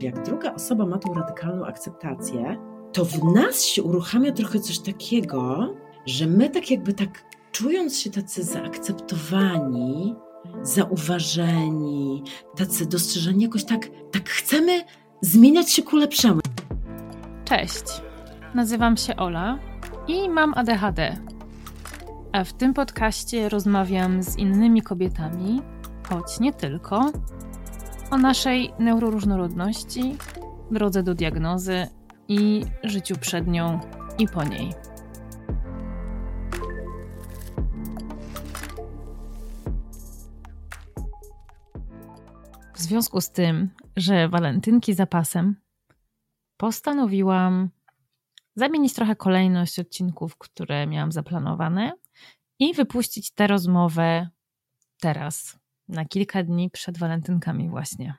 Jak druga osoba ma tą radykalną akceptację, to w nas się uruchamia trochę coś takiego, że my tak jakby tak czując się tacy zaakceptowani, zauważeni, tacy dostrzeżeni, jakoś tak, tak chcemy zmieniać się ku lepszemu. Cześć, nazywam się Ola i mam ADHD. A w tym podcaście rozmawiam z innymi kobietami, choć nie tylko, o naszej neuroróżnorodności, drodze do diagnozy i życiu przed nią i po niej. W związku z tym, że walentynki zapasem, postanowiłam zamienić trochę kolejność odcinków, które miałam zaplanowane i wypuścić tę rozmowę teraz, na kilka dni przed walentynkami właśnie.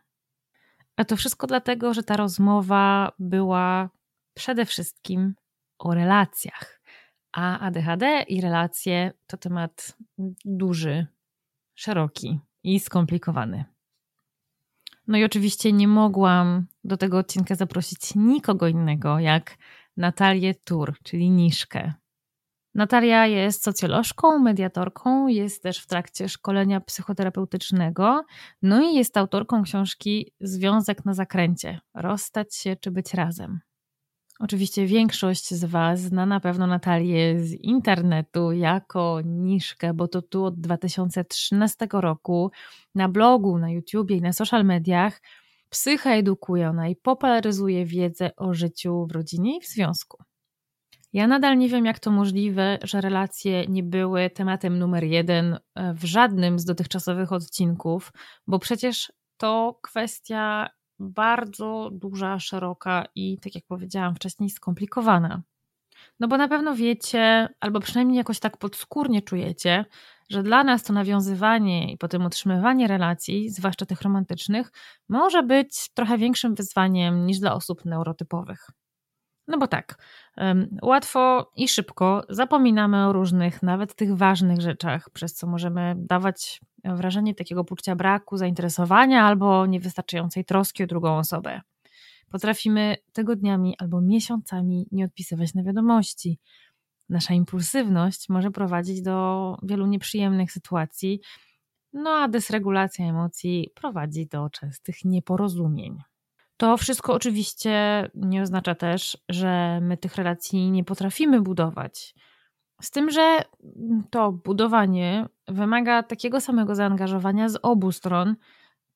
A to wszystko dlatego, że ta rozmowa była przede wszystkim o relacjach. A ADHD i relacje to temat duży, szeroki i skomplikowany. No i oczywiście nie mogłam do tego odcinka zaprosić nikogo innego jak Natalię Tur, czyli Niszkę. Natalia jest socjolożką, mediatorką, jest też w trakcie szkolenia psychoterapeutycznego, no i jest autorką książki Związek na zakręcie rozstać się czy być razem. Oczywiście większość z Was zna na pewno Natalię z internetu jako niszkę, bo to tu od 2013 roku na blogu, na YouTubie i na social mediach psycha edukuje ona i popularyzuje wiedzę o życiu w rodzinie i w związku. Ja nadal nie wiem, jak to możliwe, że relacje nie były tematem numer jeden e, w żadnym z dotychczasowych odcinków, bo przecież to kwestia bardzo duża, szeroka i, tak jak powiedziałam wcześniej, skomplikowana. No bo na pewno wiecie, albo przynajmniej jakoś tak podskórnie czujecie, że dla nas to nawiązywanie i potem utrzymywanie relacji, zwłaszcza tych romantycznych, może być trochę większym wyzwaniem niż dla osób neurotypowych. No bo tak, łatwo i szybko zapominamy o różnych, nawet tych ważnych rzeczach, przez co możemy dawać wrażenie takiego poczucia braku zainteresowania albo niewystarczającej troski o drugą osobę. Potrafimy tygodniami albo miesiącami nie odpisywać na wiadomości. Nasza impulsywność może prowadzić do wielu nieprzyjemnych sytuacji, no a dysregulacja emocji prowadzi do częstych nieporozumień. To wszystko oczywiście nie oznacza też, że my tych relacji nie potrafimy budować. Z tym, że to budowanie wymaga takiego samego zaangażowania z obu stron,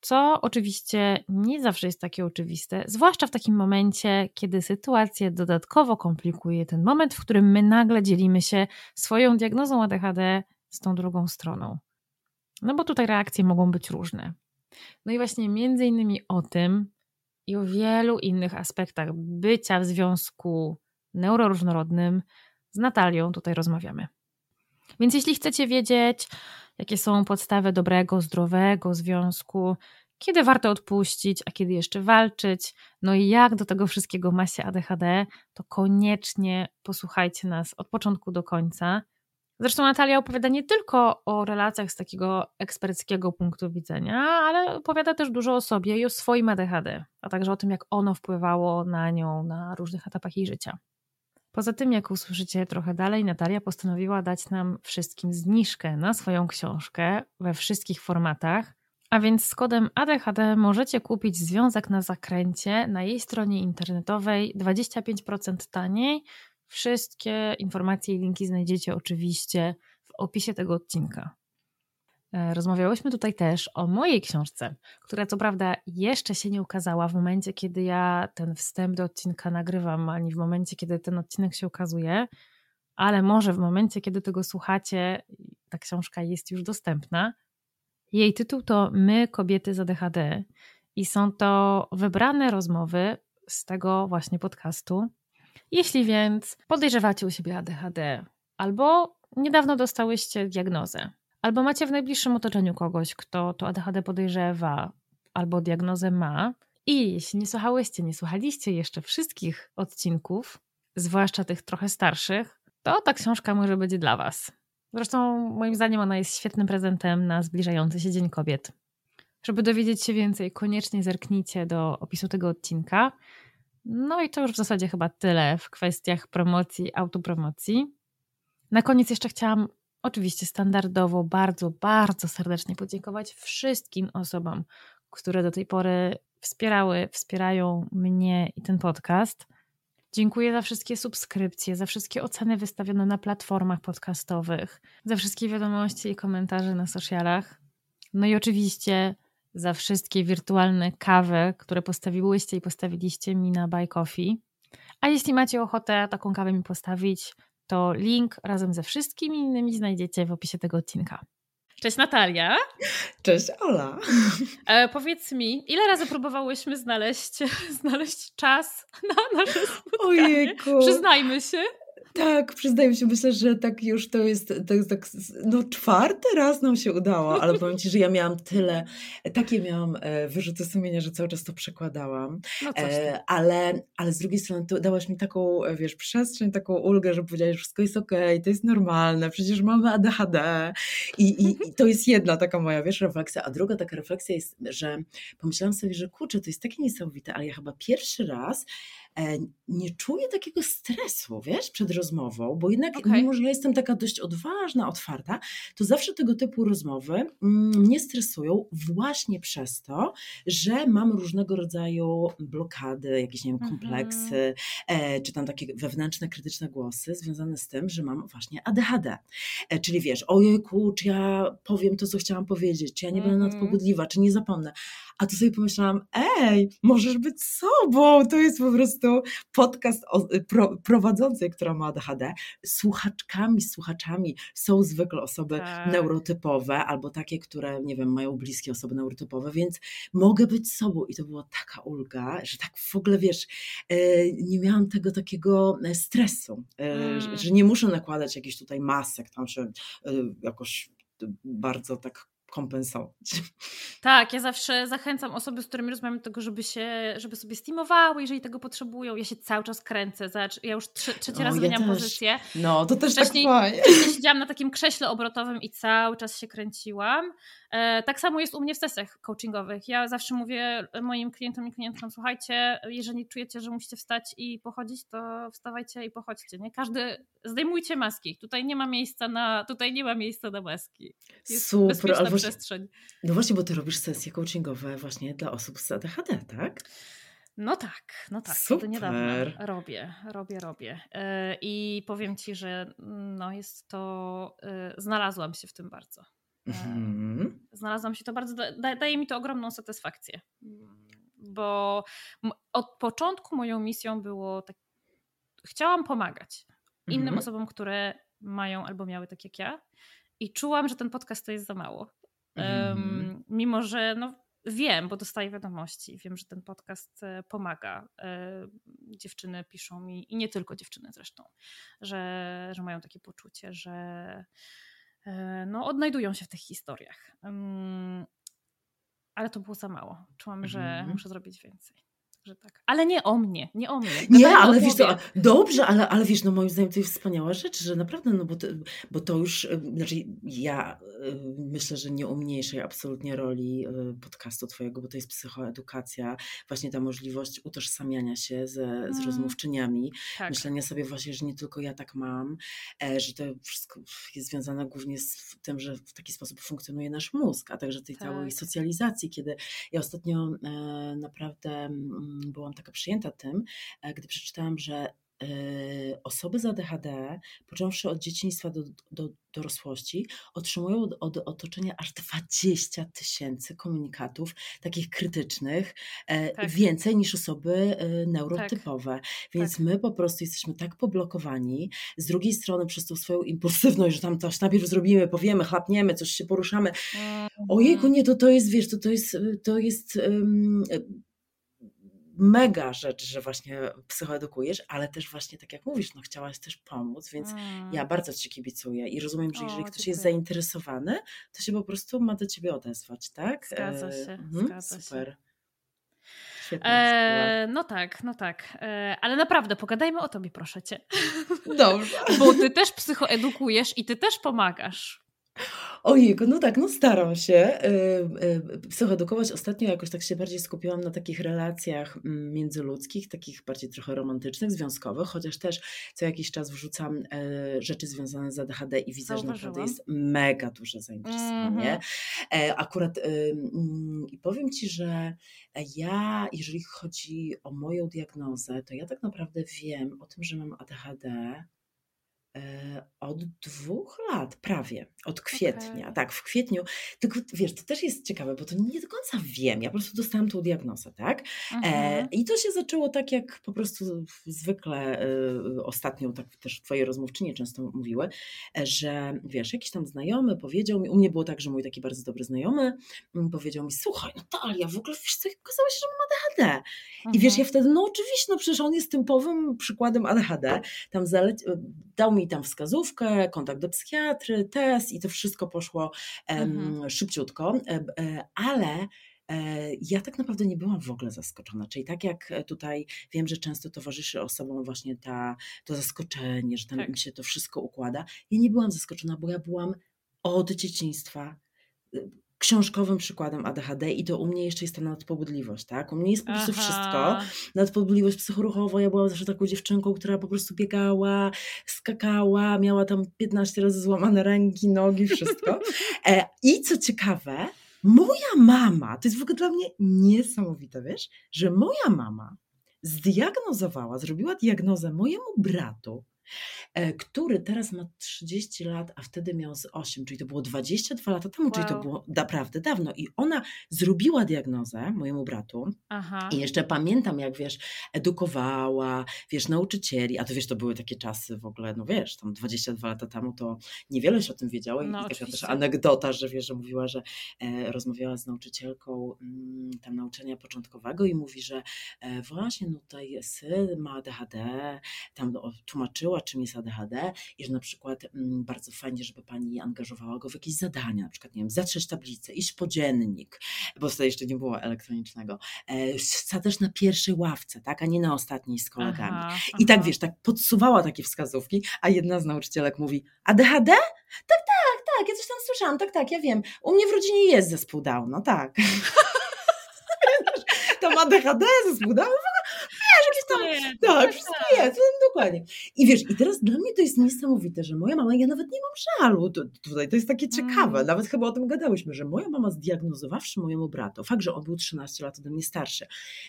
co oczywiście nie zawsze jest takie oczywiste, zwłaszcza w takim momencie, kiedy sytuację dodatkowo komplikuje ten moment, w którym my nagle dzielimy się swoją diagnozą ADHD z tą drugą stroną. No bo tutaj reakcje mogą być różne. No i właśnie między innymi o tym i o wielu innych aspektach bycia w związku neuroróżnorodnym z Natalią tutaj rozmawiamy. Więc jeśli chcecie wiedzieć, jakie są podstawy dobrego, zdrowego związku, kiedy warto odpuścić, a kiedy jeszcze walczyć, no i jak do tego wszystkiego ma się ADHD, to koniecznie posłuchajcie nas od początku do końca. Zresztą Natalia opowiada nie tylko o relacjach z takiego eksperckiego punktu widzenia, ale opowiada też dużo o sobie i o swoim ADHD, a także o tym, jak ono wpływało na nią na różnych etapach jej życia. Poza tym, jak usłyszycie trochę dalej, Natalia postanowiła dać nam wszystkim zniżkę na swoją książkę we wszystkich formatach. A więc z kodem ADHD możecie kupić związek na zakręcie na jej stronie internetowej 25% taniej. Wszystkie informacje i linki znajdziecie oczywiście w opisie tego odcinka. E, rozmawiałyśmy tutaj też o mojej książce, która co prawda jeszcze się nie ukazała w momencie, kiedy ja ten wstęp do odcinka nagrywam, ani w momencie, kiedy ten odcinek się ukazuje, ale może w momencie, kiedy tego słuchacie, ta książka jest już dostępna. Jej tytuł to My, kobiety z ADHD i są to wybrane rozmowy z tego właśnie podcastu. Jeśli więc podejrzewacie u siebie ADHD albo niedawno dostałyście diagnozę, albo macie w najbliższym otoczeniu kogoś, kto to ADHD podejrzewa albo diagnozę ma. I jeśli nie słuchałyście, nie słuchaliście jeszcze wszystkich odcinków, zwłaszcza tych trochę starszych, to ta książka może być dla Was. Zresztą, moim zdaniem, ona jest świetnym prezentem na zbliżający się Dzień Kobiet. Żeby dowiedzieć się więcej, koniecznie zerknijcie do opisu tego odcinka. No i to już w zasadzie chyba tyle w kwestiach promocji, autopromocji. Na koniec jeszcze chciałam oczywiście standardowo bardzo, bardzo serdecznie podziękować wszystkim osobom, które do tej pory wspierały, wspierają mnie i ten podcast. Dziękuję za wszystkie subskrypcje, za wszystkie oceny wystawione na platformach podcastowych, za wszystkie wiadomości i komentarze na socialach. No i oczywiście za wszystkie wirtualne kawy, które postawiłyście i postawiliście mi na Buy Coffee. A jeśli macie ochotę taką kawę mi postawić, to link razem ze wszystkimi innymi znajdziecie w opisie tego odcinka. Cześć Natalia. Cześć Ola. E, powiedz mi, ile razy próbowałyśmy znaleźć, znaleźć czas na nasze spotkanie? Ojejku. Przyznajmy się. Tak, przyznaję się, myślę, że tak już to jest, to jest tak, no czwarty raz nam się udało, ale powiem Ci, że ja miałam tyle, takie miałam e, wyrzuty sumienia, że cały czas to przekładałam, no e, ale, ale z drugiej strony to dałaś mi taką, e, wiesz, przestrzeń, taką ulgę, że powiedziałaś, że wszystko jest okej, okay, to jest normalne, przecież mamy ADHD I, i, i to jest jedna taka moja, wiesz, refleksja, a druga taka refleksja jest, że pomyślałam sobie, że kurczę, to jest takie niesamowite, ale ja chyba pierwszy raz nie czuję takiego stresu, wiesz, przed rozmową, bo jednak okay. mimo, że ja jestem taka dość odważna, otwarta, to zawsze tego typu rozmowy mm, mnie stresują właśnie przez to, że mam różnego rodzaju blokady, jakieś, nie wiem, kompleksy, mm. czy tam takie wewnętrzne, krytyczne głosy związane z tym, że mam właśnie ADHD. E, czyli wiesz, ojejku, czy ja powiem to, co chciałam powiedzieć, czy ja nie będę mhm. nadpobudliwa, czy nie zapomnę. A tu sobie pomyślałam, ej, możesz być sobą, to jest po prostu podcast y, pro, prowadzącej, która ma ADHD. Słuchaczkami, słuchaczami są zwykle osoby tak. neurotypowe albo takie, które, nie wiem, mają bliskie osoby neurotypowe, więc mogę być sobą i to była taka ulga, że tak w ogóle, wiesz, e, nie miałam tego takiego e, stresu, mm. że nie muszę nakładać jakichś tutaj masek, tam się jakoś bardzo tak kompensować. Tak, ja zawsze zachęcam osoby, z którymi rozmawiam do tego, żeby się, żeby sobie steamowały, jeżeli tego potrzebują. Ja się cały czas kręcę. Ja już trze trzeci o, raz zmieniam ja pozycję. No, to też tak wcześniej, tak fajnie. Wcześniej siedziałam na takim krześle obrotowym i cały czas się kręciłam. E, tak samo jest u mnie w sesjach coachingowych. Ja zawsze mówię moim klientom i klientkom, słuchajcie, jeżeli czujecie, że musicie wstać i pochodzić, to wstawajcie i pochodźcie. Nie? Każdy, zdejmujcie maski. Tutaj nie ma miejsca na, tutaj nie ma miejsca na maski. Jest Super, właśnie, przestrzeń. No właśnie, bo ty robisz sesje coachingowe właśnie dla osób z ADHD, tak? No tak, no tak. Super. To niedawno robię, robię, robię. E, I powiem ci, że no jest to, e, znalazłam się w tym bardzo. Mhm. Znalazłam się to bardzo, da, daje mi to ogromną satysfakcję, bo od początku moją misją było tak, chciałam pomagać innym mhm. osobom, które mają albo miały tak jak ja i czułam, że ten podcast to jest za mało. Um, mimo, że no, wiem, bo dostaję wiadomości, wiem, że ten podcast e, pomaga. E, dziewczyny piszą mi, i nie tylko dziewczyny zresztą, że, że mają takie poczucie, że E, no, odnajdują się w tych historiach. Ale to było za mało. Czułam, że mhm. muszę zrobić więcej. Że tak. Ale nie o mnie, nie o mnie. Nie, ale wiesz co, dobrze, ale, ale wiesz, no moim zdaniem to jest wspaniała rzecz, że naprawdę, no bo to, bo to już, y, znaczy ja y, myślę, że nie umniejszaj absolutnie roli y, podcastu twojego, bo to jest psychoedukacja, właśnie ta możliwość utożsamiania się ze, z mm. rozmówczyniami, tak. myślenia sobie właśnie, że nie tylko ja tak mam, e, że to wszystko jest związane głównie z tym, że w taki sposób funkcjonuje nasz mózg, a także tej tak. całej socjalizacji, kiedy ja ostatnio e, naprawdę mm, byłam taka przyjęta tym, e, gdy przeczytałam, że e, osoby z ADHD, począwszy od dzieciństwa do, do dorosłości, otrzymują od, od otoczenia aż 20 tysięcy komunikatów takich krytycznych, e, tak. więcej niż osoby neurotypowe. Tak. Więc tak. my po prostu jesteśmy tak poblokowani, z drugiej strony przez tą swoją impulsywność, że tam coś najpierw zrobimy, powiemy, chlapniemy, coś się poruszamy. Mm. Ojejku, nie, to to jest, wiesz, to, to jest, to jest um, mega rzecz, że właśnie psychoedukujesz, ale też właśnie tak jak mówisz, no chciałaś też pomóc, więc mm. ja bardzo Ci kibicuję i rozumiem, że jeżeli o, ktoś dziękuję. jest zainteresowany, to się po prostu ma do Ciebie odezwać, tak? Zgadza się, mhm, zgadza super. się. E, no tak, no tak. E, ale naprawdę, pogadajmy o tobie, proszę cię. Dobrze. Bo ty też psychoedukujesz i ty też pomagasz. Ojejku, no tak, no staram się y, y, psychoedukować. Ostatnio jakoś tak się bardziej skupiłam na takich relacjach mm, międzyludzkich, takich bardziej trochę romantycznych, związkowych, chociaż też co jakiś czas wrzucam y, rzeczy związane z ADHD i widzę, że naprawdę jest mega duże zainteresowanie. Mm-hmm. Akurat mm, i powiem Ci, że ja, jeżeli chodzi o moją diagnozę, to ja tak naprawdę wiem o tym, że mam ADHD E, od dwóch lat, prawie, od kwietnia, okay. tak, w kwietniu. Tylko wiesz, to też jest ciekawe, bo to nie do końca wiem. Ja po prostu dostałam tą diagnozę, tak? E, mhm. I to się zaczęło tak, jak po prostu zwykle e, ostatnio, tak też twoje rozmówczynie często mówiły, e, że wiesz, jakiś tam znajomy powiedział mi, u mnie było tak, że mój taki bardzo dobry znajomy mm, powiedział mi, słuchaj, Natalia, w ogóle wiesz co, okazało się, że mam ADHD. Mhm. I wiesz, ja mhm. wtedy, no oczywiście, no przecież on jest typowym przykładem ADHD. Tam zaleci, dał mi tam wskazówkę, kontakt do psychiatry, test i to wszystko poszło mhm. szybciutko, e, e, ale e, ja tak naprawdę nie byłam w ogóle zaskoczona. Czyli tak jak tutaj wiem, że często towarzyszy osobom właśnie ta, to zaskoczenie, że tam tak. im się to wszystko układa. Ja nie byłam zaskoczona, bo ja byłam od dzieciństwa książkowym przykładem ADHD i to u mnie jeszcze jest ta nadpobudliwość, tak? U mnie jest po prostu Aha. wszystko. Nadpobudliwość psychoruchowa, ja byłam zawsze taką dziewczynką, która po prostu biegała, skakała, miała tam 15 razy złamane ręki, nogi, wszystko. E, I co ciekawe, moja mama, to jest w ogóle dla mnie niesamowite, wiesz, że moja mama zdiagnozowała, zrobiła diagnozę mojemu bratu, który teraz ma 30 lat, a wtedy miał z 8, czyli to było 22 lata temu, wow. czyli to było naprawdę dawno. I ona zrobiła diagnozę mojemu bratu. Aha. I jeszcze pamiętam, jak wiesz, edukowała, wiesz, nauczycieli, a to wiesz, to były takie czasy w ogóle, no wiesz, tam 22 lata temu to niewiele się o tym wiedziało. No, I taka też anegdota, że wiesz, że mówiła, że e, rozmawiała z nauczycielką mm, tam nauczania początkowego i mówi, że e, właśnie, no tutaj syn ma ADHD, tam no, tłumaczyła, czym jest ADHD i że na przykład mm, bardzo fajnie, żeby pani angażowała go w jakieś zadania, na przykład, nie wiem, zatrzeć tablicę, iść po dziennik, bo wtedy jeszcze nie było elektronicznego, e, też na pierwszej ławce, tak, a nie na ostatniej z kolegami. Aha, I tak, wiesz, tak podsuwała takie wskazówki, a jedna z nauczycielek mówi, ADHD? Tak, tak, tak, ja coś tam słyszałam, tak, tak, ja wiem. U mnie w rodzinie jest zespół Downa, tak. Tam ADHD, zespół Downa, tam, jest, tak, tak, wszystko tak. jest, no, dokładnie. I wiesz, i teraz dla mnie to jest niesamowite, że moja mama, ja nawet nie mam żalu to, tutaj, to jest takie ciekawe, mm. nawet chyba o tym gadałyśmy, że moja mama zdiagnozowawszy mojemu bratu, fakt, że on był 13 lat ode mnie starszy,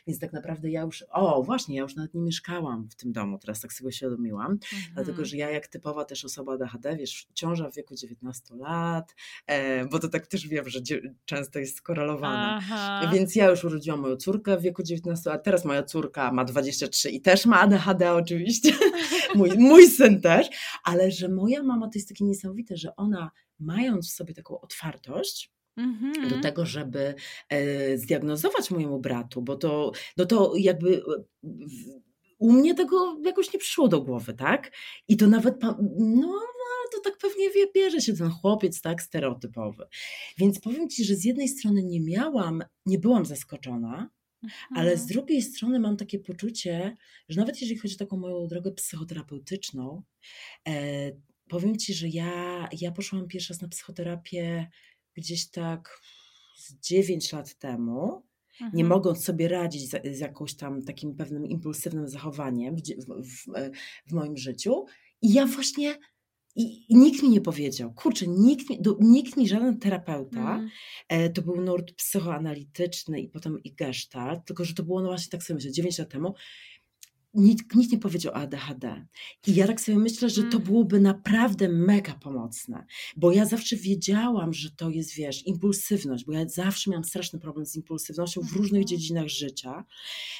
więc tak naprawdę ja już, o właśnie, ja już nawet nie mieszkałam w tym domu, teraz tak sobie świadomiłam, mm -hmm. dlatego, że ja jak typowa też osoba ADHD, wiesz, ciąża w wieku 19 lat, e, bo to tak też wiem, że często jest skorelowane, Aha. więc ja już urodziłam moją córkę w wieku 19, a teraz moja córka ma 20 3 i też ma ADHD oczywiście, mój, mój syn też, ale że moja mama to jest takie niesamowite, że ona mając w sobie taką otwartość, Mm-hmm. do mhm. tego, żeby e, zdiagnozować mojemu bratu, bo to, no to jakby e, u mnie tego jakoś nie przyszło do głowy, tak? I to nawet, no to tak pewnie wie, bierze się ten chłopiec tak stereotypowy. Więc powiem Ci, że z jednej strony nie miałam, nie byłam zaskoczona, ale z mhm. drugiej strony mam takie poczucie, że nawet jeżeli chodzi o taką moją drogę psychoterapeutyczną, e, powiem Ci, że ja, ja poszłam pierwszy raz na psychoterapię gdzieś tak z 9 lat temu, nie mhm. mogąc sobie radzić z, z jakąś tam takim pewnym impulsywnym zachowaniem w, w, w, w moim życiu. I ja właśnie i, I, nikt mi nie powiedział, kurczę, nikt mi, do, nikt mi żaden terapeuta, mm. e, to był nurt psychoanalityczny i potem i gestalt, tylko że to było no właśnie tak sobie myślę, 9 lat temu, nikt, nikt nie powiedział o ADHD. I ja tak sobie myślę, że to mm. byłoby naprawdę mega pomocne, bo ja zawsze wiedziałam, że to jest, wiesz, impulsywność, bo ja zawsze miałam straszny problem z impulsywnością w różnych mhm. dziedzinach życia,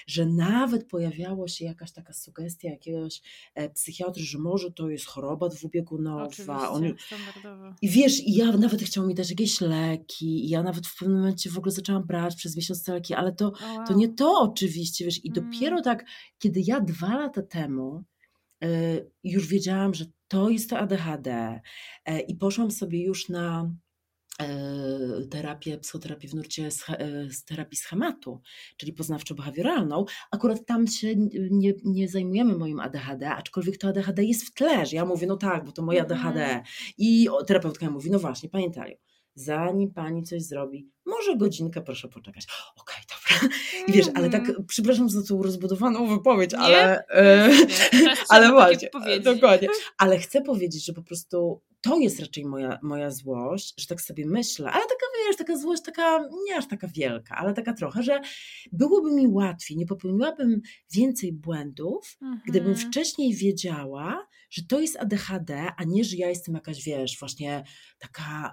że nawet pojawiało się jakaś taka sugestia jakiegoś e, psychiatry, że może to jest choroba dwubiegunowa. On... I wiesz, i ja nawet chciał mi dać jakieś leki, i ja nawet w pewnym momencie w ogóle zaczęłam brać przez miesiąc te leki, ale to, to nie to oczywiście, wiesz, i mm. dopiero tak, kiedy ja dwa lata temu y, już wiedziałam, że to jest to ADHD y, i poszłam sobie już na E, terapię, psychoterapię w nurcie e, z terapii schematu, czyli poznawczo-behawioralną. Akurat tam się nie, nie zajmujemy moim ADHD, aczkolwiek to ADHD jest w tle, że ja mówię, no tak, bo to moje ADHD. Mhm. I terapeutka mówi, no właśnie, pamiętaj, zanim pani coś zrobi, może godzinkę proszę poczekać. Okej, okay, dobra. I wiesz, ale tak, mhm. przepraszam za tą rozbudowaną wypowiedź, nie? ale, e, ale właśnie, dokładnie. Ale chcę powiedzieć, że po prostu to jest raczej moja, moja złość, że tak sobie myślę, ale taka, wiesz, taka złość, taka, nie aż taka wielka, ale taka trochę, że byłoby mi łatwiej, nie popełniłabym więcej błędów, mhm. gdybym wcześniej wiedziała, że to jest ADHD, a nie, że ja jestem jakaś, wiesz, właśnie taka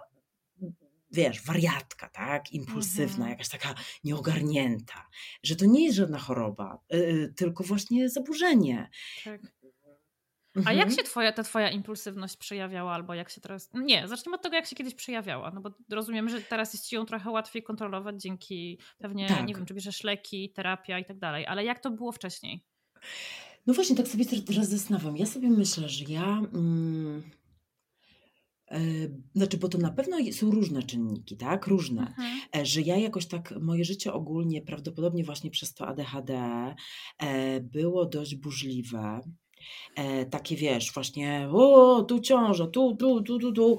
wiesz, wariatka, tak, impulsywna, mhm. jakaś taka nieogarnięta, że to nie jest żadna choroba, yy, tylko właśnie zaburzenie. Tak. A jak mhm. się twoja, ta twoja impulsywność przejawiała, albo jak się teraz... Nie, zacznijmy od tego, jak się kiedyś przejawiała, no bo rozumiem, że teraz jest ci ją trochę łatwiej kontrolować dzięki pewnie, tak. nie wiem, czy bierzesz leki, terapia i tak dalej, ale jak to było wcześniej? No właśnie, tak sobie teraz zastanawiam. Ja sobie myślę, że ja... Mm, znaczy, bo to na pewno są różne czynniki, tak? Różne. Mhm. E, że ja jakoś tak, moje życie ogólnie, prawdopodobnie właśnie przez to ADHD, e, było dość burzliwe. E, takie wiesz, właśnie o, tu ciąża, tu, tu, tu, tu, tu.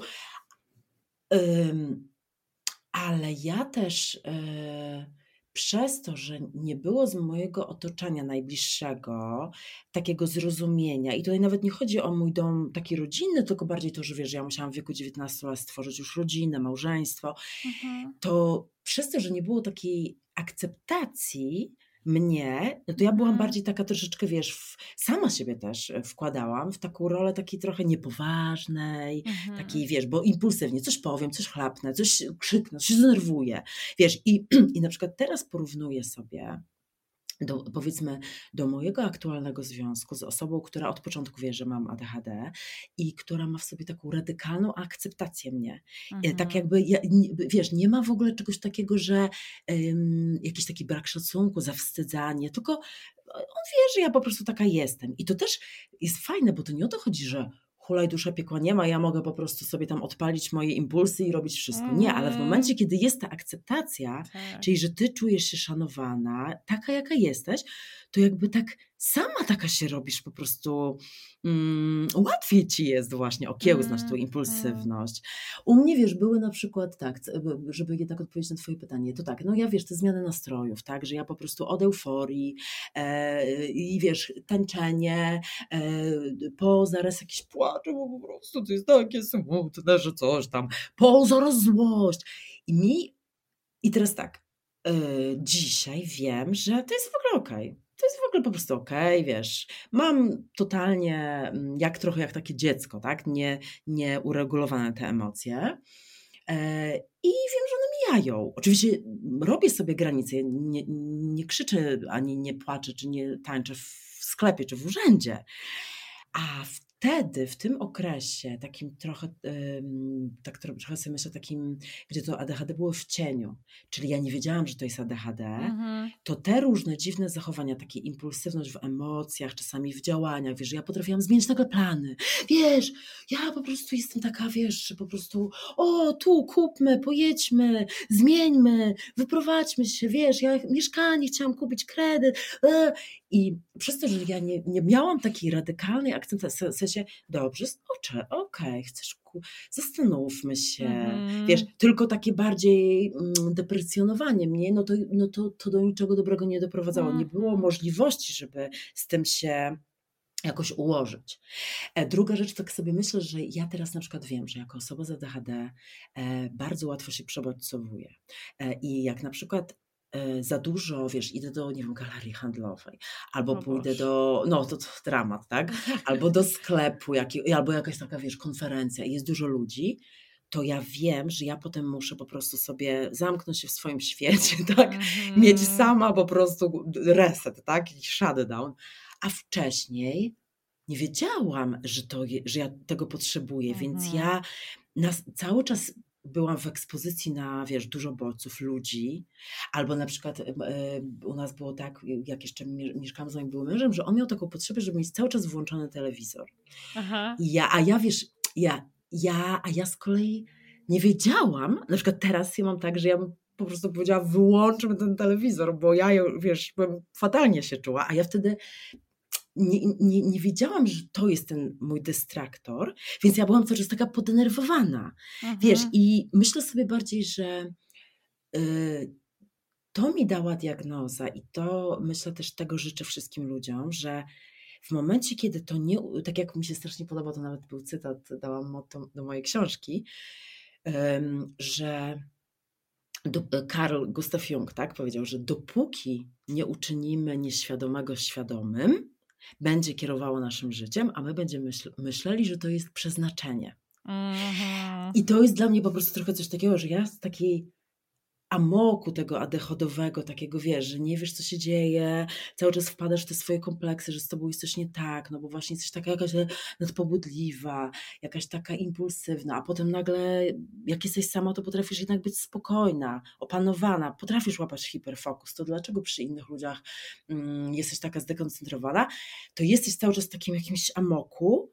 Ale ja też przez to, że nie było z mojego otoczenia najbliższego takiego zrozumienia, i tutaj nawet nie chodzi o mój dom taki rodzinny, tylko bardziej to, że wiesz, że ja musiałam w wieku 19 lat stworzyć już rodzinę, małżeństwo, mhm. to przez to, że nie było takiej akceptacji, mnie, no to ja byłam mhm. bardziej taka troszeczkę, wiesz, w, sama siebie też e, wkładałam w taką rolę takiej trochę niepoważnej, mhm. takiej, wiesz, bo impulsywnie coś powiem, coś chlapnę, coś krzyknę, coś zdenerwuję, wiesz, i, i na przykład teraz porównuję sobie do, powiedzmy do mojego aktualnego związku z osobą, która od początku wie, że mam ADHD i która ma w sobie taką radykalną akceptację mnie. E, tak mhm. Tak jakby, ja, wiesz, nie ma w ogóle czegoś takiego, że um, jakiś taki brak szacunku, zawstydzanie, tylko on wie, że ja po prostu taka jestem. I to też jest fajne, bo to nie o to chodzi, że hulaj dusza piekła nie ma, ja mogę po prostu sobie tam odpalić moje impulsy i robić wszystko. Nie, ale w mhm. momencie, kiedy jest ta akceptacja, tak. czyli że ty czujesz się szanowana, taka jaka jesteś, to jakby tak sama taka się robisz po prostu mm, łatwiej ci jest właśnie okiełznać mm, tą mm. impulsywność. U mnie, wiesz, były na przykład tak, żeby jednak odpowiedzieć na twoje pytanie, to tak, no ja wiesz, te zmiany nastrojów, tak, że ja po prostu od euforii e, i wiesz, tańczenie, e, po zaraz jakiś płacz, bo po prostu to jest takie smutne, że coś tam, po zaraz złość. I mi, i teraz tak, e, dzisiaj wiem, że to jest w ogóle okej. Okay to jest w ogóle po prostu okej, okay, wiesz. Mam totalnie, mm, jak trochę jak takie dziecko, tak? Nie, nieuregulowane te emocje. E, I wiem, że one mijają. Oczywiście robię sobie granice, nie, nie krzyczę ani nie płaczę, czy nie tańczę w sklepie, czy w urzędzie. A w wtedy, w tym okresie, takim trochę, tak trochę sobie myślę, takim, gdzie to ADHD było w cieniu, czyli ja nie wiedziałam, że to jest ADHD, mhm. to te różne dziwne zachowania, takie impulsywność w emocjach, czasami w działaniach, wiesz, że ja potrafiłam zmienić nagle plany, wiesz, ja po prostu jestem taka, wiesz, że po prostu, o, tu kupmy, pojedźmy, zmieńmy, wyprowadźmy się, wiesz, ja mieszkanie chciałam kupić, kredyt, e, i przez to, że ja nie, nie miałam takiej radykalnej akcentacji, sensie, dobrze, okej, okay, chcesz, zastanówmy się, mm. wiesz, tylko takie bardziej mm, deprecjonowanie mnie, no to, no to, to do niczego dobrego nie doprowadzało. Mm. Nie było mhm. możliwości, żeby z tym się jakoś ułożyć. E, druga rzecz, tak sobie myślę, że ja teraz na przykład wiem, że jako osoba z ADHD e, bardzo łatwo się przebodźcowuję. E, I jak na przykład za dużo, wiesz, idę do, nie wiem, galerii handlowej, albo o pójdę Boże. do, no to, to dramat, tak? Albo do sklepu, jaki, albo jakaś taka, wiesz, konferencja i jest dużo ludzi, to ja wiem, że ja potem muszę po prostu sobie zamknąć się w swoim świecie, tak? Mieć mhm. sama po prostu reset, tak? Jakiś shutdown. A wcześniej nie wiedziałam, że, to, że ja tego potrzebuję, więc mhm. ja nas, cały czas byłam w ekspozycji na, wiesz, dużo bodźców, ludzi, albo na przykład e, u nas było tak, jak jeszcze mieszkałam z moim byłym mężem, że on miał taką potrzebę, żeby mieć cały czas włączony telewizor. Aha. Ja, a ja, wiesz, ja, ja, a ja z kolei nie wiedziałam, na przykład teraz ja mam tak, że ja bym po prostu powiedziała, wyłączmy ten telewizor, bo ja, wiesz, bym fatalnie się czuła, a ja wtedy nie, nie, nie wiedziałam, że to jest ten mój dystraktor, więc ja byłam czas taka podenerwowana. Mhm. Wiesz, i myślę sobie bardziej, że y, to mi dała diagnoza i to myślę też tego życzę wszystkim ludziom, że w momencie, kiedy to nie, tak jak mi się strasznie podoba, to nawet był cytat, dałam to do mojej książki, że Karl Gustav Jung tak powiedział, że dopóki nie uczynimy nieświadomego świadomym, będzie kierowało naszym życiem, a my będziemy myśl myśleli, że to jest przeznaczenie. Mm -hmm. I to jest dla mnie po prostu trochę coś takiego, że ja z takiej amoku tego adechodowego, takiego wiesz, że nie wiesz, co się dzieje, cały czas wpadasz w te swoje kompleksy, że z tobą jest coś nie tak, no bo właśnie jesteś taka jakaś nadpobudliwa, jakaś taka impulsywna, a potem nagle, jak jesteś sama, to potrafisz jednak być spokojna, opanowana, potrafisz łapać hiperfokus, to dlaczego przy innych ludziach mm, jesteś taka zdekoncentrowana, to jesteś cały czas w takim jakimś amoku,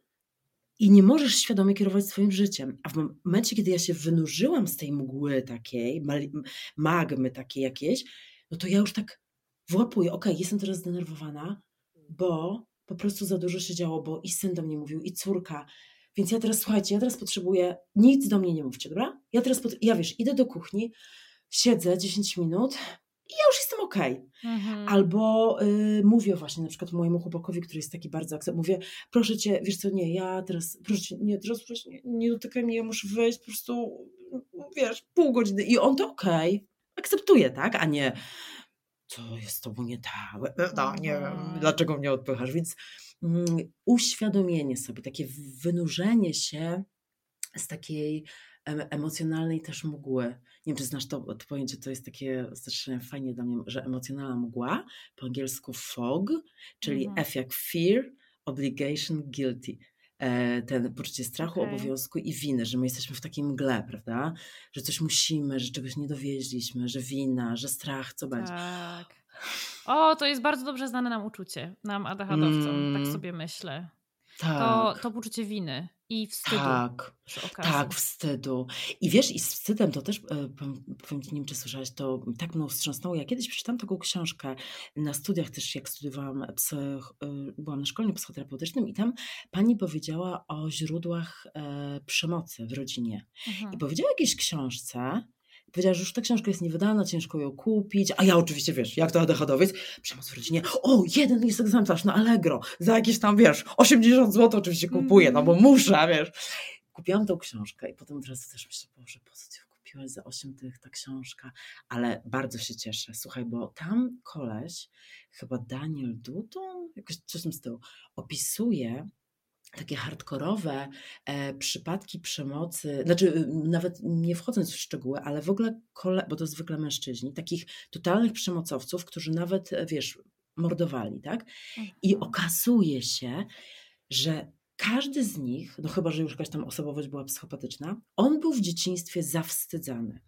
i nie możesz świadomie kierować swoim życiem. A w momencie, kiedy ja się wynurzyłam z tej mgły takiej, magmy takiej jakiejś, no to ja już tak włapuję, okej, okay, jestem teraz zdenerwowana, bo po prostu za dużo się działo, bo i syn do mnie mówił, i córka. Więc ja teraz, słuchajcie, ja teraz potrzebuję, nic do mnie nie mówcie, dobra? Ja teraz, ja wiesz, idę do kuchni, siedzę 10 minut, i ja już jestem okej. Okay. Mhm. Albo y, mówię właśnie na przykład mojemu chłopakowi, który jest taki bardzo akcept, mówię, proszę cię, wiesz co, nie, ja teraz, proszę cię, nie, teraz proszę, nie, nie dotykaj mnie, ja muszę wyjść po prostu, wiesz, pół godziny i on to okej, okay. akceptuje, tak, a nie co jest z tobą nie tak, no, nie wiem, dlaczego mnie odpychasz, więc mm, uświadomienie sobie, takie wynurzenie się z takiej emocjonalnej też mgły. Wiem, czy znasz to, to pojęcie, to jest takie też fajnie dla mnie, że emocjonalna mgła, po angielsku fog, czyli mhm. F jak fear, obligation, guilty. E, ten poczucie strachu, okay. obowiązku i winy, że my jesteśmy w takiej mgle, prawda? Że coś musimy, że czegoś nie dowieźliśmy, że wina, że strach, co będzie. Tak. O, to jest bardzo dobrze znane nam uczucie, nam ADHD-owcom, tak mm. tak sobie myślę. Tak. To, to poczucie winy i wstydu. Tak, tak, wstydu. I wiesz, i z wstydem to też, e, powiem nie wiem, czy słyszałaś, to tak mną wstrząsnęło. Ja kiedyś przeczytałam taką książkę na studiach też, jak studiowałam, psych, e, byłam na szkoleniu psychoterapeutycznym i tam pani powiedziała o źródłach e, przemocy w rodzinie. Mhm. I powiedziała jakiejś książce, Powiedziała, że już ta książka jest niewydana, ciężko ją kupić. A ja oczywiście, wiesz, jak to ADHDowiec, przemoc w rodzinie. O, jeden jest egzemplarz na Allegro. Za jakieś tam, wiesz, 80 zł oczywiście kupuję, no bo mhm. muszę, wiesz. Kupiłam tą książkę i potem od razu też myślę, Boże, po co ty ją kupiłaś za 8 tych ta książka? Ale bardzo się cieszę. Słuchaj, bo tam koleś, chyba Daniel Dutton, jakoś coś w tym stylu, opisuje takie hardkorowe e, przypadki przemocy, znaczy y, nawet nie wchodząc w szczegóły, ale w ogóle, kole, bo to zwykle mężczyźni, takich totalnych przemocowców, którzy nawet, e, wiesz, mordowali, tak? I mhm. okazuje się, że każdy z nich, no chyba, że już jakaś tam osobowość była psychopatyczna, on był w dzieciństwie zawstydzany.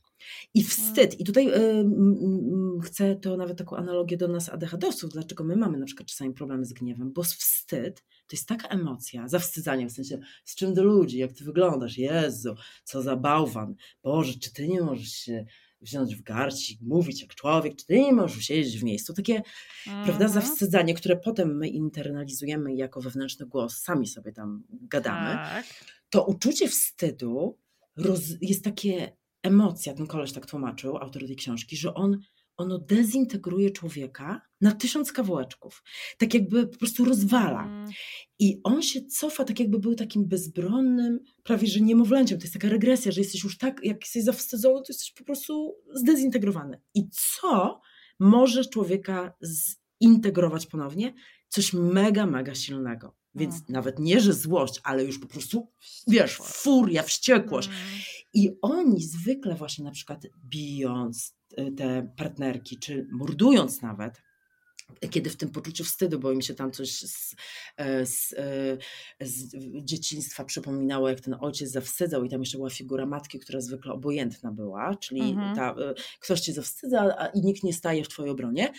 I wstyd, i tutaj y, y, chcę to nawet taką analogię do nas ADHD-owców, dlaczego my mamy na przykład czasami problemy z gniewem, bo wstyd to jest taka emocja, zawstydzanie, w sensie z czym do ludzi, jak ty wyglądasz, Jezu, co za bałwan, Boże, czy ty nie możesz się wziąć w garść i mówić jak człowiek, czy ty nie możesz siedzieć w miejscu. Takie, prawda, mhm. zawstydzanie, które potem my internalizujemy jako wewnętrzny głos, sami sobie tam gadamy. Tak. To uczucie wstydu roz, jest takie emocja, ten koleś tak tłumaczył, autor tej książki, że on ono dezintegruje człowieka na tysiąc kawałeczków. Tak jakby po prostu rozwala. Mm. I on się cofa, tak jakby był takim bezbronnym, prawie że niemowlęciem. To jest taka regresja, że jesteś już tak, jak jesteś zawstydzony, to jesteś po prostu zdezintegrowany. I co może człowieka zintegrować ponownie? Coś mega, mega silnego. Więc mm. nawet nie, że złość, ale już po prostu, wiesz, furia, wściekłość. Mm. I oni zwykle właśnie na przykład bijąc y, te partnerki, czy mordując nawet, kiedy w tym poczuciu wstydu, bo im się tam coś z, e, z, e, z, dzieciństwa przypominało, jak ten ojciec zawstydzał i tam jeszcze była figura matki, która zwykle obojętna była, czyli mhm. ta, e, ktoś cię zawstydza a, i nikt nie staje w twojej obronie.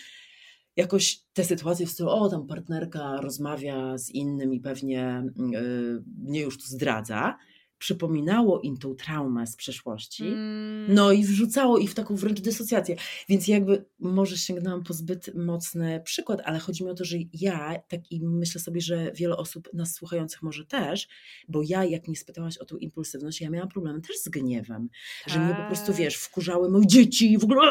Jakoś te sytuacje w stylu, o tam partnerka rozmawia z innym i pewnie yy, mnie już tu zdradza, przypominało im tą traumę z przeszłości, mm. no i wrzucało ich w taką wręcz dysocjację. Więc jakby może sięgnęłam po zbyt mocny przykład, ale chodzi mi o to, że ja, tak i myślę sobie, że wiele osób nas słuchających może też, bo ja, jak mnie spytałaś o tą impulsywność, ja miałam problem też z gniewem, że mnie po prostu, tak. wiesz, wkurzały moje dzieci i w ogóle...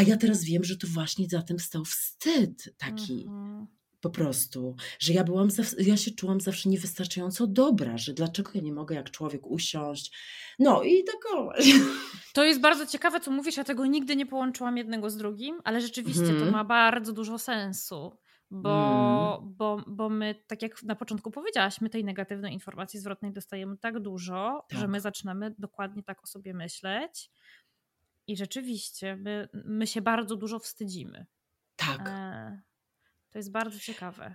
A ja teraz wiem, że to właśnie za tym stał wstyd taki. Mhm po prostu, że ja byłam, ja się czułam zawsze niewystarczająco dobra, że dlaczego ja nie mogę jak człowiek usiąść, no i tak właśnie. To jest bardzo ciekawe, co mówisz, ja tego nigdy nie połączyłam jednego z drugim, ale rzeczywiście to mhm. ma bardzo dużo sensu, bo, hmm. bo, bo my, tak jak na początku powiedziałaś, my tej negatywnej informacji zwrotnej dostajemy tak dużo, tak. że my zaczynamy dokładnie tak o sobie myśleć i rzeczywiście my, my się bardzo dużo wstydzimy. Tak. E to jest bardzo ciekawe.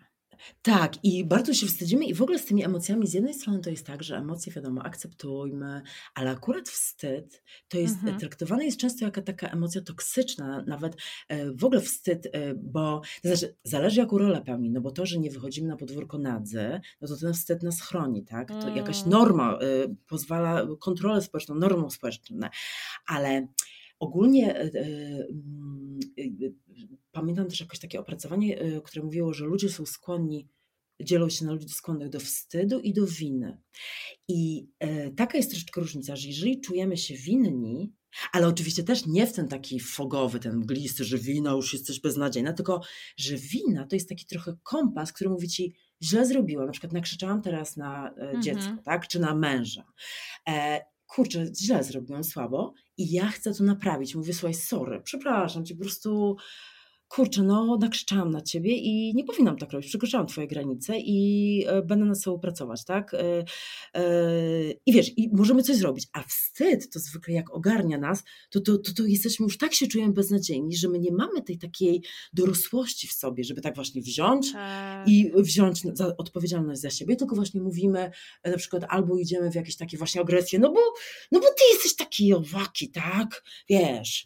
Tak, i bardzo się wstydzimy, i w ogóle z tymi emocjami, z jednej strony to jest tak, że emocje, wiadomo, akceptujmy, ale akurat wstyd to jest mhm. traktowany jest często jako taka emocja toksyczna, nawet e, w ogóle wstyd, e, bo to znaczy, zależy jaką rolę pełni, no bo to, że nie wychodzimy na podwórko nadzy, no to ten wstyd nas chroni, tak? To jakaś mm. norma e, pozwala, kontrolę społeczną, normą społeczną, ale ogólnie mm, pamiętam też jakoś takie opracowanie, które mówiło, że ludzie są skłonni, dzielą się na ludzi skłonnych do wstydu i do winy. I e, taka jest troszeczkę różnica, że jeżeli czujemy się winni, ale oczywiście też nie w ten taki fogowy, ten mglisty, że wina już jest coś beznadziejna, tylko że wina to jest taki trochę kompas, który mówi ci, źle zrobiłam, na przykład nakrzyczałam teraz na e, mhm. dziecko, tak, czy na męża. E, kurczę, źle zrobiłam, słabo i ja chcę to naprawić. Mówię, słuchaj, sorry, przepraszam cię, po prostu kurczę, no nakrzyczałam na ciebie i nie powinnam tak robić, przekroczyłam twoje granice i e, będę nad sobą pracować, tak? E, e, I wiesz, i możemy coś zrobić, a wstyd to zwykle jak ogarnia nas, to, to, to, to jesteśmy już tak się czujemy beznadziejni, że my nie mamy tej takiej dorosłości w sobie, żeby tak właśnie wziąć tak. i wziąć za odpowiedzialność za siebie, tylko właśnie mówimy na przykład albo idziemy w jakieś takie właśnie agresje, no bo, no bo ty jesteś taki owaki, tak? Wiesz,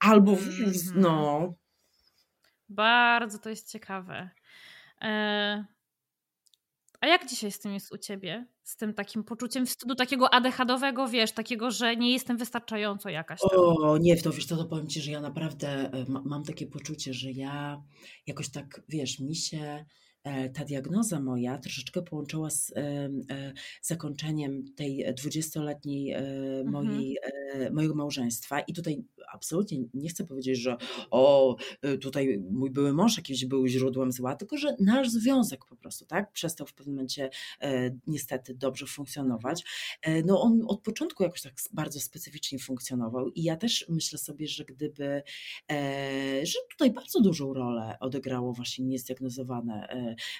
albo mm -hmm. no bardzo to jest ciekawe. E... A jak dzisiaj z tym jest u ciebie? Z tym takim poczuciem wstydu, takiego adechadowego, wiesz, takiego, że nie jestem wystarczająco jakaś. O, nie, w to wiesz, to, to powiem ci, że ja naprawdę e, mam takie poczucie, że ja jakoś tak, wiesz, mi się ta diagnoza moja troszeczkę połączyła z e, zakończeniem tej dwudziestoletniej e, mhm. mojej, mojego małżeństwa. I tutaj absolutnie nie chcę powiedzieć, że o, tutaj mój były mąż jakiś był źródłem zła, tylko że nasz związek po prostu, tak, przestał w pewnym momencie niestety dobrze funkcjonować. No on od początku jakoś tak bardzo specyficznie funkcjonował i ja też myślę sobie, że gdyby, że tutaj bardzo dużą rolę odegrało właśnie niezdiagnozowane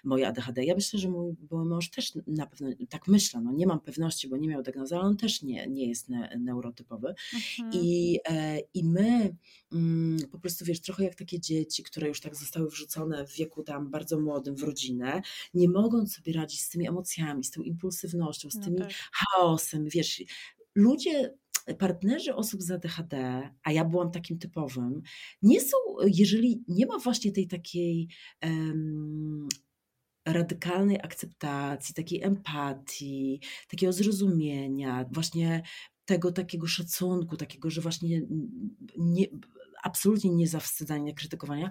moje ADHD. Ja myślę, że mój były mąż też na pewno, tak myślę, no nie mam pewności, bo nie miał diagnozy, ale on też nie, nie jest ne, neurotypowy. Mhm. I, e, I my mm, po prostu, wiesz, trochę jak takie dzieci, które już tak zostały wrzucone w wieku tam bardzo młodym w rodzinę, nie mogą sobie radzić z tymi emocjami, z tą impulsywnością, z no tymi tak. chaosem, wiesz, ludzie partnerzy osób z ADHD, a ja byłam takim typowym, nie są, jeżeli nie ma właśnie tej takiej um, radykalnej akceptacji, takiej empatii, takiego zrozumienia, właśnie tego takiego szacunku, takiego, że właśnie nie, absolutnie nie zawstydzania, krytykowania,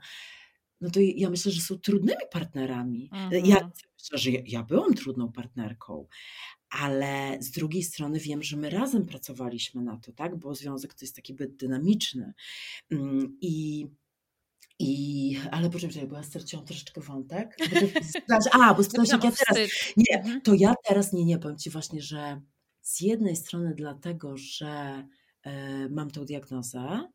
no to ja myślę, że są trudnymi partnerami. Mhm. Ja myślę, że ja, ja byłam trudną partnerką, ale z drugiej strony wiem, że my razem pracowaliśmy na to, tak? Bo związek to jest taki byt dynamiczny. Mm, I i, ale poczekaj, bo ja straciłam troszeczkę wątek. A, bo jak ja teraz. Nie, mhm. to ja teraz nie, nie powiem Ci właśnie, że z jednej strony dlatego, że y, mam tą diagnozę,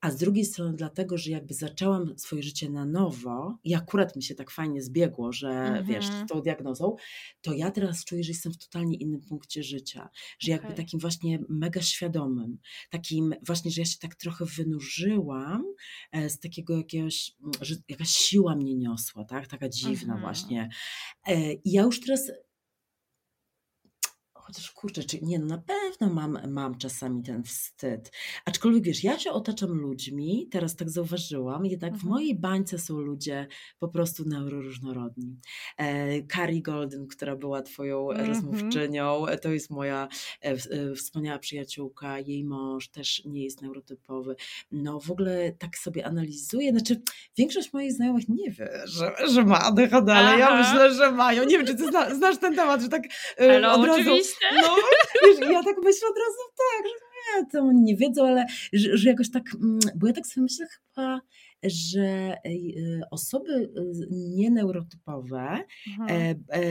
a z drugiej strony dlatego, że jakby zaczęłam swoje życie na nowo i akurat mi się tak fajnie zbiegło, że mhm. wiesz, z tą diagnozą, to ja teraz czuję, że jestem w totalnie innym punkcie życia, że okay. jakby takim właśnie mega świadomym, takim właśnie, że ja się tak trochę wynurzyłam e, z takiego jakiegoś, że jakaś siła mnie niosła, tak, taka dziwna mhm. właśnie. E, I ja już teraz Chociaż kurczę, czy nie, no na pewno mam, mam czasami ten wstyd. Aczkolwiek wiesz, ja się otaczam ludźmi, teraz tak zauważyłam, jednak w Mhm. mojej bańce są ludzie po prostu neuroróżnorodni. E, Carrie Golden, która była twoją Mhm. rozmówczynią, e, to jest moja e, w- e, wspaniała przyjaciółka, jej mąż też nie jest neurotypowy. No w ogóle tak sobie analizuję, znaczy większość moich znajomych nie wie, że, że ma ADHD, ale ja Aha. myślę, że mają. Nie wiem, czy ty zna, znasz ten temat, że tak e, Ale od razu... oczywiście. No, wiesz, ja tak myślę od razu tak, że nie, to oni nie wiedzą, ale że, że jakoś tak, mm, bo ja tak sobie myślę chyba, że y, osoby y, nieneurotypowe, Mhm. e,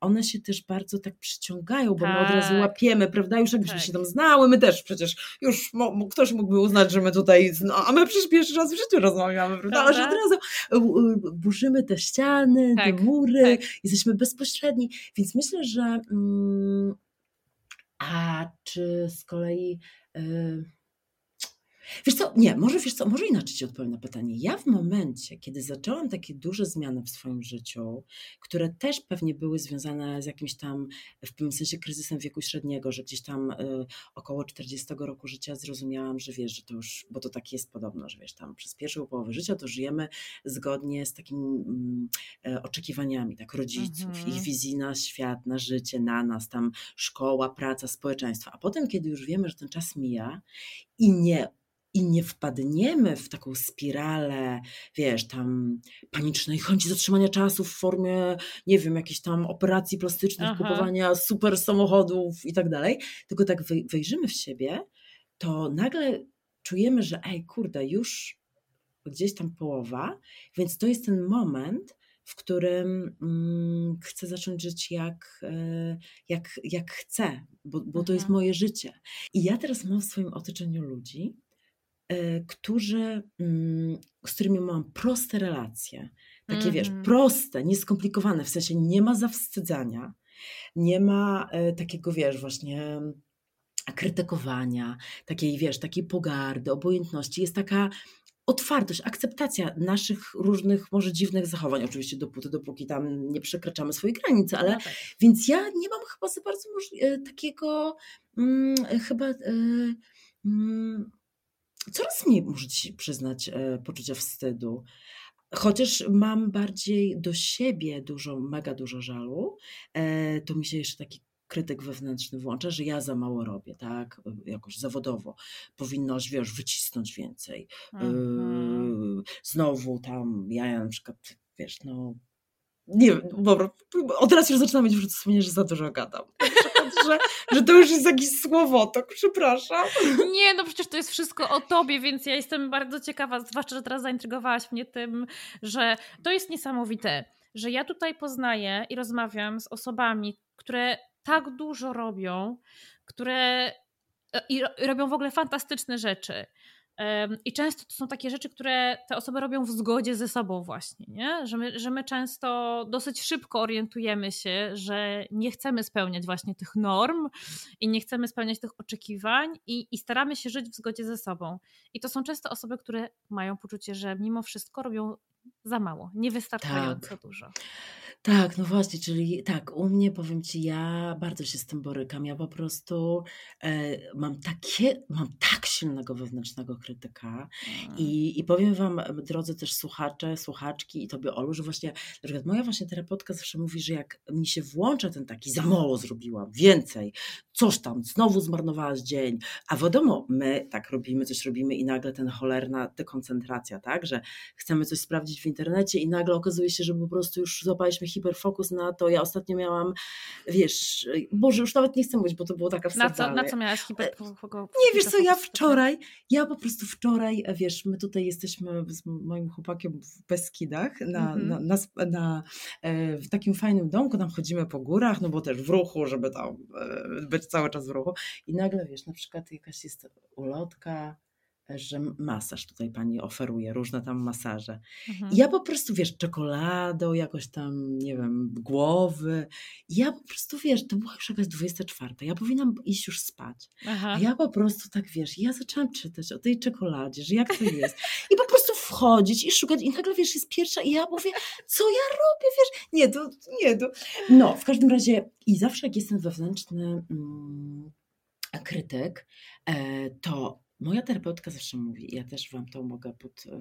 one się też bardzo tak przyciągają, bo my od razu Tak. łapiemy, prawda, już jakbyśmy Tak. się tam znały, my też przecież już ktoś mógłby uznać, że my tutaj, no, a my przecież pierwszy raz w życiu rozmawiamy, prawda, ale że od razu burzymy te ściany, Tak, te mury, tak. jesteśmy bezpośredni, więc myślę, że mm, a czy z kolei y, Wiesz co, nie, może wiesz co, może inaczej ci odpowiem na pytanie. Ja w momencie, kiedy zaczęłam takie duże zmiany w swoim życiu, które też pewnie były związane z jakimś tam, w pewnym sensie kryzysem wieku średniego, że gdzieś tam y, około 40 roku życia zrozumiałam, że wiesz, że to już, bo to tak jest podobno, że wiesz, tam przez pierwszą połowę życia to żyjemy zgodnie z takimi e, oczekiwaniami, tak, rodziców, Mhm. ich wizji na świat, na życie, na nas, tam szkoła, praca, społeczeństwo. A potem, kiedy już wiemy, że ten czas mija i nie i nie wpadniemy w taką spiralę, wiesz, tam panicznej chęci zatrzymania czasu w formie, nie wiem, jakichś tam operacji plastycznych, Aha. kupowania super samochodów i tak dalej, tylko tak wej- wejrzymy w siebie, to nagle czujemy, że ej, kurde, już gdzieś tam połowa, więc to jest ten moment, w którym mm, chcę zacząć żyć jak, e, jak, jak chcę, bo, bo to jest Mhm. moje życie. I ja teraz mam w swoim otoczeniu ludzi, którzy, mm, z którymi mam proste relacje. Takie wiesz, Mhm. proste, nieskomplikowane, w sensie nie ma zawstydzania, nie ma e, takiego, wiesz, właśnie krytykowania, takiej, wiesz, takiej pogardy, obojętności. Jest taka otwartość, akceptacja naszych różnych, może dziwnych zachowań, oczywiście dopóty, dopóki tam nie przekraczamy swoich granic, ale No tak. więc ja nie mam chyba za bardzo e, takiego mm, chyba e, mm, coraz mniej muszę ci przyznać e, poczucia wstydu. Chociaż mam bardziej do siebie dużo, mega dużo żalu, e, to mi się jeszcze taki krytyk wewnętrzny włącza, że ja za mało robię, tak, e, jakoś zawodowo. Powinnaś, wiesz, wycisnąć więcej. Mhm. Yy, znowu tam ja na przykład, wiesz, no nie wiem, dobra, od teraz już zaczynam mieć sumienia, że za dużo gadam. Że, że to już jest jakiś słowotok, przepraszam. Nie, no przecież to jest wszystko o tobie, więc ja jestem bardzo ciekawa, zwłaszcza, że teraz zaintrygowałaś mnie tym, że to jest niesamowite, że ja tutaj poznaję i rozmawiam z osobami, które tak dużo robią, które e, i robią w ogóle fantastyczne rzeczy. I często to są takie rzeczy, które te osoby robią w zgodzie ze sobą, właśnie, nie? Że, my, że my często dosyć szybko orientujemy się, że nie chcemy spełniać właśnie tych norm i nie chcemy spełniać tych oczekiwań i, i staramy się żyć w zgodzie ze sobą. I to są często osoby, które mają poczucie, że mimo wszystko robią za mało, niewystarczająco Tak. dużo. Tak, no właśnie, czyli tak, u mnie powiem ci, ja bardzo się z tym borykam. Ja po prostu e, mam takie, mam tak silnego wewnętrznego krytyka. Mm. I, I powiem Wam, drodzy też słuchacze, słuchaczki i Tobie Olu, że właśnie, na przykład moja właśnie terapeutka zawsze mówi, że jak mi się włącza ten taki, za mało zrobiłam, więcej, coś tam, znowu zmarnowałaś dzień, a wiadomo, my tak robimy, coś robimy i nagle ten cholerna dekoncentracja, tak, że chcemy coś sprawdzić w internecie i nagle okazuje się, że po prostu już złapaliśmy hiperfokus na to. Ja ostatnio miałam, wiesz, Boże, już nawet nie chcę mówić, bo to było taka Na co, na co miałaś hiper... Nie, wiesz co, ja wczoraj, ja po prostu wczoraj, wiesz, my tutaj jesteśmy z moim chłopakiem w Beskidach, na, Mhm. na, na, na, e, w takim fajnym domku, tam chodzimy po górach, no bo też w ruchu, żeby tam e, być cały czas w ruchu i nagle, wiesz, na przykład jakaś jest ulotka, że masaż tutaj pani oferuje, różne tam masaże. Mhm. Ja po prostu, wiesz, czekoladą, jakoś tam, nie wiem, głowy. Ja po prostu, wiesz, to była już jakaś 24. Ja powinnam iść już spać. Aha. A ja po prostu tak, wiesz, ja zaczęłam czytać o tej czekoladzie, że jak to jest. I po prostu wchodzić i szukać. I nagle, wiesz, jest pierwsza i ja mówię, co ja robię, wiesz? Nie, to, nie, to. No, w każdym razie i zawsze jak jestem wewnętrzny mm, krytyk, e, to Moja terapeutka zawsze mówi, ja też Wam to mogę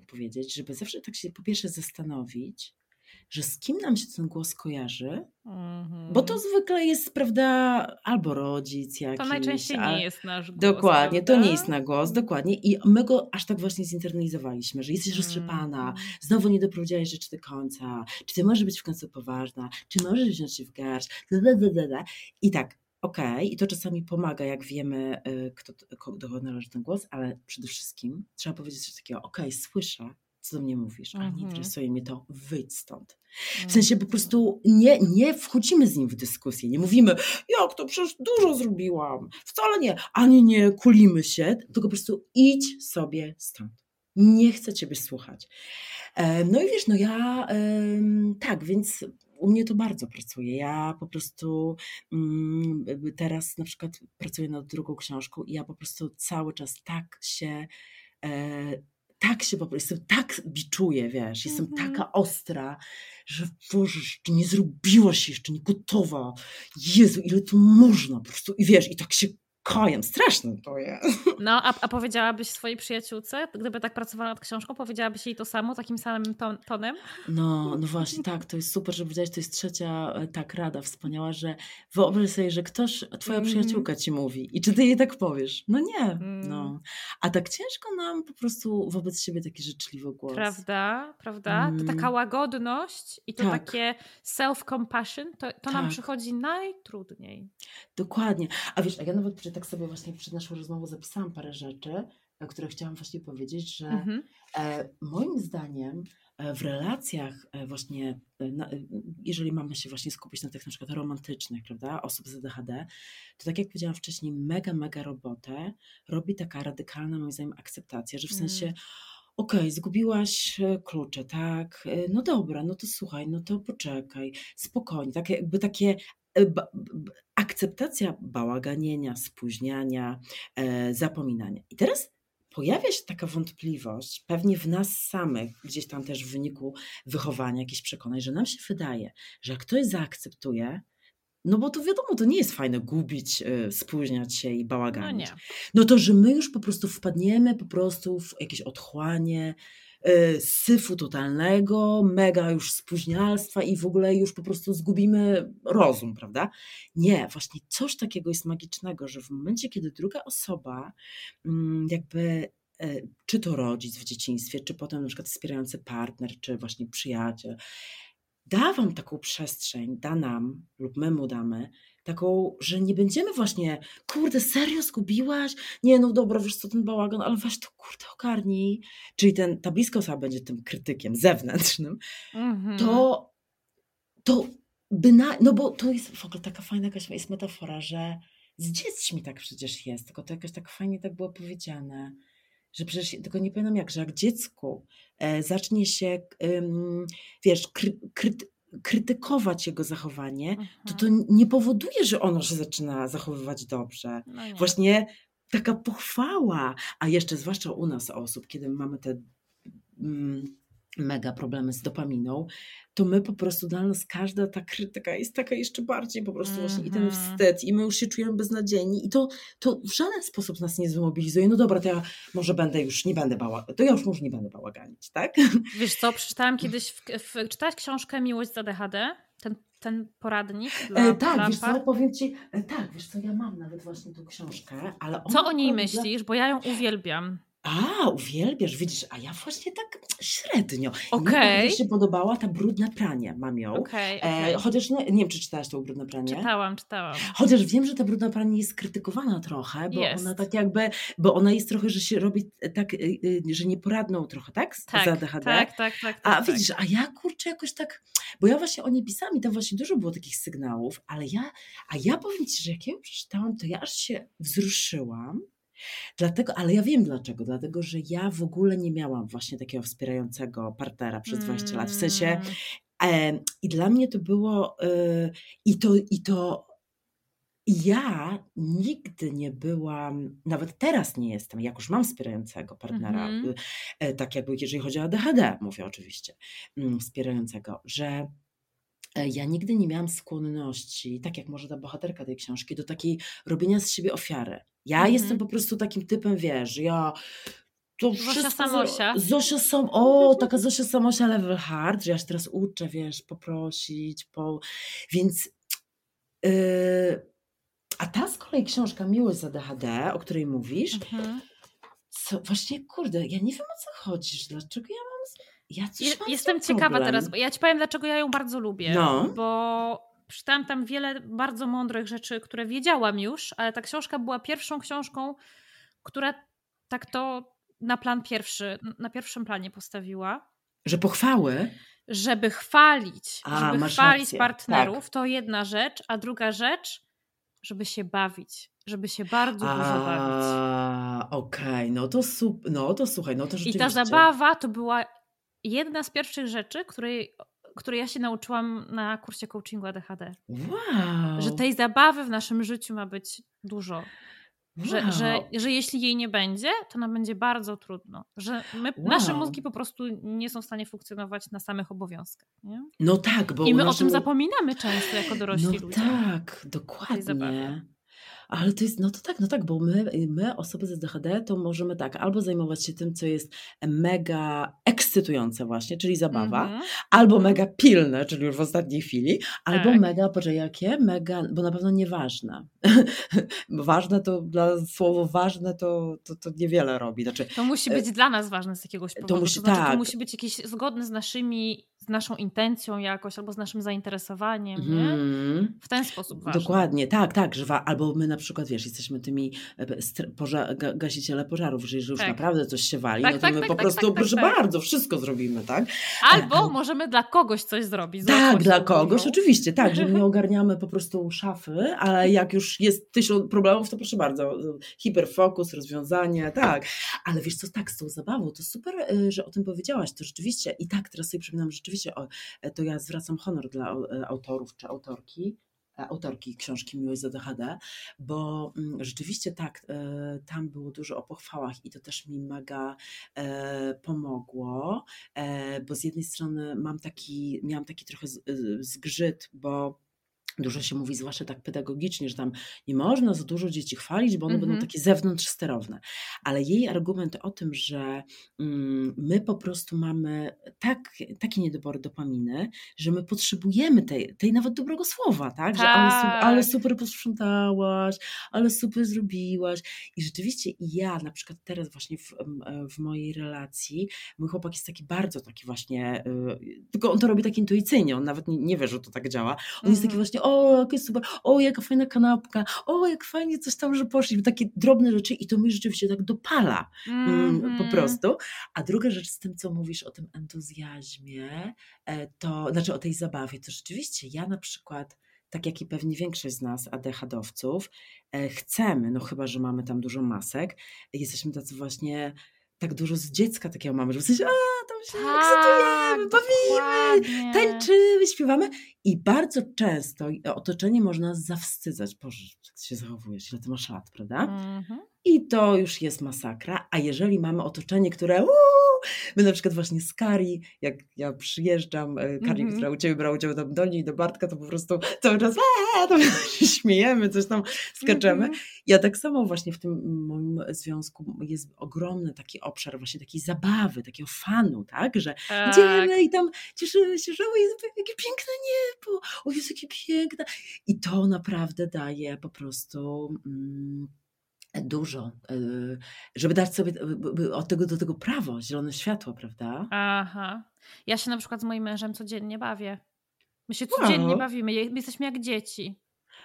powiedzieć, żeby zawsze tak się po pierwsze zastanowić, że z kim nam się ten głos kojarzy, mm-hmm. bo to mhm. zwykle jest, prawda, albo rodzic jakiś. To najczęściej a... nie jest nasz głos. Dokładnie, prawda? to nie jest nasz głos, dokładnie. I my go aż tak właśnie zinternalizowaliśmy, że jesteś mm. roztrzepana, znowu nie doprowadziłaś rzeczy do końca, czy ty możesz być w końcu poważna, czy możesz wziąć się w garść, i tak, Okej, okay. i to czasami pomaga, jak wiemy, y, kto, do kogo należy ten głos, ale przede wszystkim trzeba powiedzieć coś takiego, okej, okay, słyszę, co do mnie mówisz, ale nie mhm. interesuje mnie to, wyjdź stąd. W sensie po prostu nie, nie wchodzimy z nim w dyskusję, nie mówimy, jak to przecież dużo zrobiłam, wcale nie, ani nie kulimy się, tylko po prostu idź sobie stąd. Nie chcę ciebie słuchać. No i wiesz, no ja tak, więc u mnie to bardzo pracuje. Ja po prostu mm, teraz na przykład pracuję nad drugą książką i ja po prostu cały czas tak się e, tak się po prostu, tak biczuję, wiesz, jestem mm -hmm. taka ostra, że Boże, jeszcze nie zrobiłaś jeszcze, nie gotowa. Jezu, ile tu można po prostu. I wiesz, i tak się kojem, straszne to jest. No, a, a powiedziałabyś swojej przyjaciółce, gdyby tak pracowała nad książką, powiedziałabyś jej to samo, takim samym ton, tonem? No, no właśnie, tak, to jest super, że powiedziałeś, to jest trzecia e, tak rada wspaniała, że wyobraź sobie, że ktoś, twoja mm. przyjaciółka ci mówi i czy ty jej tak powiesz? No nie, mm. no. A tak ciężko nam po prostu wobec siebie taki życzliwy głos. Prawda, prawda? Mm. To taka łagodność i to tak. takie self-compassion, to, to tak. nam przychodzi najtrudniej. Dokładnie. A wiesz, a ja nawet tak sobie właśnie przed naszą rozmową zapisałam parę rzeczy, e, które chciałam właśnie powiedzieć, że mhm. e, moim zdaniem e, w relacjach właśnie, jeżeli mamy się właśnie skupić na tych na przykład romantycznych, prawda, osób z ADHD, to tak jak powiedziałam wcześniej, mega, mega robotę robi taka radykalna moim zdaniem akceptacja, że w sensie mm. okej, okay, zgubiłaś klucze, tak, no dobra, no to słuchaj, no to poczekaj, spokojnie, takie jakby takie akceptacja bałaganienia, spóźniania, e, zapominania. I teraz pojawia się taka wątpliwość, pewnie w nas samych, gdzieś tam też w wyniku wychowania, jakichś przekonań, że nam się wydaje, że jak ktoś zaakceptuje, no bo to wiadomo, to nie jest fajne gubić, e, spóźniać się i bałaganić. No, no to, że my już po prostu wpadniemy po prostu w jakieś otchłanie, syfu totalnego, mega już spóźnialstwa i w ogóle już po prostu zgubimy rozum, prawda? Nie, właśnie coś takiego jest magicznego, że w momencie, kiedy druga osoba mm, jakby e, czy to rodzic w dzieciństwie, czy potem na przykład wspierający partner, czy właśnie przyjaciel, da wam taką przestrzeń, da nam lub my mu damy, taką, że nie będziemy właśnie, kurde, serio zgubiłaś? Nie, no dobra, wiesz co, ten bałagan, ale weź to, kurde, ogarnij. Czyli ten, ta bliska osoba będzie tym krytykiem zewnętrznym, mm-hmm. to, to by na, no bo to jest w ogóle taka fajna jakaś jest metafora, że z dziećmi tak przecież jest, tylko to jakoś tak fajnie tak było powiedziane, że przecież, tylko nie pamiętam jak, że jak dziecku e, zacznie się, wiesz, kry, kry, krytykować jego zachowanie, to to mhm. nie powoduje, że ono się zaczyna zachowywać dobrze. No Właśnie taka pochwała, a jeszcze zwłaszcza u nas osób, kiedy mamy te mm, mega problemy z dopaminą, to my po prostu dla nas każda ta krytyka jest taka jeszcze bardziej po prostu właśnie i ten mhm. wstyd i my już się czujemy beznadziejni i to, to w żaden sposób nas nie zmobilizuje. No dobra, to ja może będę już, nie będę bała, to ja już może nie będę bałaganić, tak? Wiesz co, przeczytałam kiedyś, w, w, czytałaś książkę Miłość za DHD? Ten, ten poradnik e, dla, e, Tak, wiesz co, powiem Ci, e, tak, wiesz co, ja mam nawet właśnie tą książkę, ale Co o niej myślisz? Dla... Bo ja ją uwielbiam. A, uwielbiasz, widzisz, a ja właśnie tak średnio. Okej. Mi się podobała ta brudna pranie, mam ją. Okay. E, chociaż nie, nie wiem, czy czytałaś tą brudne pranie. Czytałam, czytałam. Chociaż wiem, że ta brudna pranie jest krytykowana trochę, bo jest. ona tak jakby, bo ona jest trochę, że się robi tak, y, y, że nieporadną trochę, tak? Z, tak, za DHD. Tak, tak, tak. a tak, widzisz, a ja kurczę jakoś tak, bo ja właśnie o niej pisałam i tam właśnie dużo było takich sygnałów, ale ja, a ja powiem Ci, że jak ja ją przeczytałam, to ja aż się wzruszyłam, Dlatego, ale ja wiem dlaczego. Dlatego, że ja w ogóle nie miałam właśnie takiego wspierającego partnera przez 20 lat. W sensie Mm. e, i dla mnie to było e, i to i to ja nigdy nie byłam, nawet teraz nie jestem, jak już mam wspierającego partnera, y, e, tak jakby jeżeli chodzi o ADHD, mówię oczywiście, mm, wspierającego, że ja nigdy nie miałam skłonności, tak jak może ta bohaterka tej książki, do takiej robienia z siebie ofiary. Ja Mhm. jestem po prostu takim typem, wiesz, ja to Zosia wszystko... Samosia. Zosia Sam... O, taka Zosia Samosia level hard, że ja się teraz uczę, wiesz, poprosić, po... Więc... Yy... A ta z kolei książka Miłość z ADHD, o której mówisz, Mhm. co właśnie, kurde, ja nie wiem o co chodzi, że dlaczego ja Ja Je- Jestem ciekawa problem. teraz, bo ja ci powiem, dlaczego ja ją bardzo lubię. No. Bo przeczytałam tam wiele bardzo mądrych rzeczy, które wiedziałam już, ale ta książka była pierwszą książką, która tak to na plan pierwszy, na pierwszym planie postawiła. Że pochwały? Żeby chwalić, A, żeby chwalić rację, partnerów, tak. to jedna rzecz, a druga rzecz, żeby się bawić. Żeby się bardzo dużo bawić. Okej, no to sup, no to słuchaj, no to I rzeczywiście. ta zabawa to była jedna z pierwszych rzeczy, której, której ja się nauczyłam na kursie coachingu ADHD. Wow. Że tej zabawy w naszym życiu ma być dużo. Że, wow. że, że jeśli jej nie będzie, to nam będzie bardzo trudno. Że my, Wow. nasze mózgi po prostu nie są w stanie funkcjonować na samych obowiązkach. Nie? No tak, bo I my u o tym zapominamy często jako dorośli No ludzie. tak, dokładnie. Ale to jest, no to tak, no tak, bo my, my, osoby z ADHD, to możemy tak, albo zajmować się tym, co jest mega ekscytujące właśnie, czyli zabawa, Mhm. albo mega pilne, czyli już w ostatniej chwili, albo Tak. mega, poczekaj, jakie? Mega, bo na pewno nieważne. ważne to, dla słowo ważne to, to, to niewiele robi. Znaczy, To musi być dla nas ważne z jakiegoś powodu. To, musi- znaczy, to tak. musi być jakieś zgodne z naszymi, z naszą intencją jakoś, albo z naszym zainteresowaniem, nie? mhm. W ten sposób ważne. Dokładnie, tak, tak, że wa- albo my na przykład, wiesz, jesteśmy tymi e, poża- ga- gasiciele pożarów, że jeżeli już Tak. naprawdę coś się wali, Tak, no to tak, my tak, po tak, prostu, tak, proszę bardzo, wszystko zrobimy, tak? Albo ale- możemy dla kogoś coś zrobić. Tak, dla kogoś, oczywiście, tak, że nie ogarniamy po prostu szafy, ale jak już jest tysiąc problemów, to proszę bardzo, hiperfokus, rozwiązanie, tak. Ale wiesz co, tak, z tą zabawą, to super, y, że o tym powiedziałaś, to rzeczywiście, i tak teraz sobie przypominam, rzeczywiście, o, e, to ja zwracam honor dla e, autorów czy autorki, e, autorki książki Miłość z ADHD, bo mm, rzeczywiście tak, tam było dużo o pochwałach i to też mi mega pomogło, bo z jednej strony mam taki, miałam taki trochę zgrzyt, bo Dużo się mówi, zwłaszcza tak pedagogicznie, że tam nie można za dużo dzieci chwalić, bo one Mhm. będą takie zewnątrzsterowne. Ale jej argument o tym, że mm, my po prostu mamy tak, takie niedobory dopaminy, że my potrzebujemy tej, tej nawet dobrego słowa, tak? Że Tak. ale super posprzątałaś, ale super zrobiłaś. I rzeczywiście ja na przykład teraz właśnie w, w mojej relacji, mój chłopak jest taki bardzo taki właśnie, y, tylko on to robi tak intuicyjnie, on nawet nie, nie wie, że to tak działa. On jest taki Mhm. Właśnie, o, jakie super, o, jaka fajna kanapka, o, jak fajnie coś tam, że poszli. Takie drobne rzeczy i to mnie rzeczywiście tak dopala mm, po Mhm. prostu. A druga rzecz z tym, co mówisz o tym entuzjazmie, e, to znaczy o tej zabawie, to rzeczywiście ja na przykład, tak jak i pewnie większość z nas, ADHD-owców, e, chcemy, no chyba, że mamy tam dużo masek, jesteśmy tacy właśnie, tak dużo z dziecka takiego mamy, że w sensie, a, tam się Tak, ekscytujemy, bawimy, dokładnie. tańczymy, śpiewamy i bardzo często otoczenie można zawstydzać. Boże, jak się zachowujesz, ile ty masz lat, prawda? Mhm. I to już jest masakra. A jeżeli mamy otoczenie, które uuu, my na przykład właśnie z Kari, jak ja przyjeżdżam, e, Kari, Mhm. która u Ciebie brała udział tam do niej, do Bartka, to po prostu cały czas aaa, to się śmiejemy, coś tam skaczemy. Mhm. Ja tak samo właśnie w tym moim związku jest ogromny taki obszar właśnie takiej zabawy, takiego fanu, tak, że Tak. idziemy i tam cieszymy się, że o Jezu, jakie piękne niebo, o Jezu, jakie piękne. I to naprawdę daje po prostu mm, dużo, y, żeby dać sobie y, od tego do tego prawo, zielone światło, prawda? Aha. Ja się na przykład z moim mężem codziennie bawię. My się codziennie Wow. bawimy. My jesteśmy jak dzieci.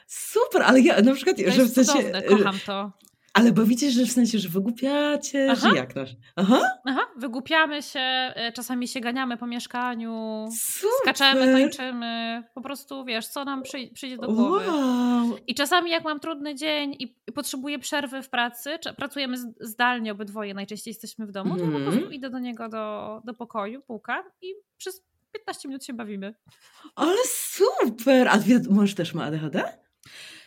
Super, ale ja na przykład, To że w sensie... cudowne, y, kocham to. Ale bawicie, że w sensie, że wygłupiacie, Aha. że jak nasz? Aha. Aha, wygłupiamy się, czasami się ganiamy po mieszkaniu, Super. skaczemy, tańczymy, po prostu wiesz, co nam przyjdzie do głowy. Wow. I czasami jak mam trudny dzień i potrzebuję przerwy w pracy, pracujemy zdalnie obydwoje, najczęściej jesteśmy w domu, mm. to po prostu mhm. idę do niego do, do pokoju, pukam i przez 15 minut się bawimy. Ale super! A mąż też ma ADHD?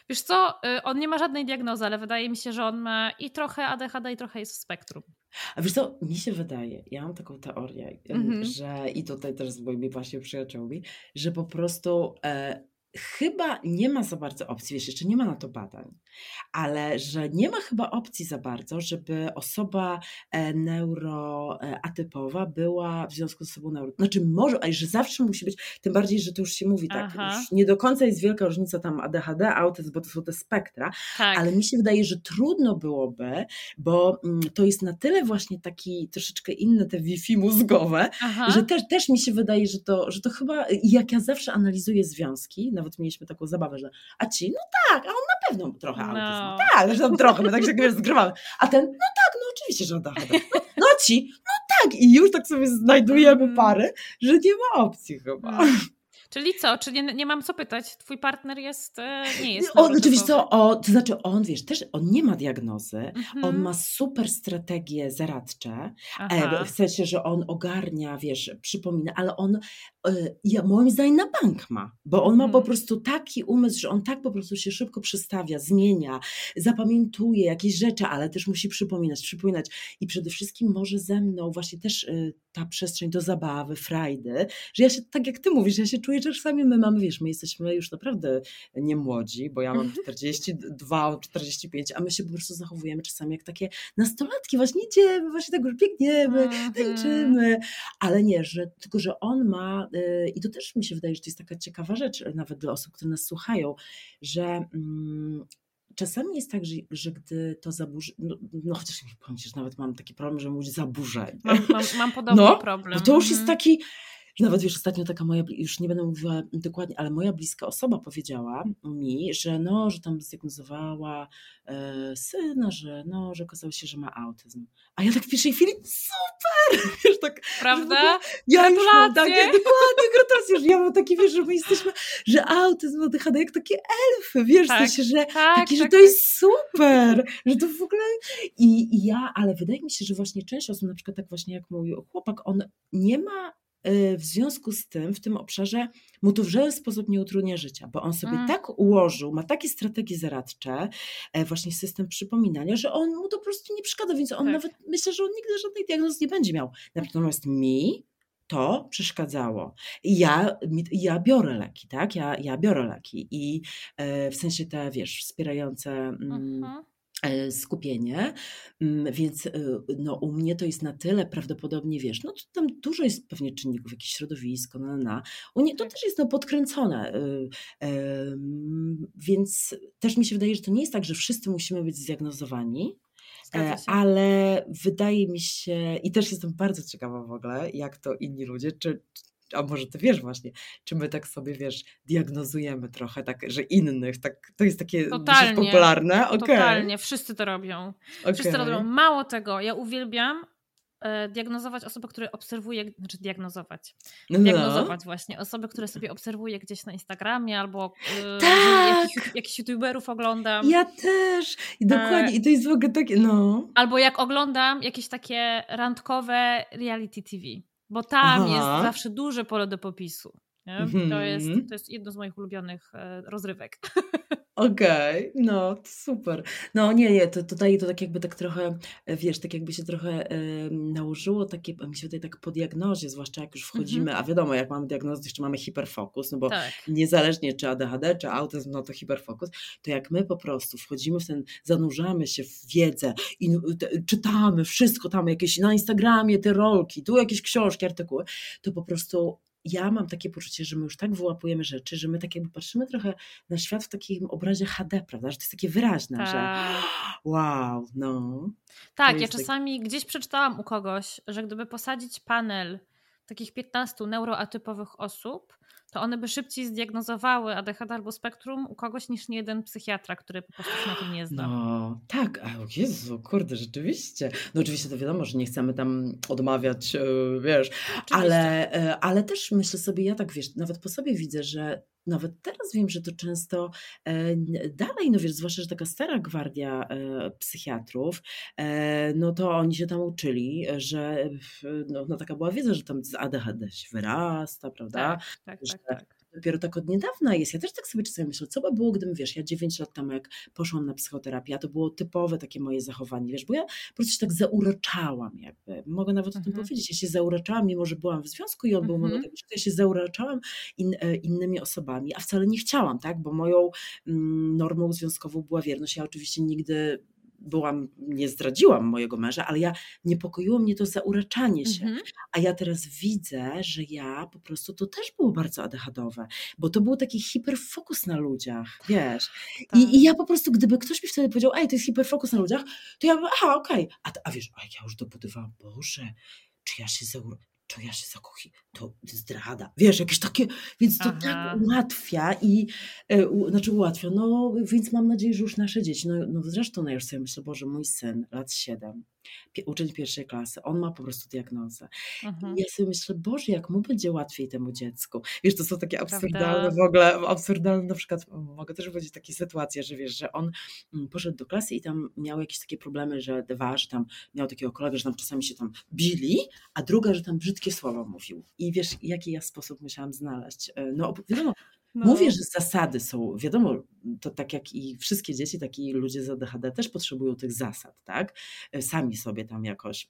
Wiesz co, y, on nie ma żadnej diagnozy, ale wydaje mi się, że on ma i trochę ADHD, i trochę jest w spektrum. A wiesz co, mi się wydaje, ja mam taką teorię, mm -hmm. że i tutaj też z moimi właśnie przyjaciółmi, że po prostu e, chyba nie ma za bardzo opcji, wiesz, jeszcze nie ma na to badań, ale że nie ma chyba opcji za bardzo, żeby osoba e, neuroatypowa była w związku z sobą neuro... Znaczy może, ale że zawsze musi być, tym bardziej, że to już się mówi tak, nie do końca jest wielka różnica tam ADHD, autyzm, bo to są te spektra, tak. ale mi się wydaje, że trudno byłoby, bo mm, to jest na tyle właśnie taki troszeczkę inne te Wi-Fi mózgowe, Aha. że też, też mi się wydaje, że to, że to chyba, jak ja zawsze analizuję związki, nawet mieliśmy taką zabawę, że a ci, no tak, a on na pewno trochę no. autyzm. Tak, że tam trochę, my tak się wiesz, zgrywamy. A ten, no tak, no oczywiście, że ADHD. No, no ci, no tak. I już tak sobie znajdujemy mm. pary, że nie ma opcji chyba. Mm. Czyli co? Czy nie, nie mam co pytać? Twój partner jest, e, nie jest o, Oczywiście co, o, to znaczy on, wiesz, też on nie ma diagnozy, mhm. on ma super strategie zaradcze, e, w sensie, że on ogarnia, wiesz, przypomina, ale on ja, moim zdaniem na bank ma, bo on ma po mhm. prostu taki umysł, że on tak po prostu się szybko przestawia, zmienia, zapamiętuje jakieś rzeczy, ale też musi przypominać, przypominać i przede wszystkim może ze mną właśnie też ta przestrzeń do zabawy, frajdy, że ja się, tak jak ty mówisz, ja się czuję, że czasami my mamy, wiesz, my jesteśmy już naprawdę nie młodzi, bo ja mam 42, 45, a my się po prostu zachowujemy czasami jak takie nastolatki, właśnie idziemy, właśnie tak już biegniemy, mhm. tańczymy, ale nie, że tylko, że on ma i to też mi się wydaje, że to jest taka ciekawa rzecz nawet dla osób, które nas słuchają, że mm, czasami jest tak, że, że gdy to zaburzy, no, no chociaż nie powiem że nawet mam taki problem, że mówić zaburzenie. Mam, mam, mam podobny no, problem. To już jest mhm. taki, nawet wiesz, ostatnio taka moja, już nie będę mówiła dokładnie, ale moja bliska osoba powiedziała mi, że no, że tam zdiagnozowała e, syna, że no, że okazało się, że ma autyzm. A ja tak w pierwszej chwili, super! Wiesz, tak, Prawda? Ja już mam takie, dokładnie, gratulacje, że ja mam taki, wiesz, że my jesteśmy, że autyzm, ADHD jak takie elfy, wiesz, tak, że, tak, taki, tak, że to tak. jest super, że to w ogóle i, i ja, ale wydaje mi się, że właśnie część osób, na przykład tak właśnie jak mój chłopak, on nie ma w związku z tym w tym obszarze mu to w żaden sposób nie utrudnia życia, bo on sobie mm. tak ułożył, ma takie strategie zaradcze, e, właśnie system przypominania, że on mu to po prostu nie przeszkadza, więc on tak. nawet myślę, że on nigdy żadnej diagnozy nie będzie miał. Natomiast mi to przeszkadzało. Ja, ja biorę leki, tak? Ja, ja biorę leki i e, w sensie te, wiesz, wspierające. Mm, mhm. Skupienie, mm, więc e, no, u mnie to jest na tyle prawdopodobnie, wiesz, no tam dużo jest pewnie czynników, jakieś środowisko, na, na. U mnie to tak. też jest no, podkręcone, e, więc też mi się wydaje, że to nie jest tak, że wszyscy musimy być zdiagnozowani, ale wydaje mi się, i też jestem bardzo ciekawa w ogóle, jak to inni ludzie, czy, a może ty wiesz właśnie, czy my tak sobie, wiesz, diagnozujemy trochę, tak, że innych, tak, to jest takie totalnie, popularne? Okay. Totalnie, wszyscy to robią. Okay. Wszyscy to robią. Mało tego, ja uwielbiam e, diagnozować osoby, które obserwuję, znaczy diagnozować, no. diagnozować właśnie osoby, które sobie obserwuję gdzieś na Instagramie albo e, tak. jakichś, jakichś youtuberów oglądam. Ja też, I dokładnie, e, i to jest w ogóle takie, no. Albo jak oglądam jakieś takie randkowe reality TV. Bo tam Aha. jest zawsze duże pole do popisu. To, jest, mhm. to jest jedno z moich ulubionych e, rozrywek. Okej, okay, no super. No nie, nie, to tutaj to tak jakby tak trochę, e, wiesz, tak jakby się trochę y, nałożyło takie, mi się tutaj tak po diagnozie, zwłaszcza jak już wchodzimy, mm -hmm. a wiadomo, jak mamy diagnozę, jeszcze mamy hiperfokus, no bo tak. niezależnie czy ADHD, czy autyzm, no to hiperfokus, to jak my po prostu wchodzimy w ten, zanurzamy się w wiedzę i te, czytamy wszystko tam, jakieś na Instagramie te rolki, tu jakieś książki, artykuły, to po prostu ja mam takie poczucie, że my już tak wyłapujemy rzeczy, że my tak jakby patrzymy trochę na świat w takim obrazie HD, prawda? Że to jest takie wyraźne, tak. że wow, no. Tak, ja czasami tak... gdzieś przeczytałam u kogoś, że gdyby posadzić panel takich 15 neuroatypowych osób, to one by szybciej zdiagnozowały ADHD albo spektrum u kogoś niż nie jeden psychiatra, który po prostu się na tym nie zna. No, tak, a o Jezu, kurde, rzeczywiście. No oczywiście to wiadomo, że nie chcemy tam odmawiać, e, wiesz, ale, e, ale też myślę sobie, ja tak wiesz, nawet po sobie widzę, że nawet teraz wiem, że to często e, dalej, no wiesz, zwłaszcza, że taka stara gwardia e, psychiatrów, e, no to oni się tam uczyli, że no, no taka była wiedza, że tam z ADHD się wyrasta, prawda? Tak, tak, że, tak, tak dopiero tak od niedawna jest. Ja też tak sobie czasami myślę, co by było, gdybym, wiesz, ja 9 lat temu jak poszłam na psychoterapię, to było typowe takie moje zachowanie, wiesz, bo ja po prostu się tak zauroczałam jakby. Mogę nawet mhm. o tym mhm. powiedzieć. Ja się zauroczałam, mimo że byłam w związku i on był mhm. monogatyczny, to ja się zauroczałam in, e, innymi osobami, a wcale nie chciałam, tak, bo moją mm, normą związkową była wierność. Ja oczywiście nigdy byłam, nie zdradziłam mojego męża, ale ja niepokoiło mnie to zauraczanie się. Mhm. A ja teraz widzę, że ja po prostu to też było bardzo ADHDowe, bo to był taki hiperfokus na ludziach, tak, wiesz. Tak. I, I, ja po prostu, gdyby ktoś mi wtedy powiedział, ej, to jest hiperfokus na ludziach, to ja bym, aha, okej. Okay. A, a wiesz, a ja już dobudowałam, Boże, czy ja się zaur to ja się zakochi, to zdrada, wiesz, jakieś takie, więc to tak Aha. tak ułatwia i, e, u, znaczy ułatwia, no więc mam nadzieję, że już nasze dzieci, no, no zresztą no, ja już sobie myślę, Boże, mój syn, lat 7, uczeń pierwszej klasy, on ma po prostu diagnozę. Mhm. I ja sobie myślę, Boże, jak mu będzie łatwiej temu dziecku. Wiesz, to są takie absurdalne Prawda? w ogóle, absurdalne na przykład, mogę też powiedzieć takie sytuacje, że wiesz, że on mm, poszedł do klasy i tam miał jakieś takie problemy, że dwa, że tam miał takiego kolegę, że tam czasami się tam bili, a druga, że tam brzydkie słowa mówił. I wiesz, jaki ja sposób musiałam znaleźć? E, no wiadomo, no. Mówię, że zasady są, wiadomo, to tak jak i wszystkie dzieci, tak i ludzie z ADHD też potrzebują tych zasad, tak? E, sami sobie tam jakoś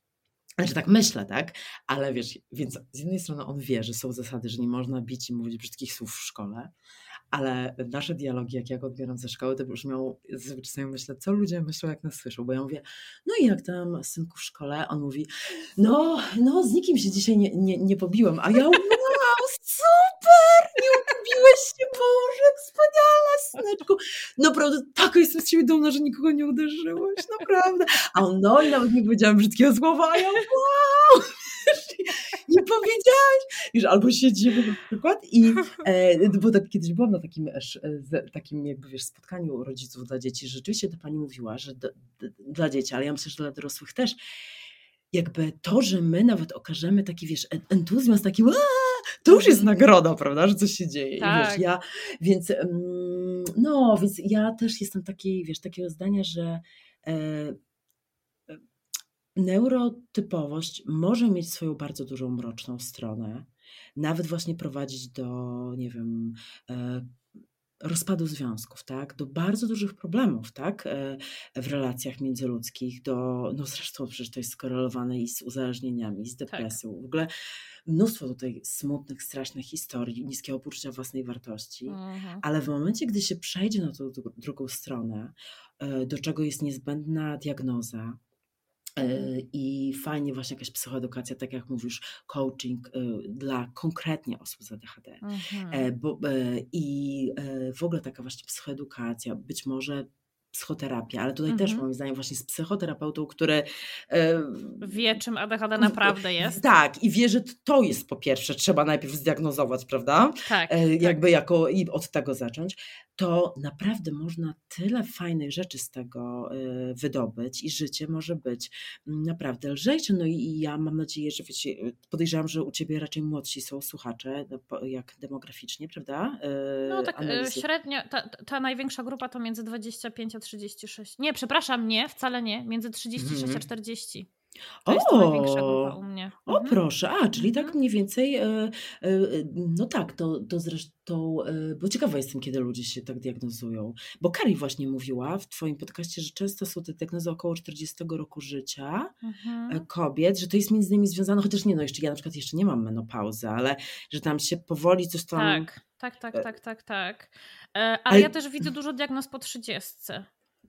znaczy tak myślę, tak? Ale wiesz, więc z jednej strony on wie, że są zasady, że nie można bić i mówić brzydkich słów w szkole, ale nasze dialogi, jak ja go odbieram ze szkoły, to brzmią, czasami myślę, co ludzie myślą, jak nas słyszą, bo ja mówię, no i jak tam synku w szkole? On mówi, no, no z nikim się dzisiaj nie, nie, nie pobiłem, a ja się, Boże, jak wspaniale, syneczku. Naprawdę, tak jestem z ciebie dumna, że nikogo nie uderzyłeś, naprawdę. A on, no i nawet nie powiedziałam brzydkiego słowa, a ja wow nie powiedziałaś! Już albo siedzimy na przykład i, e, bo tak kiedyś byłam na takim, e, takim jakby wiesz, spotkaniu rodziców dla dzieci, rzeczywiście ta pani mówiła, że d, d, dla dzieci, ale ja myślę, że dla dorosłych też, jakby to, że my nawet okażemy taki, wiesz, entuzjazm, taki to już jest mhm. nagroda, prawda, że coś się dzieje. Tak. Wiesz, ja, więc no, więc ja też jestem takiej, wiesz, takiego zdania, że e, neurotypowość może mieć swoją bardzo dużą mroczną stronę, nawet właśnie prowadzić do, nie wiem, e, rozpadu związków, tak, do bardzo dużych problemów, tak, e, w relacjach międzyludzkich, do, no zresztą przecież to jest skorelowane i z uzależnieniami, i z tak. depresją, tak. w ogóle mnóstwo tutaj smutnych, strasznych historii, niskiego poczucia własnej wartości, mhm. ale w momencie, gdy się przejdzie na tą drugą stronę, e, do czego jest niezbędna diagnoza, I fajnie właśnie jakaś psychoedukacja, tak jak mówisz, coaching e, dla konkretnie osób z ADHD. E, mhm. Bo, I w ogóle taka właśnie psychoedukacja, być może psychoterapia, ale tutaj mhm. też moim zdaniem właśnie z psychoterapeutą, który wie czym ADHD naprawdę jest. Tak i wie, że to jest po pierwsze, trzeba najpierw zdiagnozować, prawda? Tak. Jakby tak. jako i od tego zacząć, to naprawdę można tyle fajnych rzeczy z tego y, wydobyć i życie może być mm, naprawdę lżejsze. No i ja mam nadzieję, że wiecie, podejrzewam, że u Ciebie raczej młodsi są słuchacze, no, jak demograficznie, prawda? Y, no tak y, analizy. średnio, ta, ta największa grupa to między 25 a 36. Nie, przepraszam, nie, wcale nie, między 36 mm. a 40. To o, jest to największa grupa u mnie. O, mhm. proszę, a, czyli tak mhm. mniej więcej, e, e, no tak, to, to zresztą, e, bo ciekawa jestem, kiedy ludzie się tak diagnozują. Bo Kari właśnie mówiła w Twoim podcaście, że często są te diagnozy około 40 roku życia mhm. kobiet, że to jest między innymi związane, chociaż nie, no jeszcze ja na przykład jeszcze nie mam menopauzy, ale że tam się powoli coś tam... Tak, tak, tak, tak, tak, tak. Ale, ale ja też widzę dużo diagnoz po 30.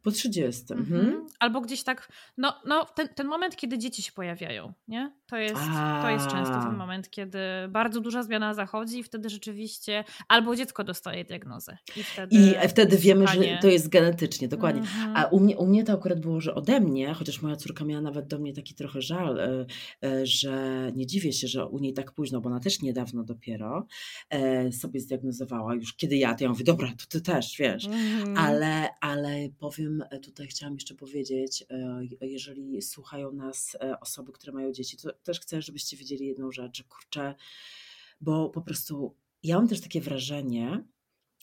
Po 30. Mhm. Mhm. Albo gdzieś tak, no, no ten, ten moment, kiedy dzieci się pojawiają, nie? To jest, to jest często ten moment, kiedy bardzo duża zmiana zachodzi i wtedy rzeczywiście albo dziecko dostaje diagnozę. I wtedy, I wtedy wiemy, że to jest genetycznie, dokładnie. Mhm. A u mnie, u mnie to akurat było, że ode mnie, chociaż moja córka miała nawet do mnie taki trochę żal, e, e, że nie dziwię się, że u niej tak późno, bo ona też niedawno dopiero e, sobie zdiagnozowała już, kiedy ja, to ja mówię, dobra, to ty też, wiesz. Mhm. Ale, ale powiem, tutaj chciałam jeszcze powiedzieć, jeżeli słuchają nas osoby, które mają dzieci, to też chcę, żebyście wiedzieli jedną rzecz, że kurczę, bo po prostu ja mam też takie wrażenie,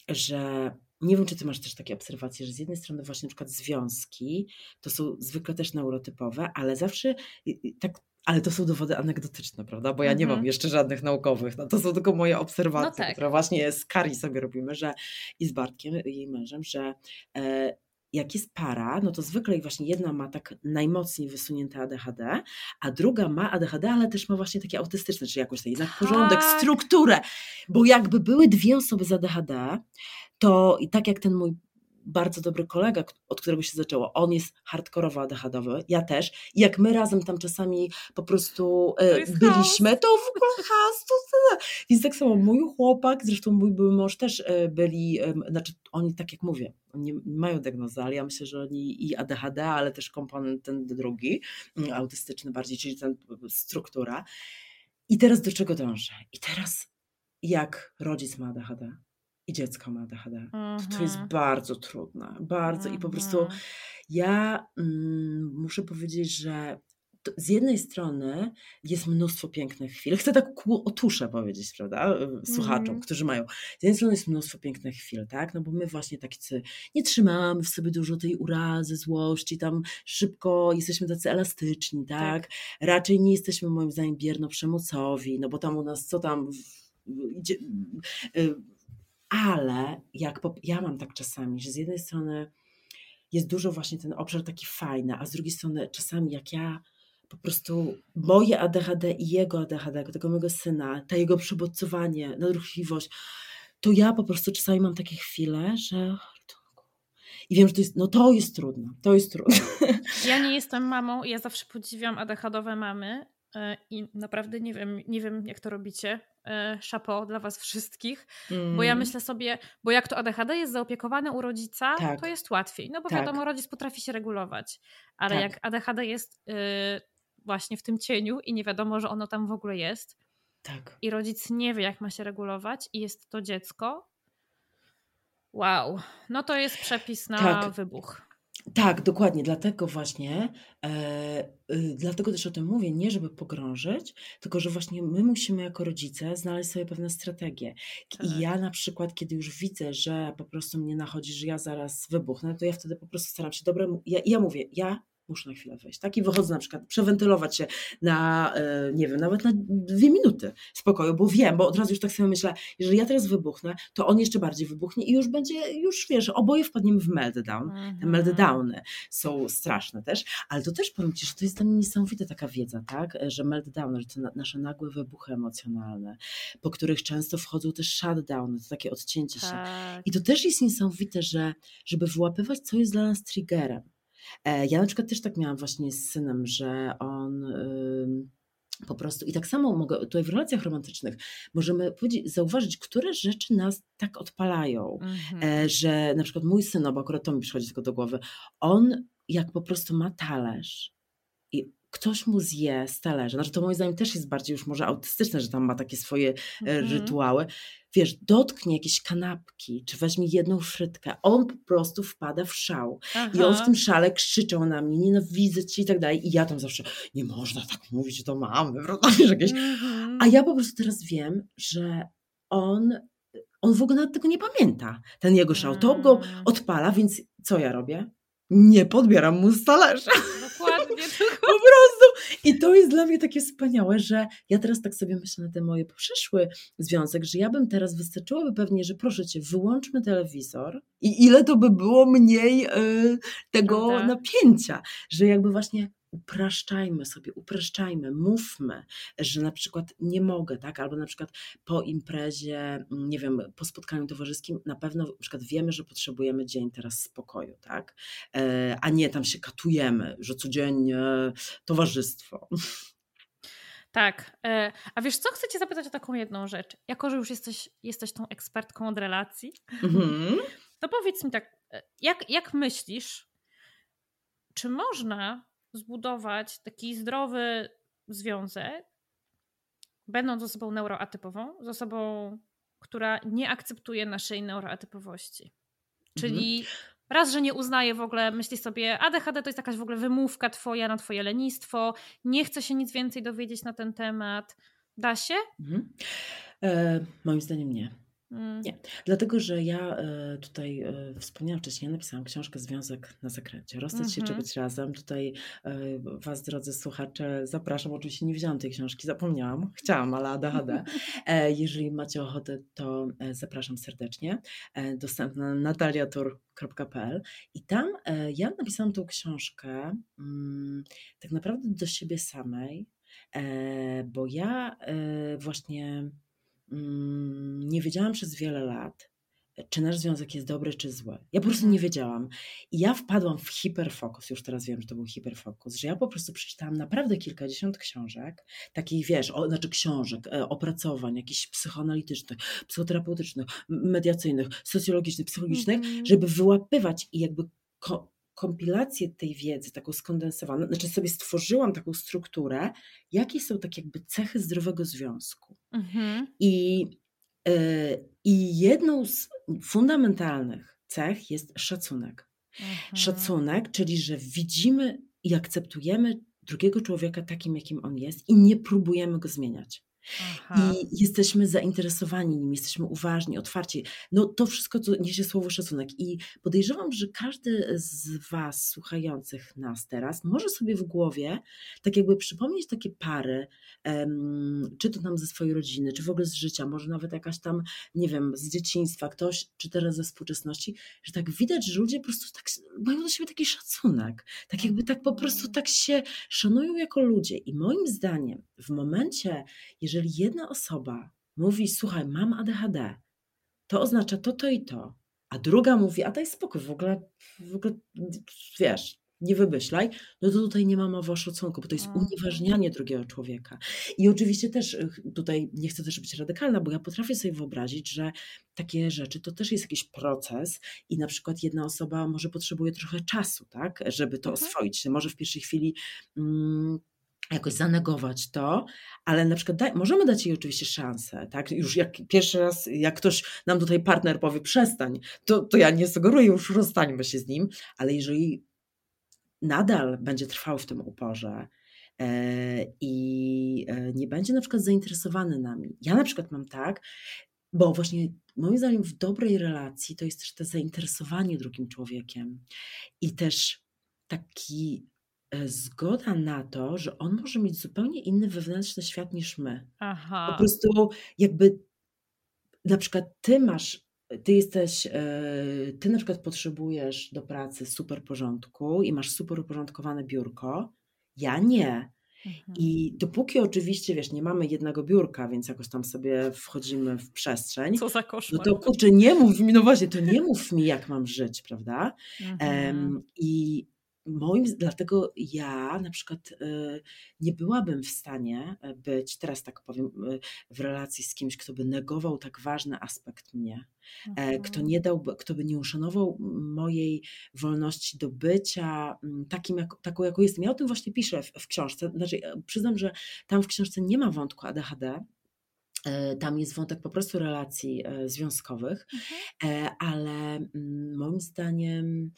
że nie wiem, czy ty masz też takie obserwacje, że z jednej strony właśnie na przykład związki to są zwykle też neurotypowe, ale zawsze tak ale to są dowody anegdotyczne, prawda? Bo ja nie mam mhm. jeszcze żadnych naukowych. No to są tylko moje obserwacje, no tak. które właśnie z Kari sobie robimy, że i z Bartkiem, jej mężem, że e, jak jest para, no to zwykle właśnie jedna ma tak najmocniej wysunięte ADHD, a druga ma ADHD, ale też ma właśnie takie autystyczne, czyli jakoś jednak porządek, tak. strukturę. Bo jakby były dwie osoby z ADHD, to i tak jak ten mój bardzo dobry kolega, od którego się zaczęło. On jest hardkorowo ADHD-owy, ja też. I jak my razem tam czasami po prostu e, to byliśmy, to w ogóle to, Więc tak samo mój chłopak, zresztą mój były mąż też e, byli, znaczy oni tak jak mówię, oni mają diagnozę, ale ja myślę, że oni i ADHD, ale też komponent ten drugi, mm, autystyczny bardziej, czyli ten struktura. I teraz do czego dążę? I teraz jak rodzic ma ADHD, i dziecko ma ADHD. To, to jest mhm. bardzo trudne, bardzo i po prostu mhm. ja mm, muszę powiedzieć, że z jednej strony jest mnóstwo pięknych chwil. Chcę tak ku otusze powiedzieć, prawda, słuchaczom, mm. którzy mają. Z jednej strony jest mnóstwo pięknych chwil, tak, no bo my właśnie tacy nie trzymamy w sobie dużo tej urazy, złości, tam szybko jesteśmy tacy elastyczni, tak. tak. Raczej nie jesteśmy moim zdaniem bierno przemocowi, no bo tam u nas co tam idzie y, ale jak ja mam tak czasami, że z jednej strony jest dużo właśnie ten obszar taki fajny, a z drugiej strony czasami jak ja po prostu moje ADHD i jego ADHD, tego mojego syna, to jego przybodźcowanie, nadruchliwość, to ja po prostu czasami mam takie chwile, że i wiem, że to jest, no to jest trudne, to jest trudne. Ja nie jestem mamą ja zawsze podziwiam ADHD-owe mamy i naprawdę nie wiem, nie wiem jak to robicie, szapo dla was wszystkich, mm. bo ja mm. myślę sobie, bo jak to ADHD jest zaopiekowane u rodzica, tak. to jest łatwiej, no bo tak. wiadomo, rodzic potrafi się regulować, ale tak. jak ADHD jest y, właśnie w tym cieniu i nie wiadomo, że ono tam w ogóle jest tak. i rodzic nie wie, jak ma się regulować i jest to dziecko, wow, no to jest przepis na tak. wybuch. Tak, dokładnie. Dlatego właśnie, e, y, dlatego też o tym mówię, nie żeby pogrążyć, tylko że właśnie my musimy jako rodzice znaleźć sobie pewne strategie. I tak. ja na przykład, kiedy już widzę, że po prostu mnie nachodzi, że ja zaraz wybuchnę, to ja wtedy po prostu staram się, dobre, ja, ja mówię, ja muszę na chwilę wyjść, tak? I wychodzę na przykład, przewentylować się na, e, nie wiem, nawet na dwie minuty spokoju, bo wiem, bo od razu już tak sobie myślę, jeżeli ja teraz wybuchnę, to on jeszcze bardziej wybuchnie i już będzie, już wiesz, oboje wpadniemy w meltdown. Te mhm. meltdowny są straszne też, ale to też powiem Ci, że to jest dla mnie niesamowita taka wiedza, tak? Że meltdowny, że to nasze nagłe wybuchy emocjonalne, po których często wchodzą też shutdowny, to takie odcięcie tak. się. I to też jest niesamowite, że żeby wyłapywać, co jest dla nas triggerem, ja na przykład też tak miałam właśnie z synem, że on po prostu i tak samo mogę tutaj w relacjach romantycznych możemy zauważyć, które rzeczy nas tak odpalają, mm-hmm. że na przykład mój syn, bo akurat to mi przychodzi tylko do głowy, on jak po prostu ma talerz i ktoś mu zje z talerza, znaczy to moim zdaniem też jest bardziej już może autystyczne, że tam ma takie swoje mm-hmm. rytuały, wiesz, dotknie jakieś kanapki, czy weźmie jedną frytkę, on po prostu wpada w szał. Aha. I on w tym szale krzyczał na mnie, nienawidzę cię i tak dalej. I ja tam zawsze, nie można tak mówić do mamy, prawda? Jakieś... Mhm. A ja po prostu teraz wiem, że on, on w ogóle nawet tego nie pamięta, ten jego szał. To go mm. odpala, więc co ja robię? Nie podbieram mu z talerza. Dokładnie. prostu. I to jest dla mnie takie wspaniałe, że ja teraz tak sobie myślę na ten moje przyszły związek, że ja bym teraz wystarczyłoby pewnie, że proszę cię, wyłączmy telewizor i ile to by było mniej y, tego Prawda? napięcia, że jakby właśnie upraszczajmy sobie, upraszczajmy, mówmy, że na przykład nie mogę, tak? Albo na przykład po imprezie, nie wiem, po spotkaniu towarzyskim na pewno na przykład wiemy, że potrzebujemy dzień teraz spokoju, tak? E, a nie tam się katujemy, że codziennie towarzystwo. Tak. E, a wiesz co, chcę cię zapytać o taką jedną rzecz. Jako, że już jesteś, jesteś tą ekspertką od relacji, mhm. to powiedz mi tak, e, jak, jak myślisz, czy można zbudować taki zdrowy związek, będąc osobą neuroatypową, z osobą, która nie akceptuje naszej neuroatypowości? Czyli mhm. Raz, że nie uznaje w ogóle, myśli sobie, ADHD to jest jakaś w ogóle wymówka twoja na twoje lenistwo, nie chce się nic więcej dowiedzieć na ten temat. Da się? Mhm. E, moim zdaniem nie. Mm. Nie, dlatego że ja e, tutaj e, wspomniałam wcześniej, ja napisałam książkę Związek na zakręcie. Rozstać się czy mhm. być razem. Tutaj e, Was, drodzy słuchacze, zapraszam. Oczywiście nie wzięłam tej książki, zapomniałam. Chciałam, ale ADHD. Jeżeli macie ochotę, to zapraszam serdecznie. Dostępna nataliatur.pl i tam ja napisałam tą książkę mm, tak naprawdę do siebie samej, bo ja właśnie Mm, nie wiedziałam przez wiele lat, czy nasz związek jest dobry, czy zły. Ja po prostu nie wiedziałam. I ja wpadłam w hiperfokus, już teraz wiem, że to był hiperfokus, że ja po prostu przeczytałam naprawdę kilkadziesiąt książek, takich wiesz, o, znaczy książek, e, opracowań, jakichś psychoanalitycznych, psychoterapeutycznych, mediacyjnych, socjologicznych, psychologicznych, mm -hmm. żeby wyłapywać i jakby ko kompilację tej wiedzy, taką skondensowaną, znaczy sobie stworzyłam taką strukturę, jakie są tak jakby cechy zdrowego związku. Mhm. I, yy, I jedną z fundamentalnych cech jest szacunek. Mhm. Szacunek, czyli że widzimy i akceptujemy drugiego człowieka takim, jakim on jest i nie próbujemy go zmieniać. Aha. I jesteśmy zainteresowani nim, jesteśmy uważni, otwarci. No to wszystko, co niesie słowo szacunek. I podejrzewam, że każdy z Was słuchających nas teraz może sobie w głowie tak jakby przypomnieć takie pary, um, czy to tam ze swojej rodziny, czy w ogóle z życia, może nawet jakaś tam, nie wiem, z dzieciństwa, ktoś, czy teraz ze współczesności, że tak widać, że ludzie po prostu tak mają do siebie taki szacunek. Tak jakby tak po prostu mhm. tak się szanują jako ludzie. I moim zdaniem w momencie, jeżeli jeżeli jedna osoba mówi, słuchaj, mam ADHD, to oznacza to, to i to, a druga mówi, a daj spokój, w ogóle, w ogóle wiesz, nie wymyślaj, no to tutaj nie ma mowy o szacunku, bo to jest unieważnianie drugiego człowieka. I oczywiście też tutaj nie chcę też być radykalna, bo ja potrafię sobie wyobrazić, że takie rzeczy to też jest jakiś proces i na przykład jedna osoba może potrzebuje trochę czasu, tak, żeby to mhm. oswoić. Może w pierwszej chwili mm, jakoś zanegować to, ale na przykład daj, możemy dać jej oczywiście szansę, tak? Już jak pierwszy raz, jak ktoś nam tutaj partner powie przestań, to, to ja nie sugeruję, już rozstańmy się z nim, ale jeżeli nadal będzie trwał w tym uporze e, i e, nie będzie na przykład zainteresowany nami. Ja na przykład mam tak, bo właśnie moim zdaniem w dobrej relacji to jest też to zainteresowanie drugim człowiekiem i też taki zgoda na to, że on może mieć zupełnie inny wewnętrzny świat niż my. Aha. Po prostu jakby na przykład ty masz, ty jesteś, e, ty na przykład potrzebujesz do pracy super porządku i masz super uporządkowane biurko, ja nie. Mhm. I dopóki oczywiście, wiesz, nie mamy jednego biurka, więc jakoś tam sobie wchodzimy w przestrzeń. Co za koszmar. No to kurczę, nie mów mi, no właśnie, to nie mów mi, jak mam żyć, prawda? Mhm. Um, I moim, dlatego ja na przykład y, nie byłabym w stanie e, być, teraz tak powiem, y, w relacji z kimś, kto by negował tak ważny aspekt mnie, mhm. kto nie dałby, kto by nie uszanował mojej wolności do bycia takim, jak, taką, jaką jestem. Ja o tym właśnie piszę w, w książce. Znaczy, e, przyznam, że tam w książce nie ma wątku ADHD, tam jest wątek po prostu relacji związkowych, mhm. ale moim zdaniem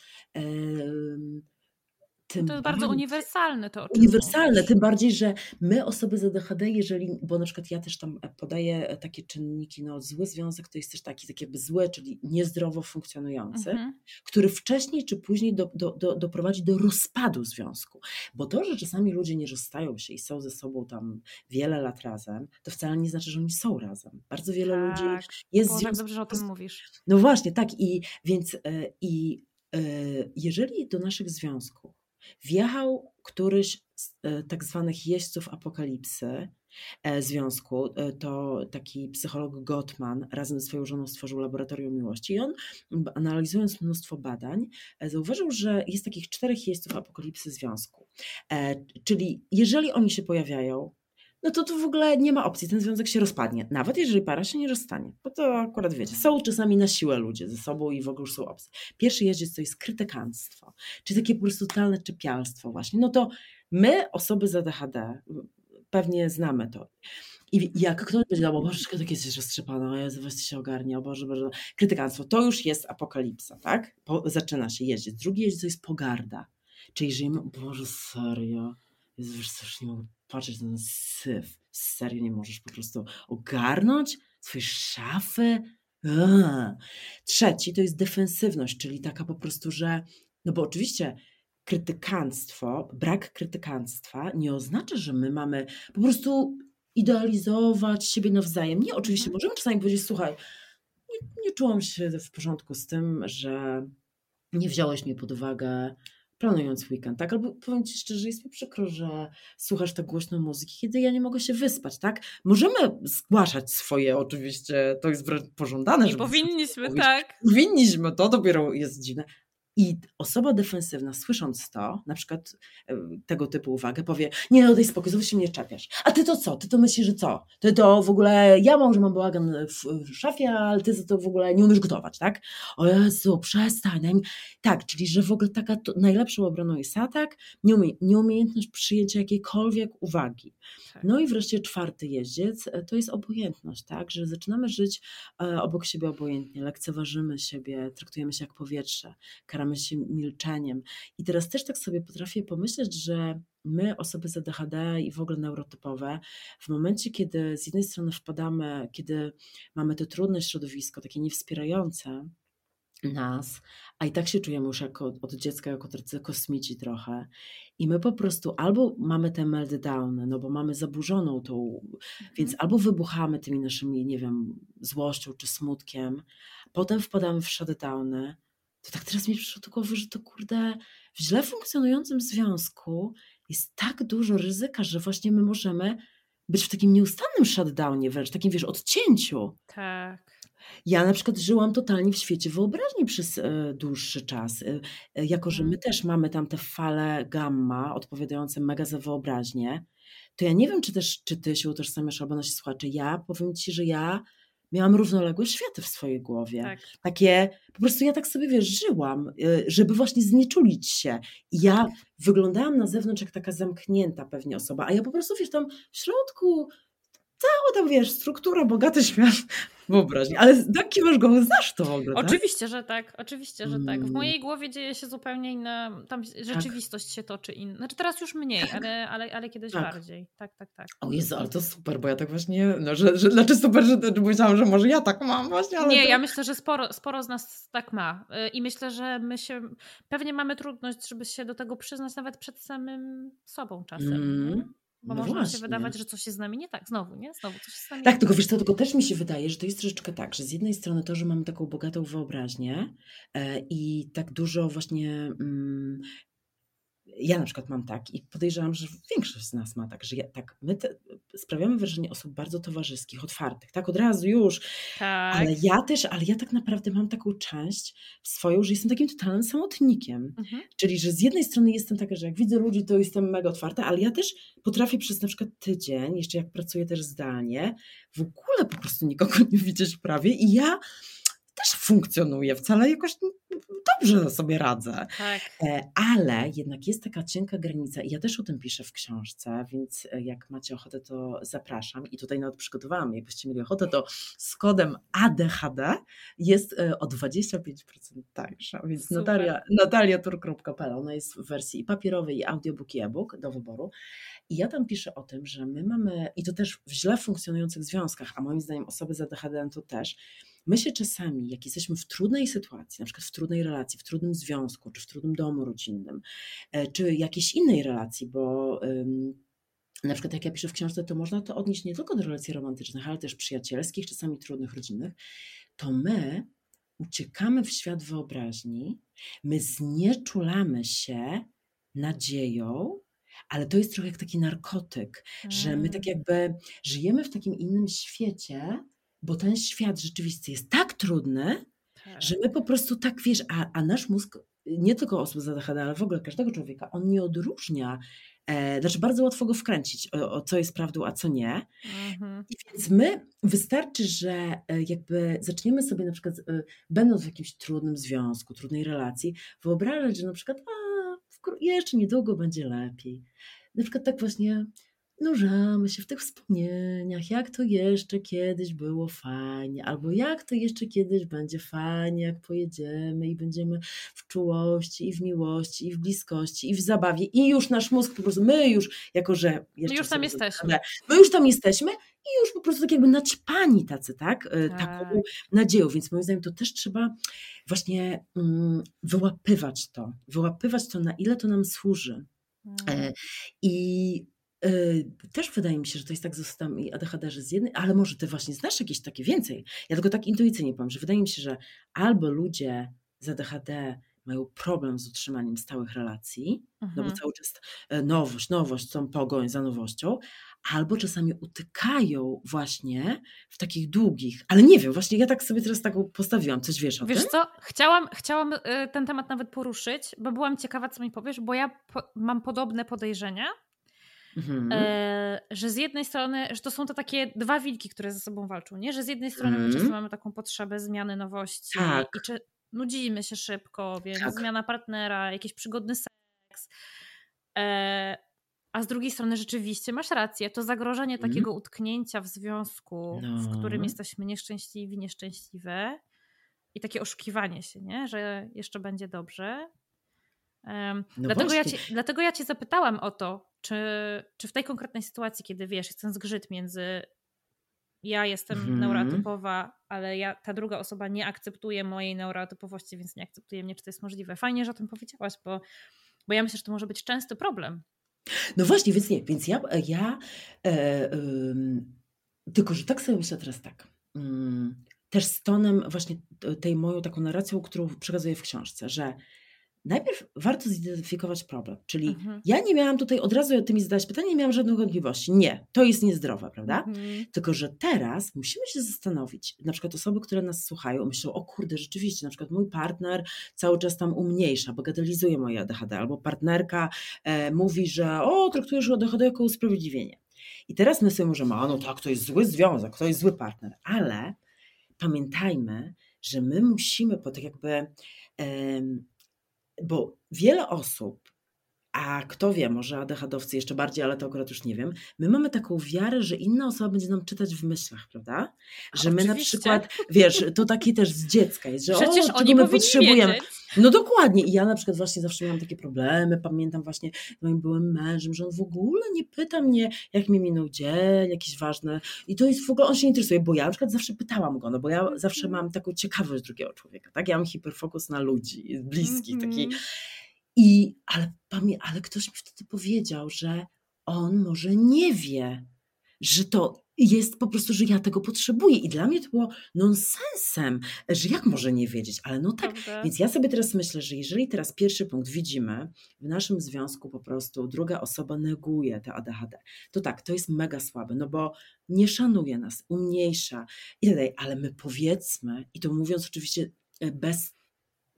tym to jest bardzo bardziej, uniwersalne to. Uniwersalne, tym bardziej, że my osoby z ADHD, jeżeli, bo na przykład ja też tam podaję takie czynniki, no zły związek to jest też taki, tak jakby zły, czyli niezdrowo funkcjonujący, mhm. który wcześniej czy później do, do, do, doprowadzi do rozpadu związku. Bo to, że czasami ludzie nie rozstają się i są ze sobą tam wiele lat razem, to wcale nie znaczy, że oni są razem. Bardzo wiele tak, ludzi jest... Tak dobrze, że o tym mówisz. No właśnie, tak i więc e, i e, jeżeli do naszych związków wjechał któryś z e, tak zwanych jeźdźców apokalipsy e, związku, e, to taki psycholog Gottman razem ze swoją żoną stworzył laboratorium miłości i on analizując mnóstwo badań zauważył, że jest takich czterech jeźdźców apokalipsy związku. Czyli jeżeli oni się pojawiają, no to tu w ogóle nie ma opcji, ten związek się rozpadnie. Nawet jeżeli para się nie rozstanie. Bo to akurat wiecie, są czasami na siłę ludzie ze sobą i w ogóle już są opcje. Pierwszy jeździec to jest krytykanstwo, czyli takie po prostu totalne czepialstwo właśnie. No to my, osoby z ADHD, pewnie znamy to. I jak ktoś będzie dał, o Boże, tak jesteś roztrzepana, o Jezu, weź się ogarnie, o Boże, Boże. Krytykanstwo, to już jest apokalipsa, tak? Po, zaczyna się jeździć. Drugi jeździec to jest pogarda. Czyli żyjemy, Boże, serio, Jezu, wiesz co, już nie mogę patrzeć na ten syf. Serio nie możesz po prostu ogarnąć swojej szafy? Trzeci to jest defensywność, czyli taka po prostu, że, no bo oczywiście krytykanstwo, brak krytykanstwa nie oznacza, że my mamy po prostu idealizować siebie nawzajem. Nie, oczywiście mhm. możemy czasami powiedzieć, słuchaj, nie, nie czułam się w porządku z tym, że nie wziąłeś mnie pod uwagę, planując weekend, tak? Albo powiem Ci szczerze, jest mi przykro, że słuchasz tak głośno muzyki, kiedy ja nie mogę się wyspać, tak? Możemy zgłaszać swoje, oczywiście, to jest wręcz pożądane. I powinniśmy, tak. Powinniśmy, to dopiero jest dziwne. I osoba defensywna, słysząc to, na przykład e, tego typu uwagę, powie: Nie, no daj spokój, znowu się mnie czepiasz. A ty to co? Ty to myślisz, że co? Ty to w ogóle, ja może mam bałagan w, w szafie, ale ty to w ogóle nie umiesz gotować, tak? O Jezu, przestań. Tak, czyli że w ogóle taka to, najlepszą obroną jest atak, nieumie, nieumiejętność przyjęcia jakiejkolwiek uwagi. Tak. No i wreszcie czwarty jeździec e, to jest obojętność, tak? Że zaczynamy żyć e, obok siebie obojętnie, lekceważymy siebie, traktujemy się jak powietrze, karamy się milczeniem. I teraz też tak sobie potrafię pomyśleć, że my, osoby z ADHD i w ogóle neurotypowe, w momencie, kiedy z jednej strony wpadamy, kiedy mamy to trudne środowisko, takie niewspierające, nas, a i tak się czujemy już jako, od dziecka jako tacy kosmici trochę. I my po prostu albo mamy te meltdowny, no bo mamy zaburzoną tą, więc mhm. albo wybuchamy tymi naszymi, nie wiem, złością czy smutkiem, potem wpadamy w shutdowny, to tak teraz mi przyszło do głowy, że to kurde, w źle funkcjonującym związku jest tak dużo ryzyka, że właśnie my możemy być w takim nieustannym shutdownie wręcz, takim wiesz, odcięciu. Tak. Ja na przykład żyłam totalnie w świecie wyobraźni przez y, dłuższy czas. Y, y, jako, że my mhm. też mamy tam te fale gamma odpowiadające mega za wyobraźnię, to ja nie wiem, czy też czy ty się utożsamiasz albo nasi słuchacze. Ja powiem ci, że ja miałam równoległe światy w swojej głowie. Tak. Takie, po prostu ja tak sobie, wiesz, żyłam, y, żeby właśnie znieczulić się. I ja wyglądałam na zewnątrz jak taka zamknięta pewnie osoba, a ja po prostu, wiesz, tam w środku cała tam, wiesz, struktura, bogaty świat wyobraźni. Ale taki masz go, znasz to w ogóle, tak? Oczywiście, że tak, oczywiście, że tak. W mm. mojej głowie dzieje się zupełnie inna, tam tak. rzeczywistość tak. się toczy inna. Znaczy teraz już mniej, tak. ale, ale, ale kiedyś tak. bardziej. Tak, tak, tak. O Jezu, ale to super, bo ja tak właśnie, no, że, że znaczy super, że, że myślałam, że może ja tak mam właśnie, ale Nie, to... ja myślę, że sporo, sporo z nas tak ma y, i myślę, że my się, pewnie mamy trudność, żeby się do tego przyznać nawet przed samym sobą czasem. Mm. Bo no można właśnie. się wydawać, że coś jest z nami nie tak. Znowu, nie? Znowu coś z nami Tak, tylko tak. wiesz co, tylko też mi się wydaje, że to jest troszeczkę tak, że z jednej strony to, że mamy taką bogatą wyobraźnię e, i tak dużo właśnie mm, ja na przykład mam tak i podejrzewam, że większość z nas ma tak, że ja, tak, my te, sprawiamy wrażenie osób bardzo towarzyskich, otwartych, tak od razu już, tak. ale ja też, ale ja tak naprawdę mam taką część swoją, że jestem takim totalnym samotnikiem, mhm. czyli że z jednej strony jestem taka, że jak widzę ludzi, to jestem mega otwarta, ale ja też potrafię przez na przykład tydzień, jeszcze jak pracuję też zdalnie, w ogóle po prostu nikogo nie widzieć prawie i ja też funkcjonuje, wcale jakoś dobrze sobie radzę. Tak. E, ale jednak jest taka cienka granica i ja też o tym piszę w książce, więc e, jak macie ochotę, to zapraszam. I tutaj nawet przygotowałam, jakbyście mieli ochotę, to z kodem ADHD jest e, o 25% tańsza. Więc natalia, nataliatur.pl, ona jest w wersji papierowej, i audiobook i e-book do wyboru. I ja tam piszę o tym, że my mamy, i to też w źle funkcjonujących związkach, a moim zdaniem osoby z ADHD to też, My się czasami, jak jesteśmy w trudnej sytuacji, na przykład w trudnej relacji, w trudnym związku, czy w trudnym domu rodzinnym, e, czy jakiejś innej relacji, bo na przykład jak ja piszę w książce, to można to odnieść nie tylko do relacji romantycznych, ale też przyjacielskich, czasami trudnych, rodzinnych, to my uciekamy w świat wyobraźni, my znieczulamy się nadzieją, ale to jest trochę jak taki narkotyk, że my tak mm. jakby żyjemy w takim innym świecie, bo ten świat rzeczywisty jest tak trudny, tak. że my po prostu tak wiesz, a, a nasz mózg, nie tylko osób z ADHD, ale w ogóle każdego człowieka, on nie odróżnia E, znaczy bardzo łatwo go wkręcić, o, o co jest prawdą, a co nie. Mhm. I więc my, wystarczy, że e, jakby zaczniemy sobie na przykład, e, będąc w jakimś trudnym związku, trudnej relacji, wyobrażać, że na przykład a, jeszcze niedługo będzie lepiej. Na przykład tak właśnie nurzamy się w tych wspomnieniach, jak to jeszcze kiedyś było fajnie, albo jak to jeszcze kiedyś będzie fajnie, jak pojedziemy i będziemy w czułości, i w miłości, i w bliskości, i w zabawie, i już nasz mózg po prostu, my już, jako że jeszcze my już tam jesteśmy. My już tam jesteśmy i już po prostu tak jakby naćpani tacy, tak? E, tak? Taką nadzieją, więc moim zdaniem to też trzeba właśnie mm, wyłapywać to, wyłapywać to, na ile to nam służy. Mm. I Yy, też wydaje mi się, że to jest tak z osobami ADHD, że z jednej, ale może ty właśnie znasz jakieś takie więcej. Ja tylko tak intuicyjnie powiem, że wydaje mi się, że albo ludzie z ADHD mają problem z utrzymaniem stałych relacji, mhm. no bo mhm. cały czas e, nowość, nowość, są pogoń za nowością, albo czasami utykają właśnie w takich długich, ale nie wiem, właśnie ja tak sobie teraz taką postawiłam, coś wiesz o wiesz tym? Wiesz co, chciałam, chciałam e, ten temat nawet poruszyć, bo byłam ciekawa, co mi powiesz, bo ja po, mam podobne podejrzenia, Mhm. E, że z jednej strony, że to są to takie dwa wilki, które ze sobą walczą, nie? Że z jednej strony mhm. my często mamy taką potrzebę zmiany nowości tak. i czy nudzimy się szybko, więc tak. zmiana partnera, jakiś przygodny seks. E, a z drugiej strony rzeczywiście masz rację, to zagrożenie mhm. takiego utknięcia w związku, no. w którym jesteśmy nieszczęśliwi, nieszczęśliwe i takie oszukiwanie się, nie? że jeszcze będzie dobrze. Um, no dlatego, ja cię, dlatego ja cię zapytałam o to, czy, czy w tej konkretnej sytuacji, kiedy wiesz, jest ten zgrzyt między ja jestem mhm. neurotypowa, ale ja, ta druga osoba nie akceptuje mojej neurotypowości, więc nie akceptuje mnie, czy to jest możliwe. Fajnie, że o tym powiedziałaś, bo, bo ja myślę, że to może być częsty problem. No właśnie, więc nie, więc ja, ja e, tylko, że tak sobie myślę teraz tak, mm, też z tonem właśnie tej moją taką narracją, którą przekazuję w książce, że najpierw warto zidentyfikować problem. Czyli mhm. ja nie miałam tutaj, od razu ty mi zadałeś pytanie, nie miałam żadnych wątpliwości. Nie, to jest niezdrowe, prawda? Mhm. Tylko, że teraz musimy się zastanowić, na przykład osoby, które nas słuchają, myślą, o kurde, rzeczywiście, na przykład mój partner cały czas tam umniejsza, bagatelizuje moje ADHD, albo partnerka e, mówi, że o, traktujesz ADHD jako usprawiedliwienie. I teraz my sobie możemy, a no tak, to jest zły związek, to jest zły partner, ale pamiętajmy, że my musimy po tak jakby bo wiele osób, a kto wie, może ADHD-owcy jeszcze bardziej, ale to akurat już nie wiem, my mamy taką wiarę, że inna osoba będzie nam czytać w myślach, prawda? Że my na przykład, wiesz, to takie też z dziecka jest, że Przecież o, oni my potrzebujemy. Wiedzieć. No dokładnie. I ja na przykład właśnie zawsze miałam takie problemy. Pamiętam właśnie z moim byłym mężem, że on w ogóle nie pyta mnie, jak mi minął dzień, jakieś ważne. I to jest w ogóle, on się interesuje, bo ja na przykład zawsze pytałam go, no bo ja zawsze mhm. mam taką ciekawość drugiego człowieka, tak? Ja mam hiperfokus na ludzi, bliskich, mm -hmm. I, ale, ale ktoś mi wtedy powiedział, że on może nie wie, że to jest po prostu, że ja tego potrzebuję. I dla mnie to było nonsensem, że jak może nie wiedzieć, ale no tak. Prawda? Więc ja sobie teraz myślę, że jeżeli teraz pierwszy punkt widzimy, w naszym związku po prostu druga osoba neguje te ADHD, to tak, to jest mega słabe, no bo nie szanuje nas, umniejsza i tak dalej, ale my powiedzmy, i to mówiąc oczywiście e, bez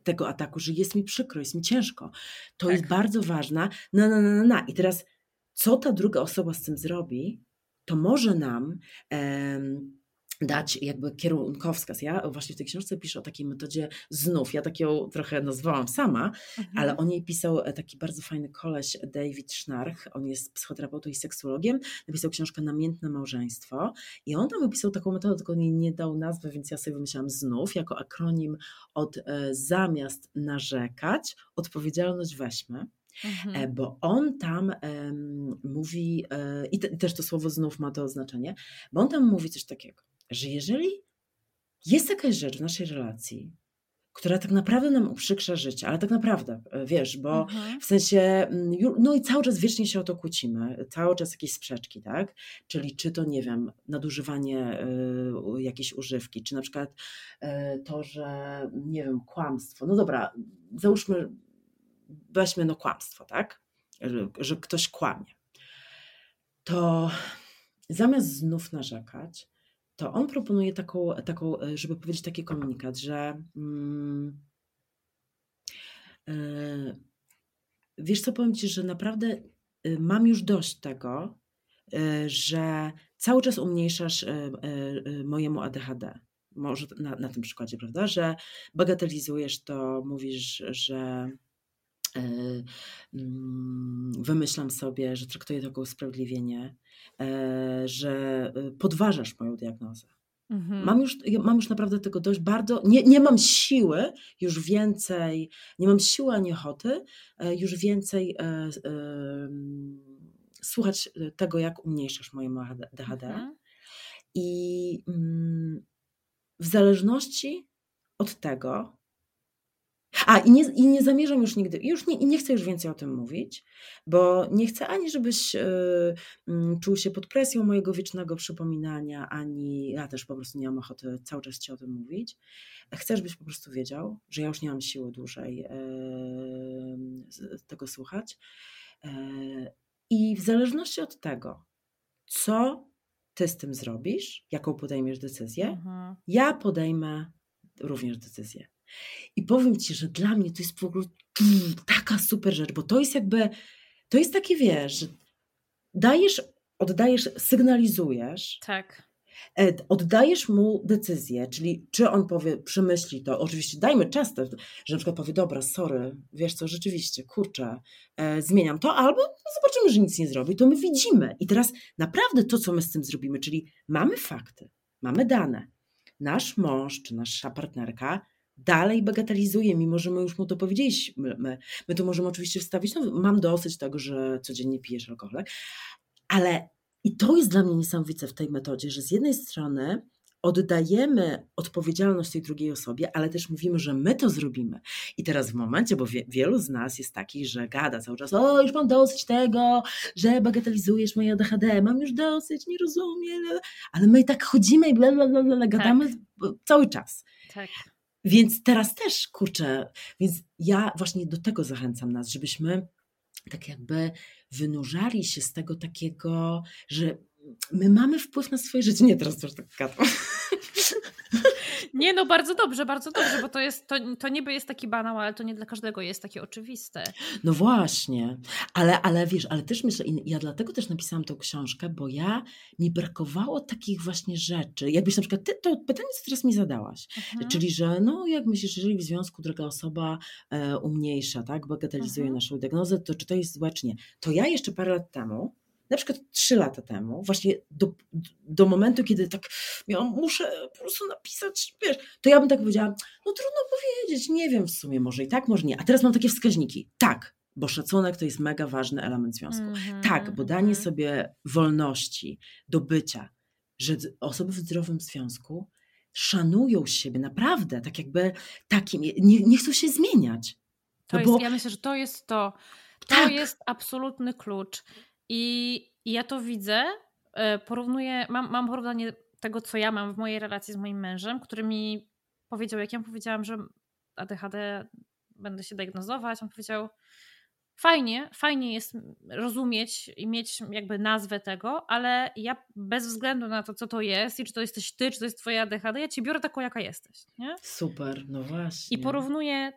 tego ataku, że jest mi przykro, jest mi ciężko. To tak. jest bardzo ważne. Na, na, na, na. I teraz, co ta druga osoba z tym zrobi, to może nam dać jakby kierunkowskaz. Ja właśnie w tej książce piszę o takiej metodzie znów. Ja tak ją trochę nazwałam sama, mhm. ale o niej pisał e, taki bardzo fajny koleś David Schnarch. On jest psychoterapeutą i seksuologiem. Napisał książkę Namiętne małżeństwo i on tam opisał taką metodę, tylko nie, nie dał nazwy, więc ja sobie wymyślałam znów jako akronim od e, zamiast narzekać, odpowiedzialność weźmy. Mhm. E, bo on tam um, mówi, i, te, i też to słowo znów ma to znaczenie, bo on tam mówi coś takiego, że jeżeli jest jakaś rzecz w naszej relacji, która tak naprawdę nam uprzykrza życie, ale tak naprawdę, e, wiesz, bo mhm. w sensie, mm, no i cały czas wiecznie się o to kłócimy, cały czas jakieś sprzeczki, tak? Czyli czy to, nie wiem, nadużywanie y, jakiejś używki, czy na przykład y, to, że, nie wiem, kłamstwo. No dobra, załóżmy, weźmy no kłamstwo, tak? Że, że ktoś kłamie. To zamiast znów narzekać, to on proponuje taką, taką żeby powiedzieć taki komunikat, że yy, wiesz co, powiem Ci, że naprawdę y, mam już dość tego, y, że cały czas umniejszasz y, mojemu ADHD. Może na, na tym przykładzie, prawda? Że bagatelizujesz to, mówisz, że wymyślam sobie, że traktuję to jako usprawiedliwienie, że podważasz moją diagnozę. Mhm. Mam, już, mam już naprawdę tego dość bardzo. Nie, nie mam siły już więcej, nie mam siły ani ochoty e, już więcej e, e, słuchać tego, jak umniejszasz moje ADHD. Mhm. I mm, w zależności od tego, a i nie, i nie zamierzam już nigdy, już nie, i nie chcę już więcej o tym mówić, bo nie chcę ani, żebyś y, y, czuł się pod presją mojego wiecznego przypominania, ani ja też po prostu nie mam ochoty cały czas ci o tym mówić. Chcę, żebyś po prostu wiedział, że ja już nie mam siły dłużej y, tego słuchać. I w zależności od tego, co ty z tym zrobisz, jaką podejmiesz decyzję, mhm. ja podejmę również decyzję. I powiem Ci, że dla mnie to jest w ogóle taka super rzecz, bo to jest jakby, to jest takie, wiesz, że dajesz, oddajesz, sygnalizujesz. Tak. E, oddajesz mu decyzję, czyli czy on powie, przemyśli to, oczywiście dajmy czas, że na przykład powie, dobra, sorry, wiesz co, rzeczywiście, kurczę, e, zmieniam to, albo zobaczymy, że nic nie zrobi, to my widzimy. I teraz naprawdę to, co my z tym zrobimy, czyli mamy fakty, mamy dane. Nasz mąż czy nasza partnerka dalej bagatelizuje, mimo że my już mu to powiedzieliśmy. My, my to możemy oczywiście wstawić, no mam dosyć tego, że codziennie pijesz alkohol, ale i to jest dla mnie niesamowite w tej metodzie, że z jednej strony oddajemy odpowiedzialność tej drugiej osobie, ale też mówimy, że my to zrobimy. I teraz w momencie, bo wie, wielu z nas jest takich, że gada cały czas, o już mam dosyć tego, że bagatelizujesz moje ADHD, mam już dosyć, nie rozumiem, ale my i tak chodzimy i bla, bla, bla, bla gadamy tak. cały czas. Tak. Więc teraz też, kurczę, więc ja właśnie do tego zachęcam nas, żebyśmy tak jakby wynurzali się z tego takiego, że my mamy wpływ na swoje życie. Nie, teraz już tak gadam. Nie, no bardzo dobrze, bardzo dobrze, bo to jest, to, to niby jest taki banał, ale to nie dla każdego jest takie oczywiste. No właśnie, ale, ale wiesz, ale też myślę, ja dlatego też napisałam tę książkę, bo ja, mi brakowało takich właśnie rzeczy, jakbyś na przykład, ty, to pytanie, co teraz mi zadałaś, mhm. czyli, że no jak myślisz, jeżeli w związku druga osoba e, umniejsza, tak, bagatelizuje mhm. naszą diagnozę, to czy to jest złe, czy nie? To ja jeszcze parę lat temu, na przykład trzy lata temu, właśnie do, do momentu, kiedy tak miałam, muszę po prostu napisać, wiesz, to ja bym tak powiedziała, no trudno powiedzieć, nie wiem w sumie, może i tak, może nie. A teraz mam takie wskaźniki. Tak, bo szacunek to jest mega ważny element związku. Mm -hmm, tak, bo danie -hmm. sobie wolności do bycia, że osoby w zdrowym związku szanują siebie naprawdę, tak jakby takim, nie, nie chcą się zmieniać. To no jest, bo... Ja myślę, że to jest to. To tak. jest absolutny klucz. I, ja to widzę, e, porównuję, mam, mam porównanie tego, co ja mam w mojej relacji z moim mężem, który mi powiedział, jak ja powiedziałam, że ADHD będę się diagnozować, on powiedział, fajnie, fajnie jest rozumieć i mieć jakby nazwę tego, ale ja bez względu na to, co to jest i czy to jesteś ty, czy to jest twoje ADHD, ja cię biorę taką, jaka jesteś. Nie? Super, no właśnie. I porównuję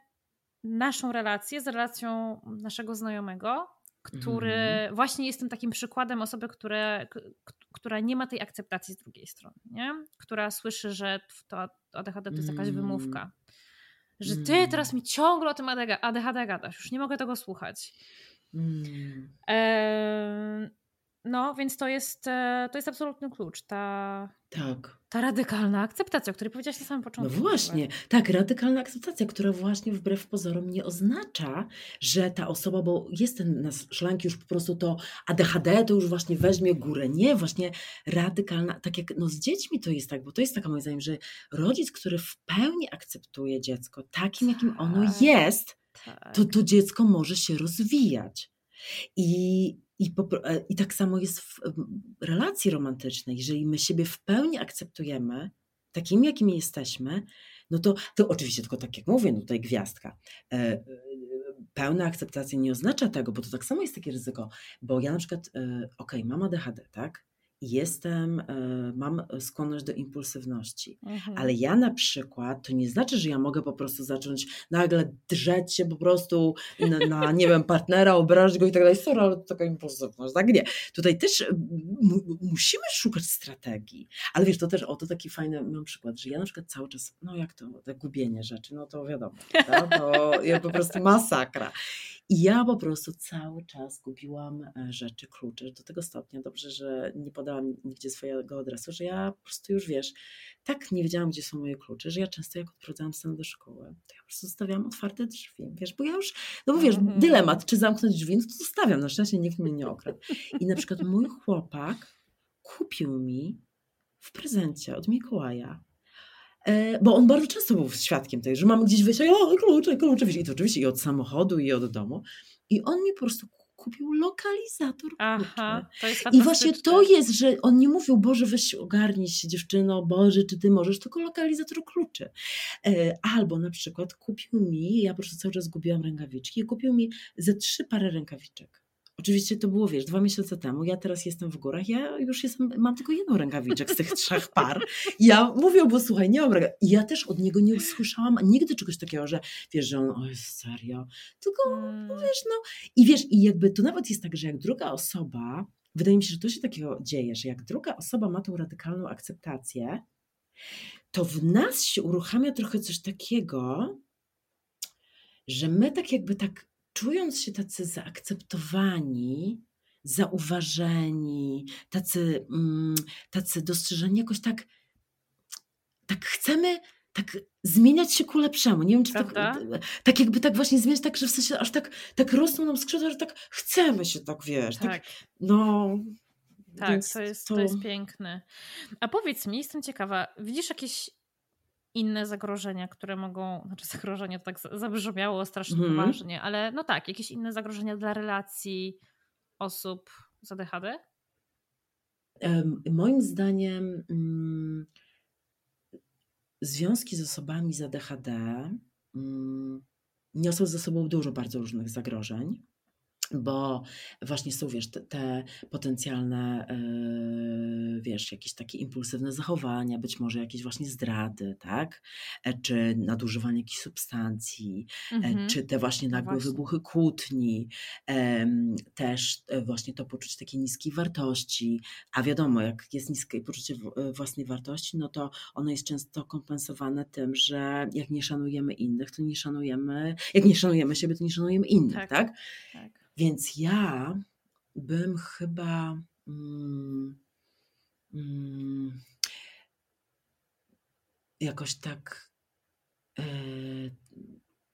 naszą relację z relacją naszego znajomego, który mm. właśnie jest tym takim przykładem osoby, które, która nie ma tej akceptacji z drugiej strony, nie? która słyszy, że to ADHD to jest jakaś mm. wymówka. Że ty mm. teraz mi ciągle o tym ADHD gadasz, już nie mogę tego słuchać. Mm. E, no, więc to jest, e, to jest absolutny klucz. Ta, tak. Ta radykalna akceptacja, o której powiedziałaś na samym początku. No właśnie, tak, radykalna akceptacja, która właśnie wbrew pozorom nie oznacza, że ta osoba, bo jest ten na szlanki już po prostu to ADHD, to już właśnie weźmie górę. Nie, właśnie radykalna, tak jak no z dziećmi to jest tak, bo to jest taka moim zdaniem, że rodzic, który w pełni akceptuje dziecko takim, jakim ono tak, jest, tak. to to dziecko może się rozwijać. I i, e, I tak samo jest w relacji romantycznej. Jeżeli my siebie w pełni akceptujemy, takimi, jakimi jesteśmy, no to, to oczywiście tylko tak jak mówię, no tutaj gwiazdka. E, pełna akceptacja nie oznacza tego, bo to tak samo jest takie ryzyko, bo ja na przykład, okej, okay, mam ADHD, tak? Jestem, e, mam skłonność do impulsywności. Mhm. Ale ja na przykład, to nie znaczy, że ja mogę po prostu zacząć nagle drzeć się po prostu na, na nie wiem, partnera, obrażać go i tak dalej. Sorry, ale to taka impulsywność. Tak nie. Tutaj też musimy szukać strategii. Ale wiesz, to też, o to taki fajny mam przykład, że ja na przykład cały czas, no jak to, te gubienie rzeczy, no to wiadomo, tak? to ja po prostu masakra. I ja po prostu cały czas gubiłam e, rzeczy, klucze do tego stopnia. Dobrze, że nie podałam nigdzie swojego adresu, że ja po prostu już wiesz, tak nie wiedziałam, gdzie są moje klucze, że ja często jak odprowadzałam scenę do szkoły, to ja po prostu zostawiałam otwarte drzwi, wiesz, bo ja już, no bo wiesz, mm -hmm. dylemat, czy zamknąć drzwi, no to zostawiam, na szczęście nikt mnie nie okradł. I na przykład mój chłopak kupił mi w prezencie od Mikołaja E, bo on bardzo często był świadkiem tej, że mamy gdzieś wyjść, o klucze, klucze, i to oczywiście i od samochodu, i od domu. I on mi po prostu kupił lokalizator Aha, to jest I właśnie to jest, że on nie mówił, Boże, weź ogarnij się dziewczyno, Boże, czy ty możesz, tylko lokalizator kluczy. E, albo na przykład kupił mi, ja po prostu cały czas gubiłam rękawiczki, kupił mi ze trzy pary rękawiczek. Oczywiście to było, wiesz, dwa miesiące temu, ja teraz jestem w górach, ja już jestem, mam tylko jedną rękawiczek z tych trzech par. Ja mówię, bo słuchaj, nie mam rękawiczek. I ja też od niego nie usłyszałam nigdy czegoś takiego, że wiesz, że on, o jest serio, tylko hmm. wiesz, no i wiesz, i jakby to nawet jest tak, że jak druga osoba, wydaje mi się, że to się takiego dzieje, że jak druga osoba ma tą radykalną akceptację, to w nas się uruchamia trochę coś takiego, że my tak jakby tak czując się tacy zaakceptowani, zauważeni, tacy, mm, tacy dostrzeżeni, jakoś tak, tak chcemy tak zmieniać się ku lepszemu. Nie wiem, czy tak, tak jakby tak właśnie zmieniać, tak, że w sensie aż tak, tak rosną nam skrzydła, że tak chcemy się tak, wiesz, tak, tak no... Tak, to jest, to... to jest piękne. A powiedz mi, jestem ciekawa, widzisz jakieś inne zagrożenia, które mogą, znaczy zagrożenia to tak zabrzmiało strasznie mm. poważnie, ale no tak, jakieś inne zagrożenia dla relacji osób z ADHD? Moim zdaniem um, związki z osobami z ADHD um, niosą ze sobą dużo bardzo różnych zagrożeń bo właśnie są, wiesz, te, te potencjalne, yy, wiesz, jakieś takie impulsywne zachowania, być może jakieś właśnie zdrady, tak? E, czy nadużywanie jakichś substancji, mm-hmm. czy te właśnie no nagłe właśnie. wybuchy kłótni, też e, właśnie to poczucie takiej niskiej wartości, a wiadomo, jak jest niskie poczucie własnej wartości, no to ono jest często kompensowane tym, że jak nie szanujemy innych, to nie szanujemy, jak nie szanujemy siebie, to nie szanujemy innych, tak? tak? tak. Więc ja bym chyba. Mm, mm, jakoś tak. E,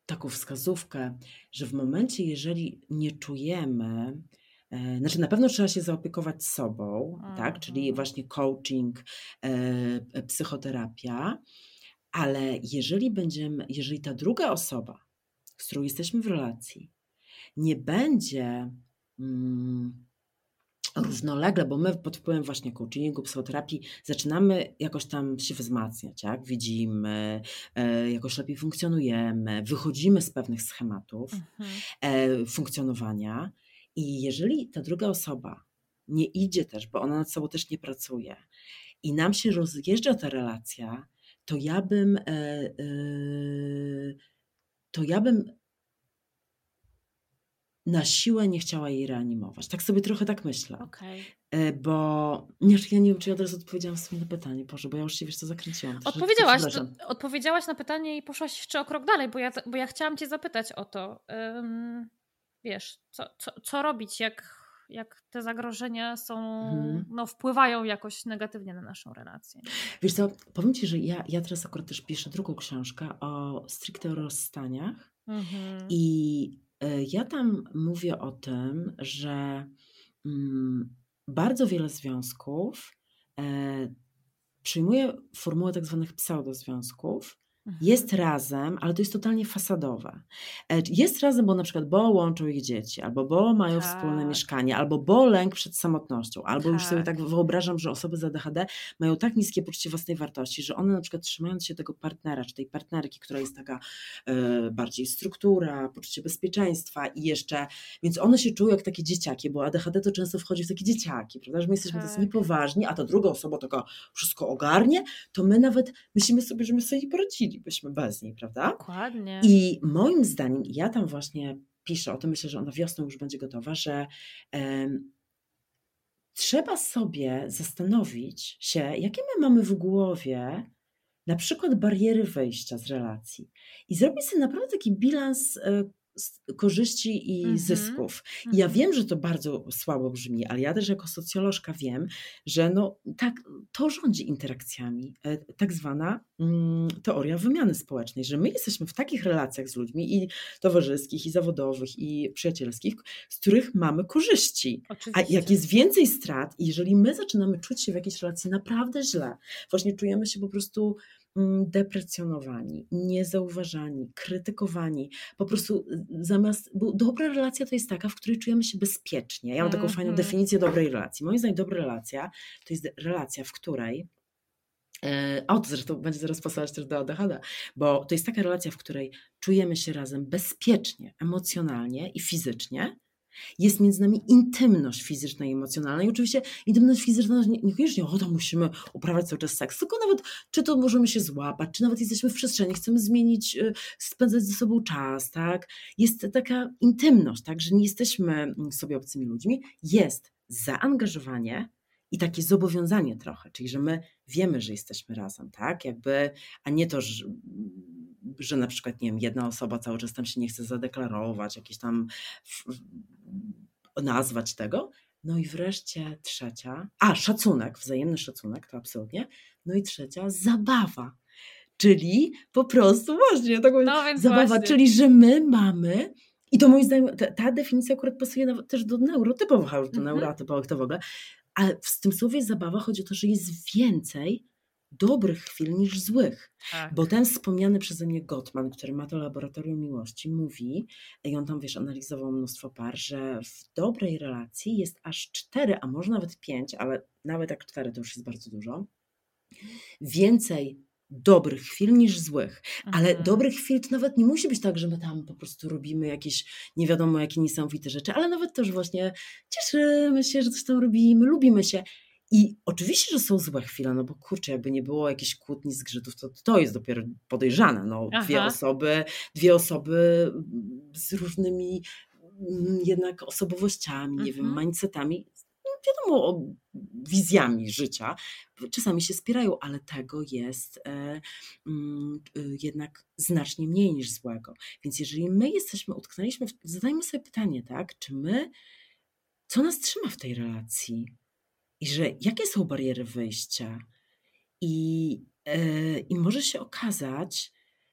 taką wskazówkę, że w momencie, jeżeli nie czujemy, e, znaczy na pewno trzeba się zaopiekować sobą, tak? Czyli mhm. właśnie coaching, e, psychoterapia, ale jeżeli będziemy, jeżeli ta druga osoba, z którą jesteśmy w relacji, nie będzie mm, równolegle, bo my pod wpływem właśnie coachingu, psychoterapii zaczynamy jakoś tam się wzmacniać, jak widzimy, e, jakoś lepiej funkcjonujemy, wychodzimy z pewnych schematów mhm. e, funkcjonowania i jeżeli ta druga osoba nie idzie też, bo ona nad sobą też nie pracuje i nam się rozjeżdża ta relacja, to ja bym e, to ja bym na siłę nie chciała jej reanimować. Tak sobie trochę tak myślę. Okay. E, bo nie, ja nie wiem, czy ja od razu odpowiedziałam sobie na pytanie, Boże, bo ja już się wiesz co zakręciłam. Odpowiedziałaś, to, odpowiedziałaś na pytanie i poszłaś jeszcze o krok dalej, bo ja, bo ja chciałam cię zapytać o to. Um, wiesz, co, co, co robić, jak, jak te zagrożenia są, mhm. no, wpływają jakoś negatywnie na naszą relację. Wiesz co, powiem Ci, że ja, ja teraz akurat też piszę drugą książkę o stricte rozstaniach mhm. i ja tam mówię o tym, że mm, bardzo wiele związków e, przyjmuje formułę tak zwanych pseudozwiązków. Jest razem, ale to jest totalnie fasadowe. E, jest razem, bo na przykład bo łączą ich dzieci, albo bo mają tak. wspólne mieszkanie, albo bo lęk przed samotnością, albo tak. już sobie tak. tak wyobrażam, że osoby z ADHD mają tak niskie poczucie własnej wartości, że one na przykład trzymając się tego partnera, czy tej partnerki, która jest taka e, bardziej struktura, poczucie bezpieczeństwa i jeszcze, więc one się czują jak takie dzieciaki, bo ADHD to często wchodzi w takie dzieciaki, prawda, że my jesteśmy tak. niepoważni, a ta druga osoba taka wszystko ogarnie, to my nawet myślimy sobie, że my sobie poradzili byśmy bez niej, prawda? Dokładnie. I moim zdaniem, ja tam właśnie piszę o tym, myślę, że ona wiosną już będzie gotowa, że um, trzeba sobie zastanowić się, jakie my mamy w głowie na przykład bariery wejścia z relacji i zrobić sobie naprawdę taki bilans e, korzyści i mm -hmm. zysków. I ja mhm. wiem, że to bardzo słabo brzmi, ale ja też jako socjolożka wiem, że no, tak, to rządzi interakcjami, e, tak zwana mm, teoria wymiany społecznej, że my jesteśmy w takich relacjach z ludźmi i towarzyskich, i zawodowych, i przyjacielskich, z których mamy korzyści. Oczywiście. A jak jest więcej strat, jeżeli my zaczynamy czuć się w jakiejś relacji naprawdę źle, właśnie czujemy się po prostu deprecjonowani, niezauważani, krytykowani. Po prostu y, zamiast, bo dobra relacja to jest taka, w której czujemy się bezpiecznie. Ja mam taką mm fajną mhm. definicję dobrej relacji. Moim zdaniem dobra relacja to jest relacja, w której e, o, to zresztą będzie zaraz pasować też do ADHD, bo to jest taka relacja, w której czujemy się razem bezpiecznie, emocjonalnie i fizycznie, jest między nami intymność fizyczna i emocjonalna. I oczywiście intymność fizyczna niekoniecznie, o to musimy uprawiać cały czas seks, tylko nawet czy to możemy się złapać, czy nawet jesteśmy w przestrzeni, chcemy zmienić, y, spędzać ze sobą czas, tak? Jest taka intymność, tak, że nie jesteśmy mm, sobie obcymi ludźmi. Jest zaangażowanie i takie zobowiązanie trochę, czyli że my wiemy, że jesteśmy razem, tak? Jakby, a nie to, że że na przykład, nie wiem, jedna osoba cały czas tam się nie chce zadeklarować, jakieś tam nazwać tego. No i wreszcie trzecia, a szacunek, wzajemny szacunek, to absolutnie. No i trzecia, zabawa. Czyli po prostu właśnie taką no, zabawa, właśnie. czyli że my mamy i to moim zdaniem, ta, ta definicja akurat pasuje nawet też do neurotypowych, już do mhm. neurotypowych to w ogóle, ale w tym słowie zabawa chodzi o to, że jest więcej dobrych chwil niż złych. Tak. Bo ten wspomniany przeze mnie Gottman, który ma to laboratorium miłości, mówi, i on tam wiesz, analizował mnóstwo par, że w dobrej relacji jest aż cztery, a może nawet pięć, ale nawet jak cztery to już jest bardzo dużo. Więcej dobrych chwil niż złych. Ale mhm. dobrych chwil to nawet nie musi być tak, że my tam po prostu robimy jakieś nie wiadomo jakie niesamowite rzeczy, ale nawet też właśnie cieszymy się, że coś tam robimy, lubimy się. I oczywiście, że są złe chwile, no bo kurczę, jakby nie było jakichś kłótni, zgrzytów, to to jest dopiero podejrzane. No, dwie osoby, dwie osoby z różnymi mm, jednak osobowościami, nie wiem, mhm. mindsetami, no wiadomo, wizjami życia, czasami się spierają, ale tego jest e, mm, y, jednak znacznie mniej niż złego. Więc jeżeli my jesteśmy, utknęliśmy, w, zadajmy sobie pytanie, tak, czy my, co nas trzyma w tej relacji? I że jakie są bariery wyjścia. I, yy, i może się okazać,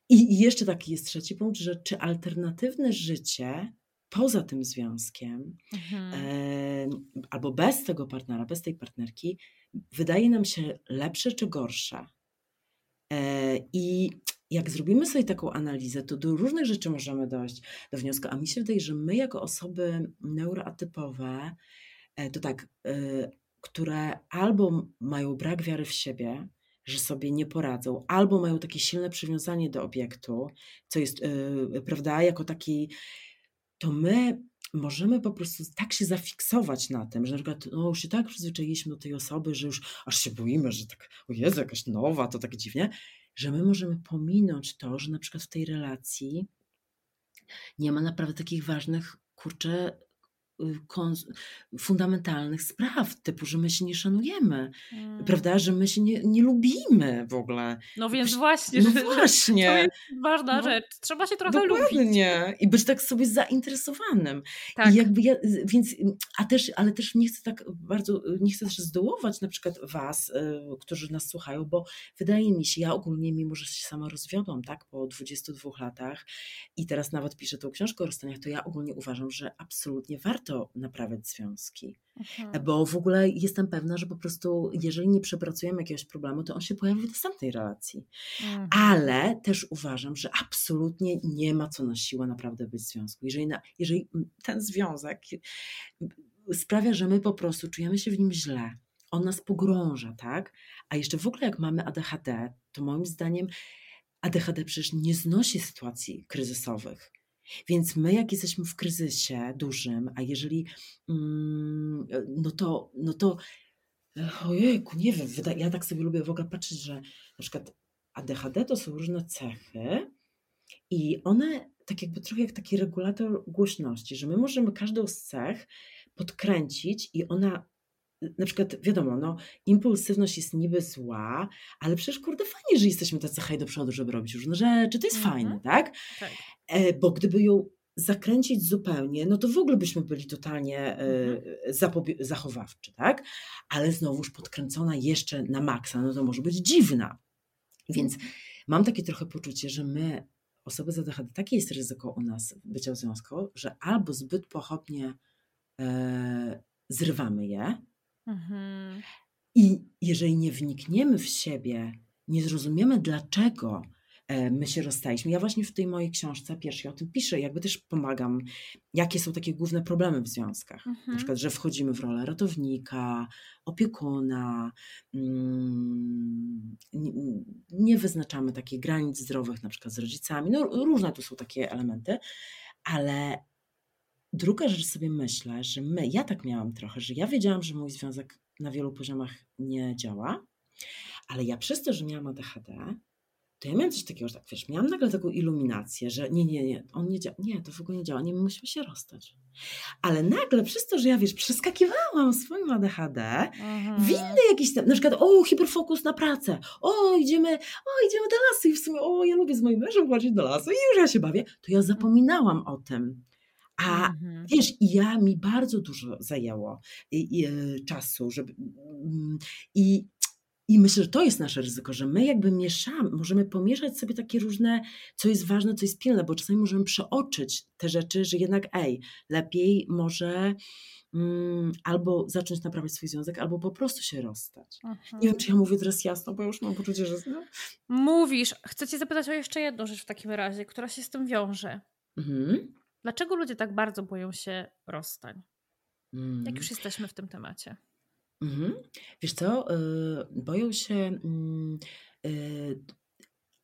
i, i jeszcze taki jest trzeci punkt, że czy alternatywne życie poza tym związkiem, mhm. yy, albo bez tego partnera, bez tej partnerki, wydaje nam się lepsze czy gorsze. Yy, I jak zrobimy sobie taką analizę, to do różnych rzeczy możemy dojść do wniosku. A mi się wydaje, że my, jako osoby neuroatypowe, to tak, które albo mają brak wiary w siebie, że sobie nie poradzą, albo mają takie silne przywiązanie do obiektu, co jest, yy, prawda, jako taki, to my możemy po prostu tak się zafiksować na tym, że na przykład no, już się tak przyzwyczailiśmy do tej osoby, że już aż się boimy, że tak, o Jezu, jakaś nowa, to tak dziwnie, że my możemy pominąć to, że na przykład w tej relacji nie ma naprawdę takich ważnych, kurczę, fundamentalnych spraw, typu, że my się nie szanujemy, mm. prawda, że my się nie, nie lubimy w ogóle. No więc właśnie, no właśnie. to jest ważna no, rzecz. Trzeba się trochę dokładnie. lubić. I być tak sobie zainteresowanym. Tak. I jakby ja, więc, a też, ale też nie chcę tak bardzo, nie chcę też zdołować na przykład was, y, którzy nas słuchają, bo wydaje mi się, ja ogólnie, mimo że się sama rozwiodłam, tak, po 22 latach i teraz nawet piszę tą książkę o rozstaniach, to ja ogólnie uważam, że absolutnie warto warto naprawiać związki. Mhm. Bo w ogóle jestem pewna, że po prostu, jeżeli nie przepracujemy jakiegoś problemu, to on się pojawi w następnej relacji. Mhm. Ale też uważam, że absolutnie nie ma co na siłę naprawdę być w związku. Jeżeli, na, jeżeli ten związek sprawia, że my po prostu czujemy się w nim źle, on nas pogrąża, tak? A jeszcze w ogóle jak mamy ADHD, to moim zdaniem ADHD przecież nie znosi sytuacji kryzysowych. Więc my, jak jesteśmy w kryzysie dużym, a jeżeli, mm, no to, no to, ojejku, nie wiem, ja tak sobie lubię w ogóle patrzeć, że na przykład ADHD to są różne cechy i one tak jakby trochę jak taki regulator głośności, że my możemy każdą z cech podkręcić i ona na przykład wiadomo, no, impulsywność jest niby zła, ale przecież kurde fajnie, że jesteśmy tacy hej do przodu, żeby robić różne rzeczy, to jest mhm. fajne, tak? tak? E, bo gdyby ją zakręcić zupełnie, no to w ogóle byśmy byli totalnie mhm. zachowawczy, tak? Ale znowuż podkręcona jeszcze na maksa, no to może być dziwna. Więc mhm. mam takie trochę poczucie, że my, osoby z ADHD, takie jest ryzyko u nas bycia w związku, że albo zbyt pochopnie e, zrywamy je, Mhm. I jeżeli nie wnikniemy w siebie, nie zrozumiemy, dlaczego e, my się rozstaliśmy. Ja właśnie w tej mojej książce pierwszej o tym piszę, jakby też pomagam, jakie są takie główne problemy w związkach. Mhm. Na przykład, że wchodzimy w rolę ratownika, opiekuna, mm, nie wyznaczamy takich granic zdrowych, na przykład z rodzicami. No, różne tu są takie elementy, ale Druga rzecz sobie myślę, że my, ja tak miałam trochę, że ja wiedziałam, że mój związek na wielu poziomach nie działa, ale ja przez to, że miałam ADHD, to ja miałam coś takiego, że tak wiesz, miałam nagle taką iluminację, że nie, nie, nie, on nie działa, nie, to w ogóle nie działa, nie, my musimy się rozstać. Ale nagle przez to, że ja wiesz, przeskakiwałam swoim ADHD mhm. w inny jakiś tam, na przykład o, hiperfokus na pracę, o, idziemy, o, idziemy do lasu i w sumie, o, ja lubię z moim mężem chodzić do lasu i już ja się bawię, to ja zapominałam o tym. A mhm. wiesz, ja mi bardzo dużo zajęło i, i, e, czasu, żeby. Mm, I, I myślę, że to jest nasze ryzyko, że my jakby mieszamy, możemy pomieszać sobie takie różne, co jest ważne, co jest pilne, bo czasami możemy przeoczyć te rzeczy, że jednak, ej, lepiej może mm, albo zacząć naprawiać swój związek, albo po prostu się rozstać. Nie wiem, czy ja mówię teraz jasno, bo już mam poczucie, że. No. Mówisz. Chcę Cię zapytać o jeszcze jedną rzecz w takim razie, która się z tym wiąże. Mhm. Dlaczego ludzie tak bardzo boją się rozstań? Mm. Jak już jesteśmy w tym temacie. Mhm. Wiesz co, yy, boją się yy,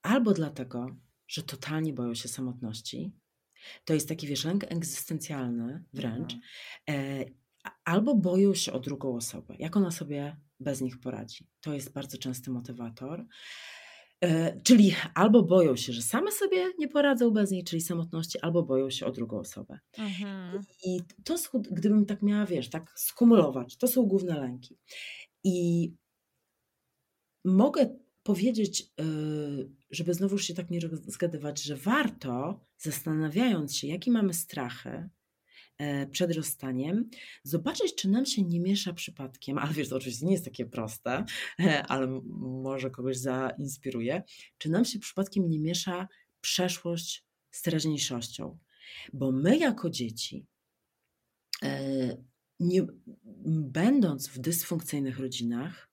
albo dlatego, że totalnie boją się samotności. To jest taki, wiesz, lęk egzystencjalny wręcz. Yy, albo boją się o drugą osobę, jak ona sobie bez nich poradzi. To jest bardzo częsty motywator. E, czyli albo boją się, że same sobie nie poradzą bez niej, czyli samotności, albo boją się o drugą osobę. Mhm. I to, gdybym tak miała, wiesz, tak skumulować, to są główne lęki. I mogę powiedzieć, e, żeby znowu się tak nie zgadywać, że warto, zastanawiając się, jakie mamy strachy, przed rozstaniem, zobaczyć, czy nam się nie miesza przypadkiem, ale wiesz, to oczywiście nie jest takie proste, e, ale może kogoś zainspiruje, czy nam się przypadkiem nie miesza przeszłość z teraźniejszością. Bo my jako dzieci, e, nie, będąc w dysfunkcyjnych rodzinach,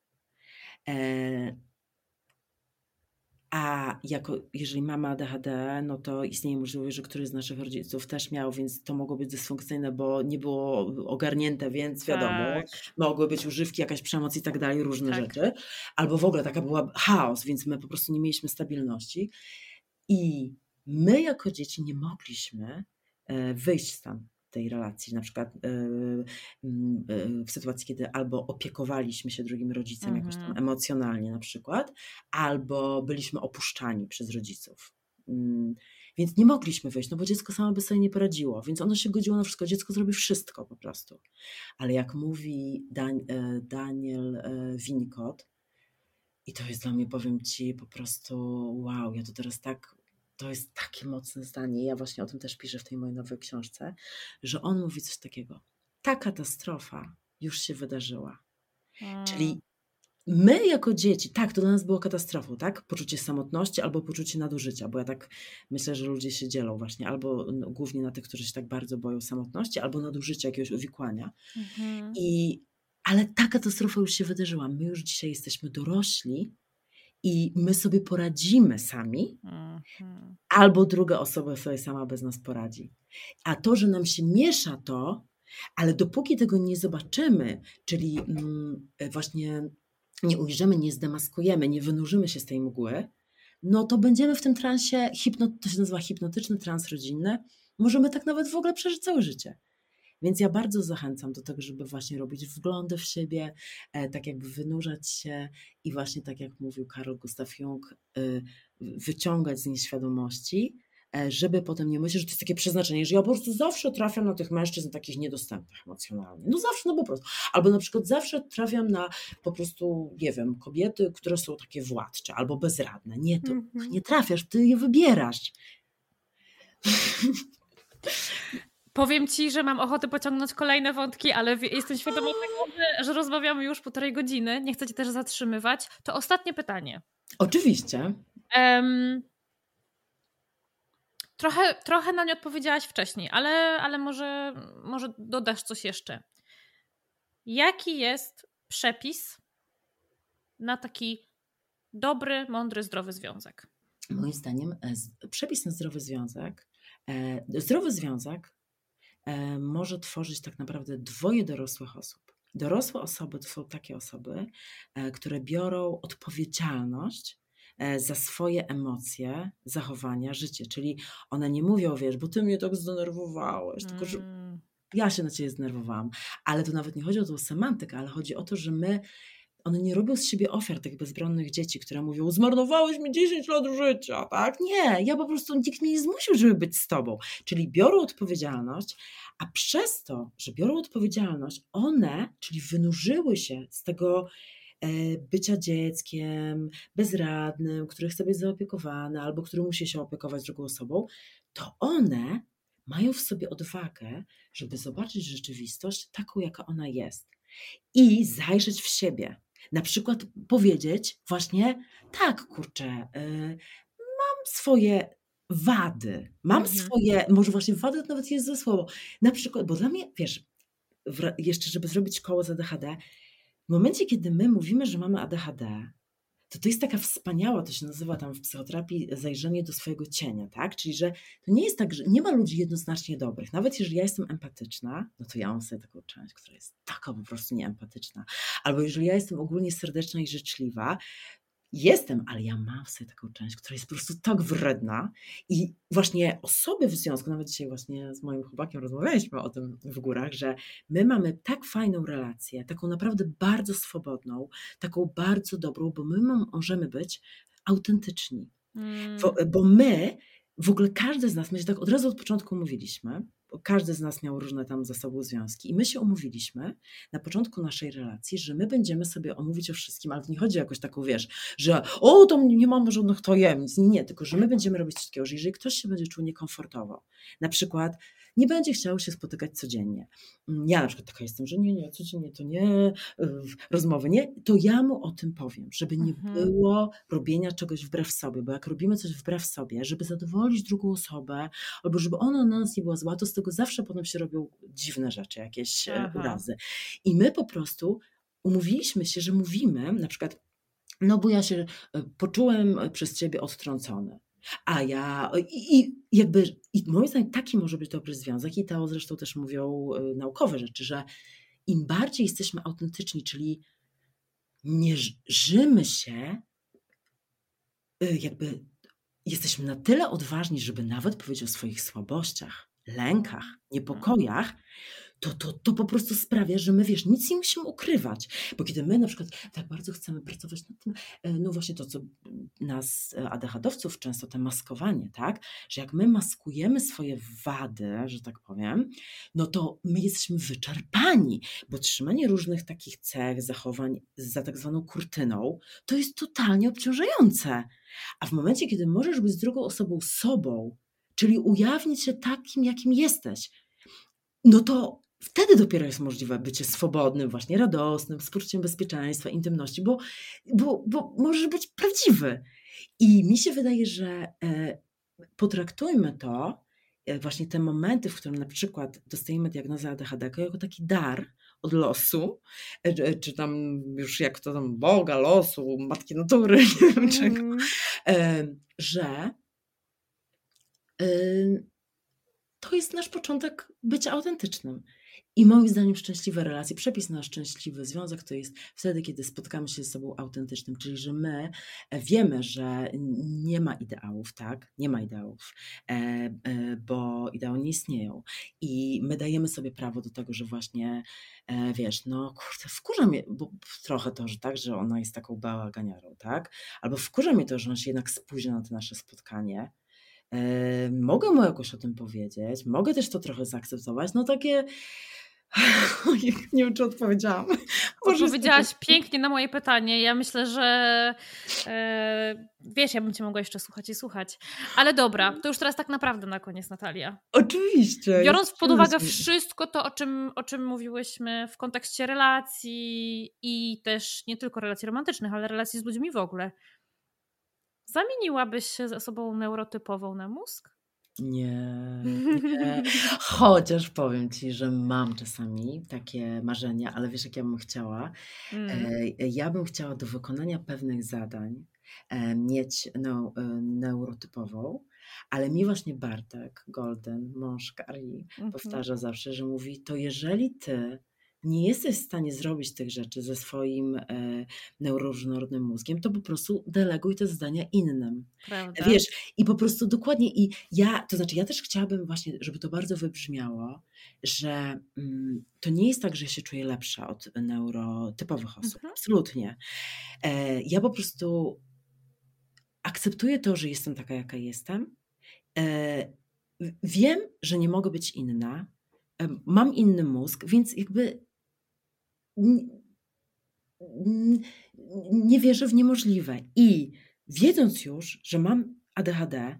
a jako, jeżeli mama ADHD, no to istnieje możliwość, że któryś z naszych rodziców też miał, więc to mogło być dysfunkcyjne, bo nie było ogarnięte, więc wiadomo, tak. mogły być używki, jakaś przemoc i tak dalej, różne tak. rzeczy. Albo w ogóle taka była chaos, więc my po prostu nie mieliśmy stabilności. I my jako dzieci nie mogliśmy e, wyjść z tam tej relacji, na przykład e, e, w sytuacji, kiedy albo opiekowaliśmy się drugim rodzicem mhm. jakoś tam mhm. emocjonalnie na przykład, albo byliśmy opuszczani przez rodziców. Mm, więc nie mogliśmy wyjść, no bo dziecko samo by sobie nie poradziło, więc ono się godziło na wszystko. Dziecko zrobi wszystko po prostu. Ale jak mówi Dan e, Daniel Winnicott, i to jest dla mnie, powiem Ci, po prostu wow, ja to teraz tak to jest takie mocne zdanie, ja właśnie o tym też piszę w tej mojej nowej książce, że on mówi coś takiego. Ta katastrofa już się wydarzyła. Hmm. Czyli my jako dzieci, tak, to dla nas było katastrofą, tak? Poczucie samotności albo poczucie nadużycia, bo ja tak myślę, że ludzie się dzielą właśnie albo głównie na tych, którzy się tak bardzo boją samotności, albo nadużycia jakiegoś uwikłania. Mhm. I, ale ta katastrofa już się wydarzyła. My już dzisiaj jesteśmy dorośli i my sobie poradzimy sami, mhm. albo druga osoba sobie sama bez nas poradzi. A to, że nam się miesza to, ale dopóki tego nie zobaczymy, czyli mm, właśnie nie ujrzymy, nie zdemaskujemy, nie wynurzymy się z tej mgły, no to będziemy w tym transie, hipno, to się nazywa hipnotyczny trans rodzinny, możemy tak nawet w ogóle przeżyć całe życie. Więc ja bardzo zachęcam do tego, żeby właśnie robić wglądy w siebie, e, tak jakby wynurzać się i właśnie tak jak mówił Karol Gustav Jung, e, wyciągać z nieświadomości, e, żeby potem nie myśleć, że to jest takie przeznaczenie, że ja po prostu zawsze trafiam na tych mężczyzn takich niedostępnych emocjonalnie. No zawsze, no po prostu. Albo na przykład zawsze trafiam na po prostu, nie wiem, kobiety, które są takie władcze albo bezradne. Nie, to mm -hmm. nie trafiasz, ty je wybierasz. Powiem ci, że mam ochotę pociągnąć kolejne wątki, ale jestem świadoma tego, że rozmawiamy już półtorej godziny. Nie chcę cię też zatrzymywać. To ostatnie pytanie. Oczywiście. Um, trochę, trochę na nie odpowiedziałaś wcześniej, ale, ale może, może dodasz coś jeszcze. Jaki jest przepis na taki dobry, mądry, zdrowy związek? Moim zdaniem e, przepis na zdrowy związek, e, zdrowy związek może tworzyć tak naprawdę dwoje dorosłych osób. Dorosłe osoby to są takie osoby, e, które biorą odpowiedzialność e, za swoje emocje, zachowania, życie. Czyli one nie mówią, wiesz, bo ty mnie tak zdenerwowałeś, tylko że mm. ja się na ciebie zdenerwowałam. Ale to nawet nie chodzi o tą semantykę, ale chodzi o to, że my one nie robią z siebie ofiar tych bezbronnych dzieci, które mówią, zmarnowałeś mi 10 lat życia, tak? Nie, ja po prostu nikt mnie nie zmusił, żeby być z tobą. Czyli biorą odpowiedzialność, a przez to, że biorą odpowiedzialność, one, czyli wynurzyły się z tego e, bycia dzieckiem, bezradnym, który chce być zaopiekowany albo który musi się opiekować drugą osobą, to one mają w sobie odwagę, żeby zobaczyć rzeczywistość taką, jaka ona jest i zajrzeć w siebie. Na przykład powiedzieć właśnie, tak, kurczę, yy, mam swoje wady, mam mhm. swoje, może właśnie wady to nawet jest ze słowo. Na przykład, bo dla mnie, wiesz, jeszcze żeby zrobić koło z ADHD, w momencie, kiedy my mówimy, że mamy ADHD, to to jest taka wspaniała, to się nazywa tam w psychoterapii zajrzenie do swojego cienia, tak? Czyli, że to nie jest tak, że nie ma ludzi jednoznacznie dobrych. Nawet jeżeli ja jestem empatyczna, no to ja mam sobie taką część, która jest taka po prostu nieempatyczna. Albo jeżeli ja jestem ogólnie serdeczna i życzliwa, Jestem, ale ja mam w sobie taką część, która jest po prostu tak wredna i właśnie osoby w związku, nawet dzisiaj właśnie z moim chłopakiem rozmawialiśmy o tym w górach, że my mamy tak fajną relację, taką naprawdę bardzo swobodną, taką bardzo dobrą, bo my możemy być autentyczni. Mm. Bo, bo my, w ogóle każdy z nas, my się tak od razu od początku mówiliśmy, każdy z nas miał różne tam ze sobą związki. I my się umówiliśmy na początku naszej relacji, że my będziemy sobie omówić o wszystkim, ale nie chodzi o jakoś taką, wiesz, że o, to nie mam żadnych tajemnic. Nie, nie, tylko że my będziemy robić wszystkiego, że jeżeli ktoś się będzie czuł niekomfortowo, na przykład nie będzie chciał się spotykać codziennie. Mm, ja na przykład taka jestem, że nie, nie, codziennie to nie, rozmowy nie, to ja mu o tym powiem, żeby nie mhm. było robienia czegoś wbrew sobie, bo jak robimy coś wbrew sobie, żeby zadowolić drugą osobę, albo żeby ona na nas nie była zła, to z tego zawsze potem się robią dziwne rzeczy, jakieś e, Aha. urazy. I my po prostu umówiliśmy się, że mówimy, na przykład, no bo ja się e, poczułem przez ciebie odtrącony. A ja i, i jakby, i moim zdaniem taki może być dobry związek i to zresztą też mówią y, naukowe rzeczy, że im bardziej jesteśmy autentyczni, czyli nie żymy się, y, jakby jesteśmy na tyle odważni, żeby nawet powiedzieć o swoich słabościach, lękach, niepokojach, to, to, to po prostu sprawia, że my, wiesz, nic nie musimy ukrywać. Bo kiedy my na przykład tak bardzo chcemy pracować nad tym, e, no właśnie to, co nas, e, ADHD-owców często, te maskowanie, tak? Że jak my maskujemy swoje wady, że tak powiem, no to my jesteśmy wyczerpani, bo trzymanie różnych takich cech, zachowań za tak zwaną kurtyną, to jest totalnie obciążające. A w momencie, kiedy możesz być z drugą osobą sobą, czyli ujawnić się takim, jakim jesteś, no to wtedy dopiero jest możliwe bycie swobodnym, właśnie radosnym, z poczuciem bezpieczeństwa, intymności, bo, bo, bo możesz być prawdziwy. I mi się wydaje, że e, potraktujmy to, e, właśnie te momenty, w którym na przykład dostajemy diagnozę ADHD jako taki dar od losu, e, czy tam już jak to tam Boga, losu, Matki Natury, nie wiem czego, mm. że to jest nasz początek bycia autentycznym. I moim zdaniem szczęśliwe relacje, przepis na szczęśliwy związek to jest wtedy, kiedy spotkamy się z sobą autentycznym, czyli że my e, wiemy, że nie ma ideałów, tak? Nie ma ideałów, e, e, bo ideały nie istnieją. I my dajemy sobie prawo do tego, że właśnie, wiesz, no kurde, wkurza mnie, bo trochę to, że tak, że ona jest taką bałaganiarą, tak? Albo wkurza mnie to, że ona się jednak spóźnia na to nasze spotkanie, mogę mu jakoś o tym powiedzieć, mogę też to trochę zaakceptować. No takie. Nie wiem, czy odpowiedziałam. Odpowiedziałaś pięknie na moje pytanie. Ja myślę, że e, wiesz, ja bym cię mogła jeszcze słuchać i słuchać. Ale dobra, to już teraz tak naprawdę na koniec, Natalia. Oczywiście. Biorąc pod uwagę wszystko to, o czym, o czym mówiłyśmy w kontekście relacji i też nie tylko relacji romantycznych, ale relacji z ludźmi w ogóle. Zamieniłabyś się z osobą neurotypową na mózg? Nie, nie. Chociaż powiem ci, że mam czasami takie marzenia, ale wiesz, jak ja bym chciała? Mm. Ja bym chciała do wykonania pewnych zadań e, mieć neu, e, neurotypową, ale mi właśnie Bartek Golden, mąż Kari, mm -hmm. powtarza zawsze, że mówi: To jeżeli ty nie jesteś w stanie zrobić tych rzeczy ze swoim e, neuroróżnorodnym mózgiem, to po prostu deleguj te zadania innym. Prawda. Wiesz, i po prostu dokładnie, i ja, to znaczy ja też chciałabym właśnie, żeby to bardzo wybrzmiało, że mm, to nie jest tak, że się czuję lepsza od neurotypowych osób. Mhm. Absolutnie. E, ja po prostu akceptuję to, że jestem taka, jaka jestem. E, wiem, że nie mogę być inna, e, mam inny mózg, więc jakby nie wierzę w niemożliwe. I wiedząc już, że mam ADHD,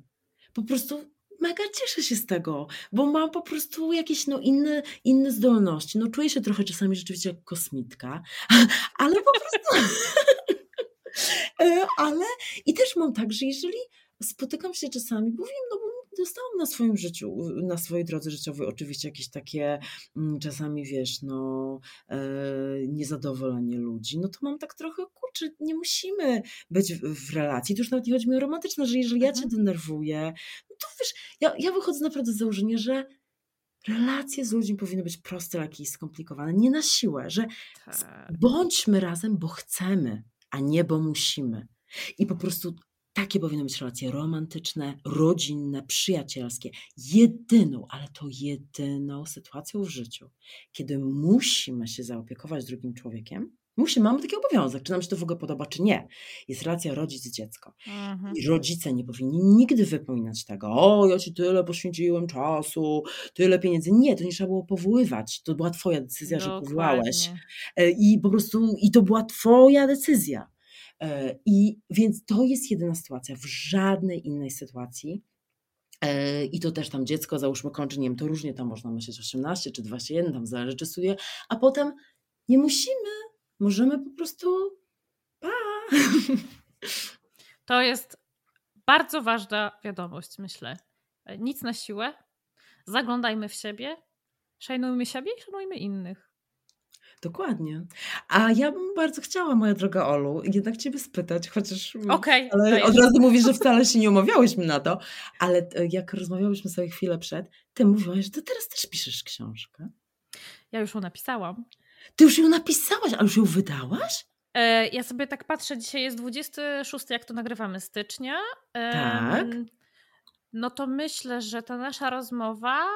po prostu mega cieszę się z tego, bo mam po prostu jakieś no, inne, inne zdolności. No, czuję się trochę czasami rzeczywiście jak kosmitka, ale po prostu. E, ale i też mam tak, że jeżeli spotykam się czasami, wiem, no bo dostałam na swoim życiu, na swojej drodze życiowej oczywiście jakieś takie mm, czasami, wiesz, no e, niezadowolenie ludzi, no to mam tak trochę, kurczę, nie musimy być w, relacji, to już nawet nie chodzi mi o romantyczne, że jeżeli ja cię mhm. denerwuję, no to wiesz, ja, ja wychodzę naprawdę z założenia, że relacje z ludźmi powinny być proste, jakieś skomplikowane, nie na siłę, że tak. bądźmy razem, bo chcemy, a nie bo musimy. I po prostu takie powinny być relacje romantyczne, rodzinne, przyjacielskie. Jedyną, ale to jedyną sytuacją w życiu, kiedy musimy się zaopiekować drugim człowiekiem, musimy, mamy taki obowiązek, czy nam się to w ogóle podoba, czy nie. Jest relacja rodzic-dziecko. Mhm. I rodzice nie powinni nigdy wypominać tego, o, ja ci tyle poświęciłem czasu, tyle pieniędzy. Nie, to nie trzeba było powoływać. To była twoja decyzja, Dokładnie. że powołałeś. E, I po prostu, i to była twoja decyzja. E, I więc to jest jedyna sytuacja. W żadnej innej sytuacji e, i to też tam dziecko, załóżmy, kończy, nie wiem, to różnie tam można myśleć 18 czy 21, tam zależy czy a potem nie musimy, możemy po prostu pa. To jest bardzo ważna wiadomość, myślę. Nic na siłę, zaglądajmy w siebie, szanujmy siebie i szanujmy innych. Dokładnie. A ja bym bardzo chciała, moja droga Olu, jednak Ciebie spytać, chociaż okay, ale od razu mówisz, że wcale się nie umawiałyśmy na to, ale e, jak rozmawiałyśmy sobie chwilę przed, Ty mówiłaś, że Ty teraz też piszesz książkę. Ja już ją napisałam. Ty już ją napisałaś, ale już ją wydałaś? E, ja sobie tak patrzę, dzisiaj jest 26, jak to nagrywamy, stycznia. tak. No to myślę, że ta nasza rozmowa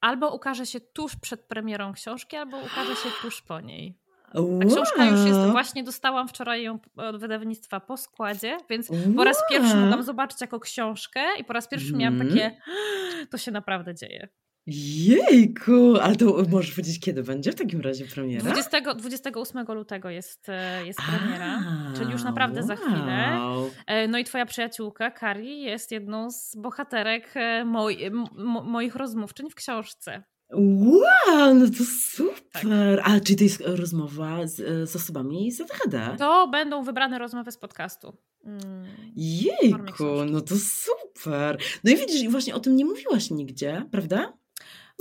albo ukaże się tuż przed premierą książki, albo ukaże się tuż po niej. A książka już jest, właśnie dostałam wczoraj ją od wydawnictwa po składzie, więc po raz pierwszy mogłam zobaczyć jako książkę i po raz pierwszy miałam mhm. takie, to się naprawdę dzieje. Jejku, ale to możesz powiedzieć, kiedy będzie w takim razie premiera? 20, 28 lutego jest, e, jest premiera, A, czyli już naprawdę wow. za chwilę. E, no i twoja przyjaciółka Kari jest jedną z bohaterek e, moj, moich rozmówczyń w książce. Wow, no to super. Tak. A, czy to jest rozmowa z, z osobami z ADHD? To będą wybrane rozmowy z podcastu. Mm, Jejku, no to super. No i widzisz, i właśnie o tym nie mówiłaś nigdzie, prawda?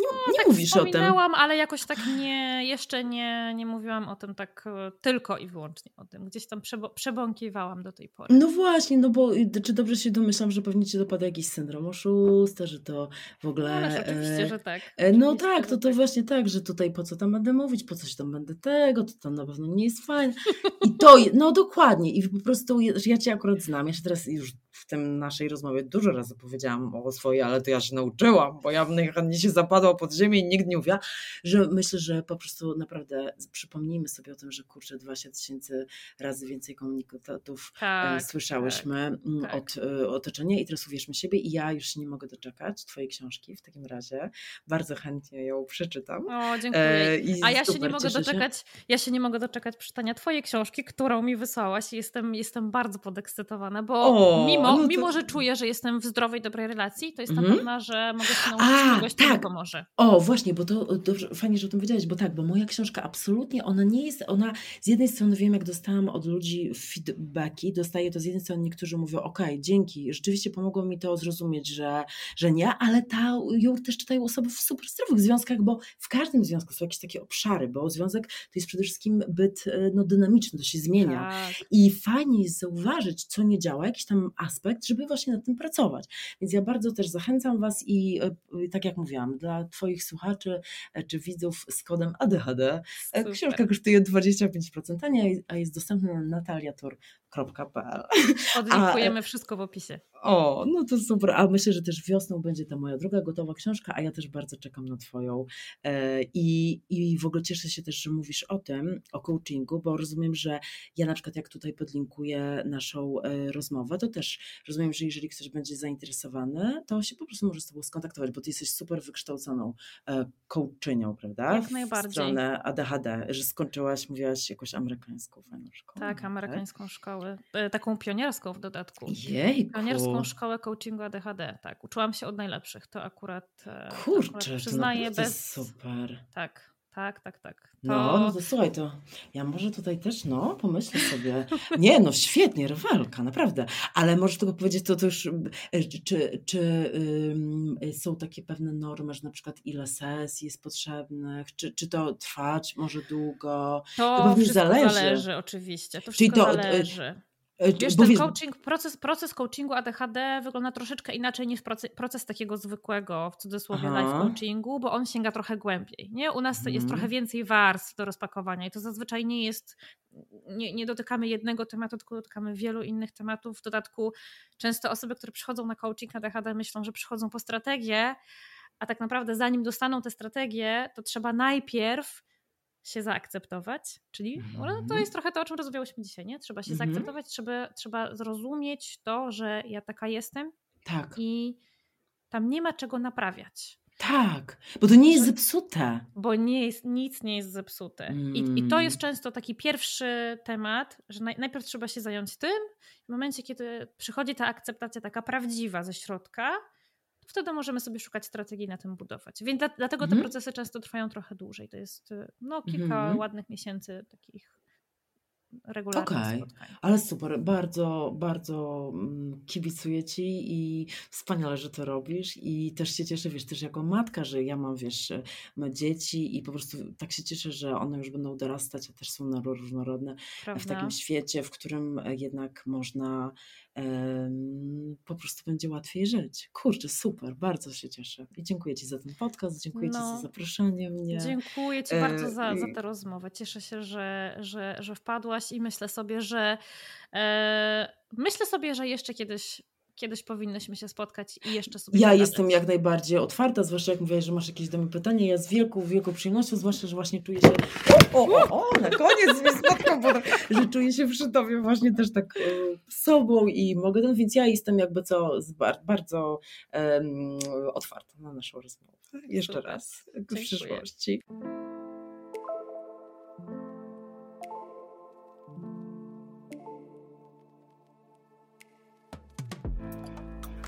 Nie, no, nie tak mówisz o tym. ale jakoś tak nie, jeszcze nie, nie mówiłam o tym tak e, tylko i wyłącznie o tym. Gdzieś tam przebo przebąkiwałam do tej pory. No właśnie, no bo czy dobrze się domyślam, że pewnie ci dopada jakiś syndrom oszusta, że to w ogóle... No, oczywiście, że tak. E, no tak, to to tak. właśnie tak, że tutaj po co tam będę mówić, po coś tam będę tego, to tam na pewno nie jest fajne. I to, no dokładnie i po prostu ja cię akurat znam, ja się teraz już w tym naszej rozmowie dużo razy powiedziałam o swojej, ale to ja się nauczyłam, bo ja najchętniej się zapadła pod ziemię i nikt nie mówiła, że myślę, że po prostu naprawdę przypomnijmy sobie o tym, że kurczę 20 tysięcy razy więcej komunikatów e, tak, słyszałyśmy tak, tak. od e, otoczenia i teraz uwierzmy siebie i ja już się nie mogę doczekać twojej książki w takim razie. Bardzo chętnie ją przeczytam. O, dziękuję. E, A ja się nie mogę doczekać, się. ja się nie mogę doczekać przeczytania twojej książki, którą mi wysłałaś i jestem, jestem bardzo podekscytowana, bo o, mimo mimo, no to... mimo, że czuję, że jestem w zdrowej, dobrej relacji, to jestem mm. pewna, że mogę się nauczyć A, czegoś, tak. mi pomoże. O, właśnie, bo to dobrze, fajnie, że o tym wiedziałeś, bo tak, bo moja książka absolutnie, ona nie jest, ona z jednej strony wiem, jak dostałam od ludzi feedbacki, dostaję to z jednej strony niektórzy mówią, ok, dzięki, rzeczywiście pomogło mi to zrozumieć, że, że nie, ale ta, ją też czytają osoby w super zdrowych związkach, bo w każdym związku są jakieś takie obszary, bo związek to jest przede wszystkim byt e, no, dynamiczny, to się zmienia. Tak. I fajnie jest zauważyć, co nie działa, jakiś tam aspekt, żeby właśnie nad tym pracować. Więc ja bardzo też zachęcam Was i e, tak jak mówiłam, dla Twoich słuchaczy e, czy widzów z kodem ADHD e, Super. książka kosztuje 25% taniej, a jest dostępna na nataliator.pl. Odlinkujemy wszystko w opisie. O, no to super. A myślę, że też wiosną będzie ta moja druga gotowa książka, a ja też bardzo czekam na Twoją. I, I w ogóle cieszę się też, że mówisz o tym, o coachingu, bo rozumiem, że ja na przykład jak tutaj podlinkuję naszą rozmowę, to też rozumiem, że jeżeli ktoś będzie zainteresowany, to się po prostu może z Tobą skontaktować, bo Ty jesteś super wykształconą e, coachinią, prawda? Jak najbardziej. W stronę ADHD, że skończyłaś, mówiłaś jakąś amerykańską fajną szkołę. Tak, amerykańską tak? szkołę, e, taką pionierską w dodatku. Jej. Pionierską szkołę coachingu ADHD, tak. Uczyłam się od najlepszych, to akurat, e, Kurczę, akurat przyznaję to bez... super. Tak, tak, tak, tak. To... No, no to słuchaj, to ja może tutaj też, no, pomyślę sobie. Nie, no świetnie, rywalka, naprawdę. Ale możesz tylko powiedzieć, to, to już, e, czy, czy y, są takie pewne normy, że na przykład ile sesji jest potrzebnych, czy, czy to trwać może długo? To, to zależy. zależy, oczywiście. To wszystko Czyli to, e, zależy. E, wiesz, ten coaching, proces, proces coachingu ADHD wygląda troszeczkę inaczej niż proces, proces takiego zwykłego, w cudzysłowie, Aha. life coachingu, bo on sięga trochę głębiej. Nie? U nas jest trochę więcej warstw do rozpakowania i to zazwyczaj nie jest, nie, nie dotykamy jednego tematu, tylko dotykamy wielu innych tematów. W dodatku często osoby, które przychodzą na coaching ADHD myślą, że przychodzą po strategię, a tak naprawdę zanim dostaną tę strategię, to trzeba najpierw się zaakceptować, czyli no, to mhm. jest trochę to, o czym rozmawiałyśmy dzisiaj, nie? Trzeba się mhm. zaakceptować, trzeba, trzeba zrozumieć to, że ja taka jestem tak. i tam nie ma czego naprawiać. Tak, bo to nie jest zepsute. Bo nie jest, nic nie jest zepsute. Mm. I, I, to jest mm. często taki pierwszy temat, że naj, najpierw trzeba się zająć tym. W momencie, kiedy przychodzi ta akceptacja taka prawdziwa ze środka, wtedy możemy sobie szukać strategii na tym budować. Więc dla, dlatego te mhm. procesy często trwają trochę dłużej. To jest y, no, kilka mhm. ładnych miesięcy takich regularnych okay. spotkań. Ale super, bardzo, bardzo mm, kibicuję Ci i wspaniale, że to robisz i też się cieszę, wiesz, też jako matka, że ja mam, wiesz, dzieci i po prostu tak się cieszę, że one już będą dorastać, a też są różnorodne Prawda? w takim świecie, w którym jednak można po prostu będzie łatwiej żyć. Kurczę, super, bardzo się cieszę. I dziękuję Ci za ten podcast, dziękuję no, Ci za no. zaproszenie mnie. Dziękuję Ci bardzo za, za tę rozmowę. Cieszę się, że, że, że wpadłaś i myślę sobie, że e, myślę sobie, że jeszcze kiedyś kiedyś powinnyśmy się spotkać i jeszcze sobie. Ja pogadać. jestem jak najbardziej otwarta, zwłaszcza jak mówiłaś, że masz jakieś do mnie pytanie. Ja z wielką, wielką przyjemnością, zwłaszcza, że właśnie czuję się. O, o, o, o na koniec mi spotkał, bo że czuję się przy tobie właśnie też tak e, sobą i mogę ten, więc ja jestem jakby co bardzo um, otwarta na naszą rozmowę. Jeszcze Super. raz w Dziękuję. przyszłości.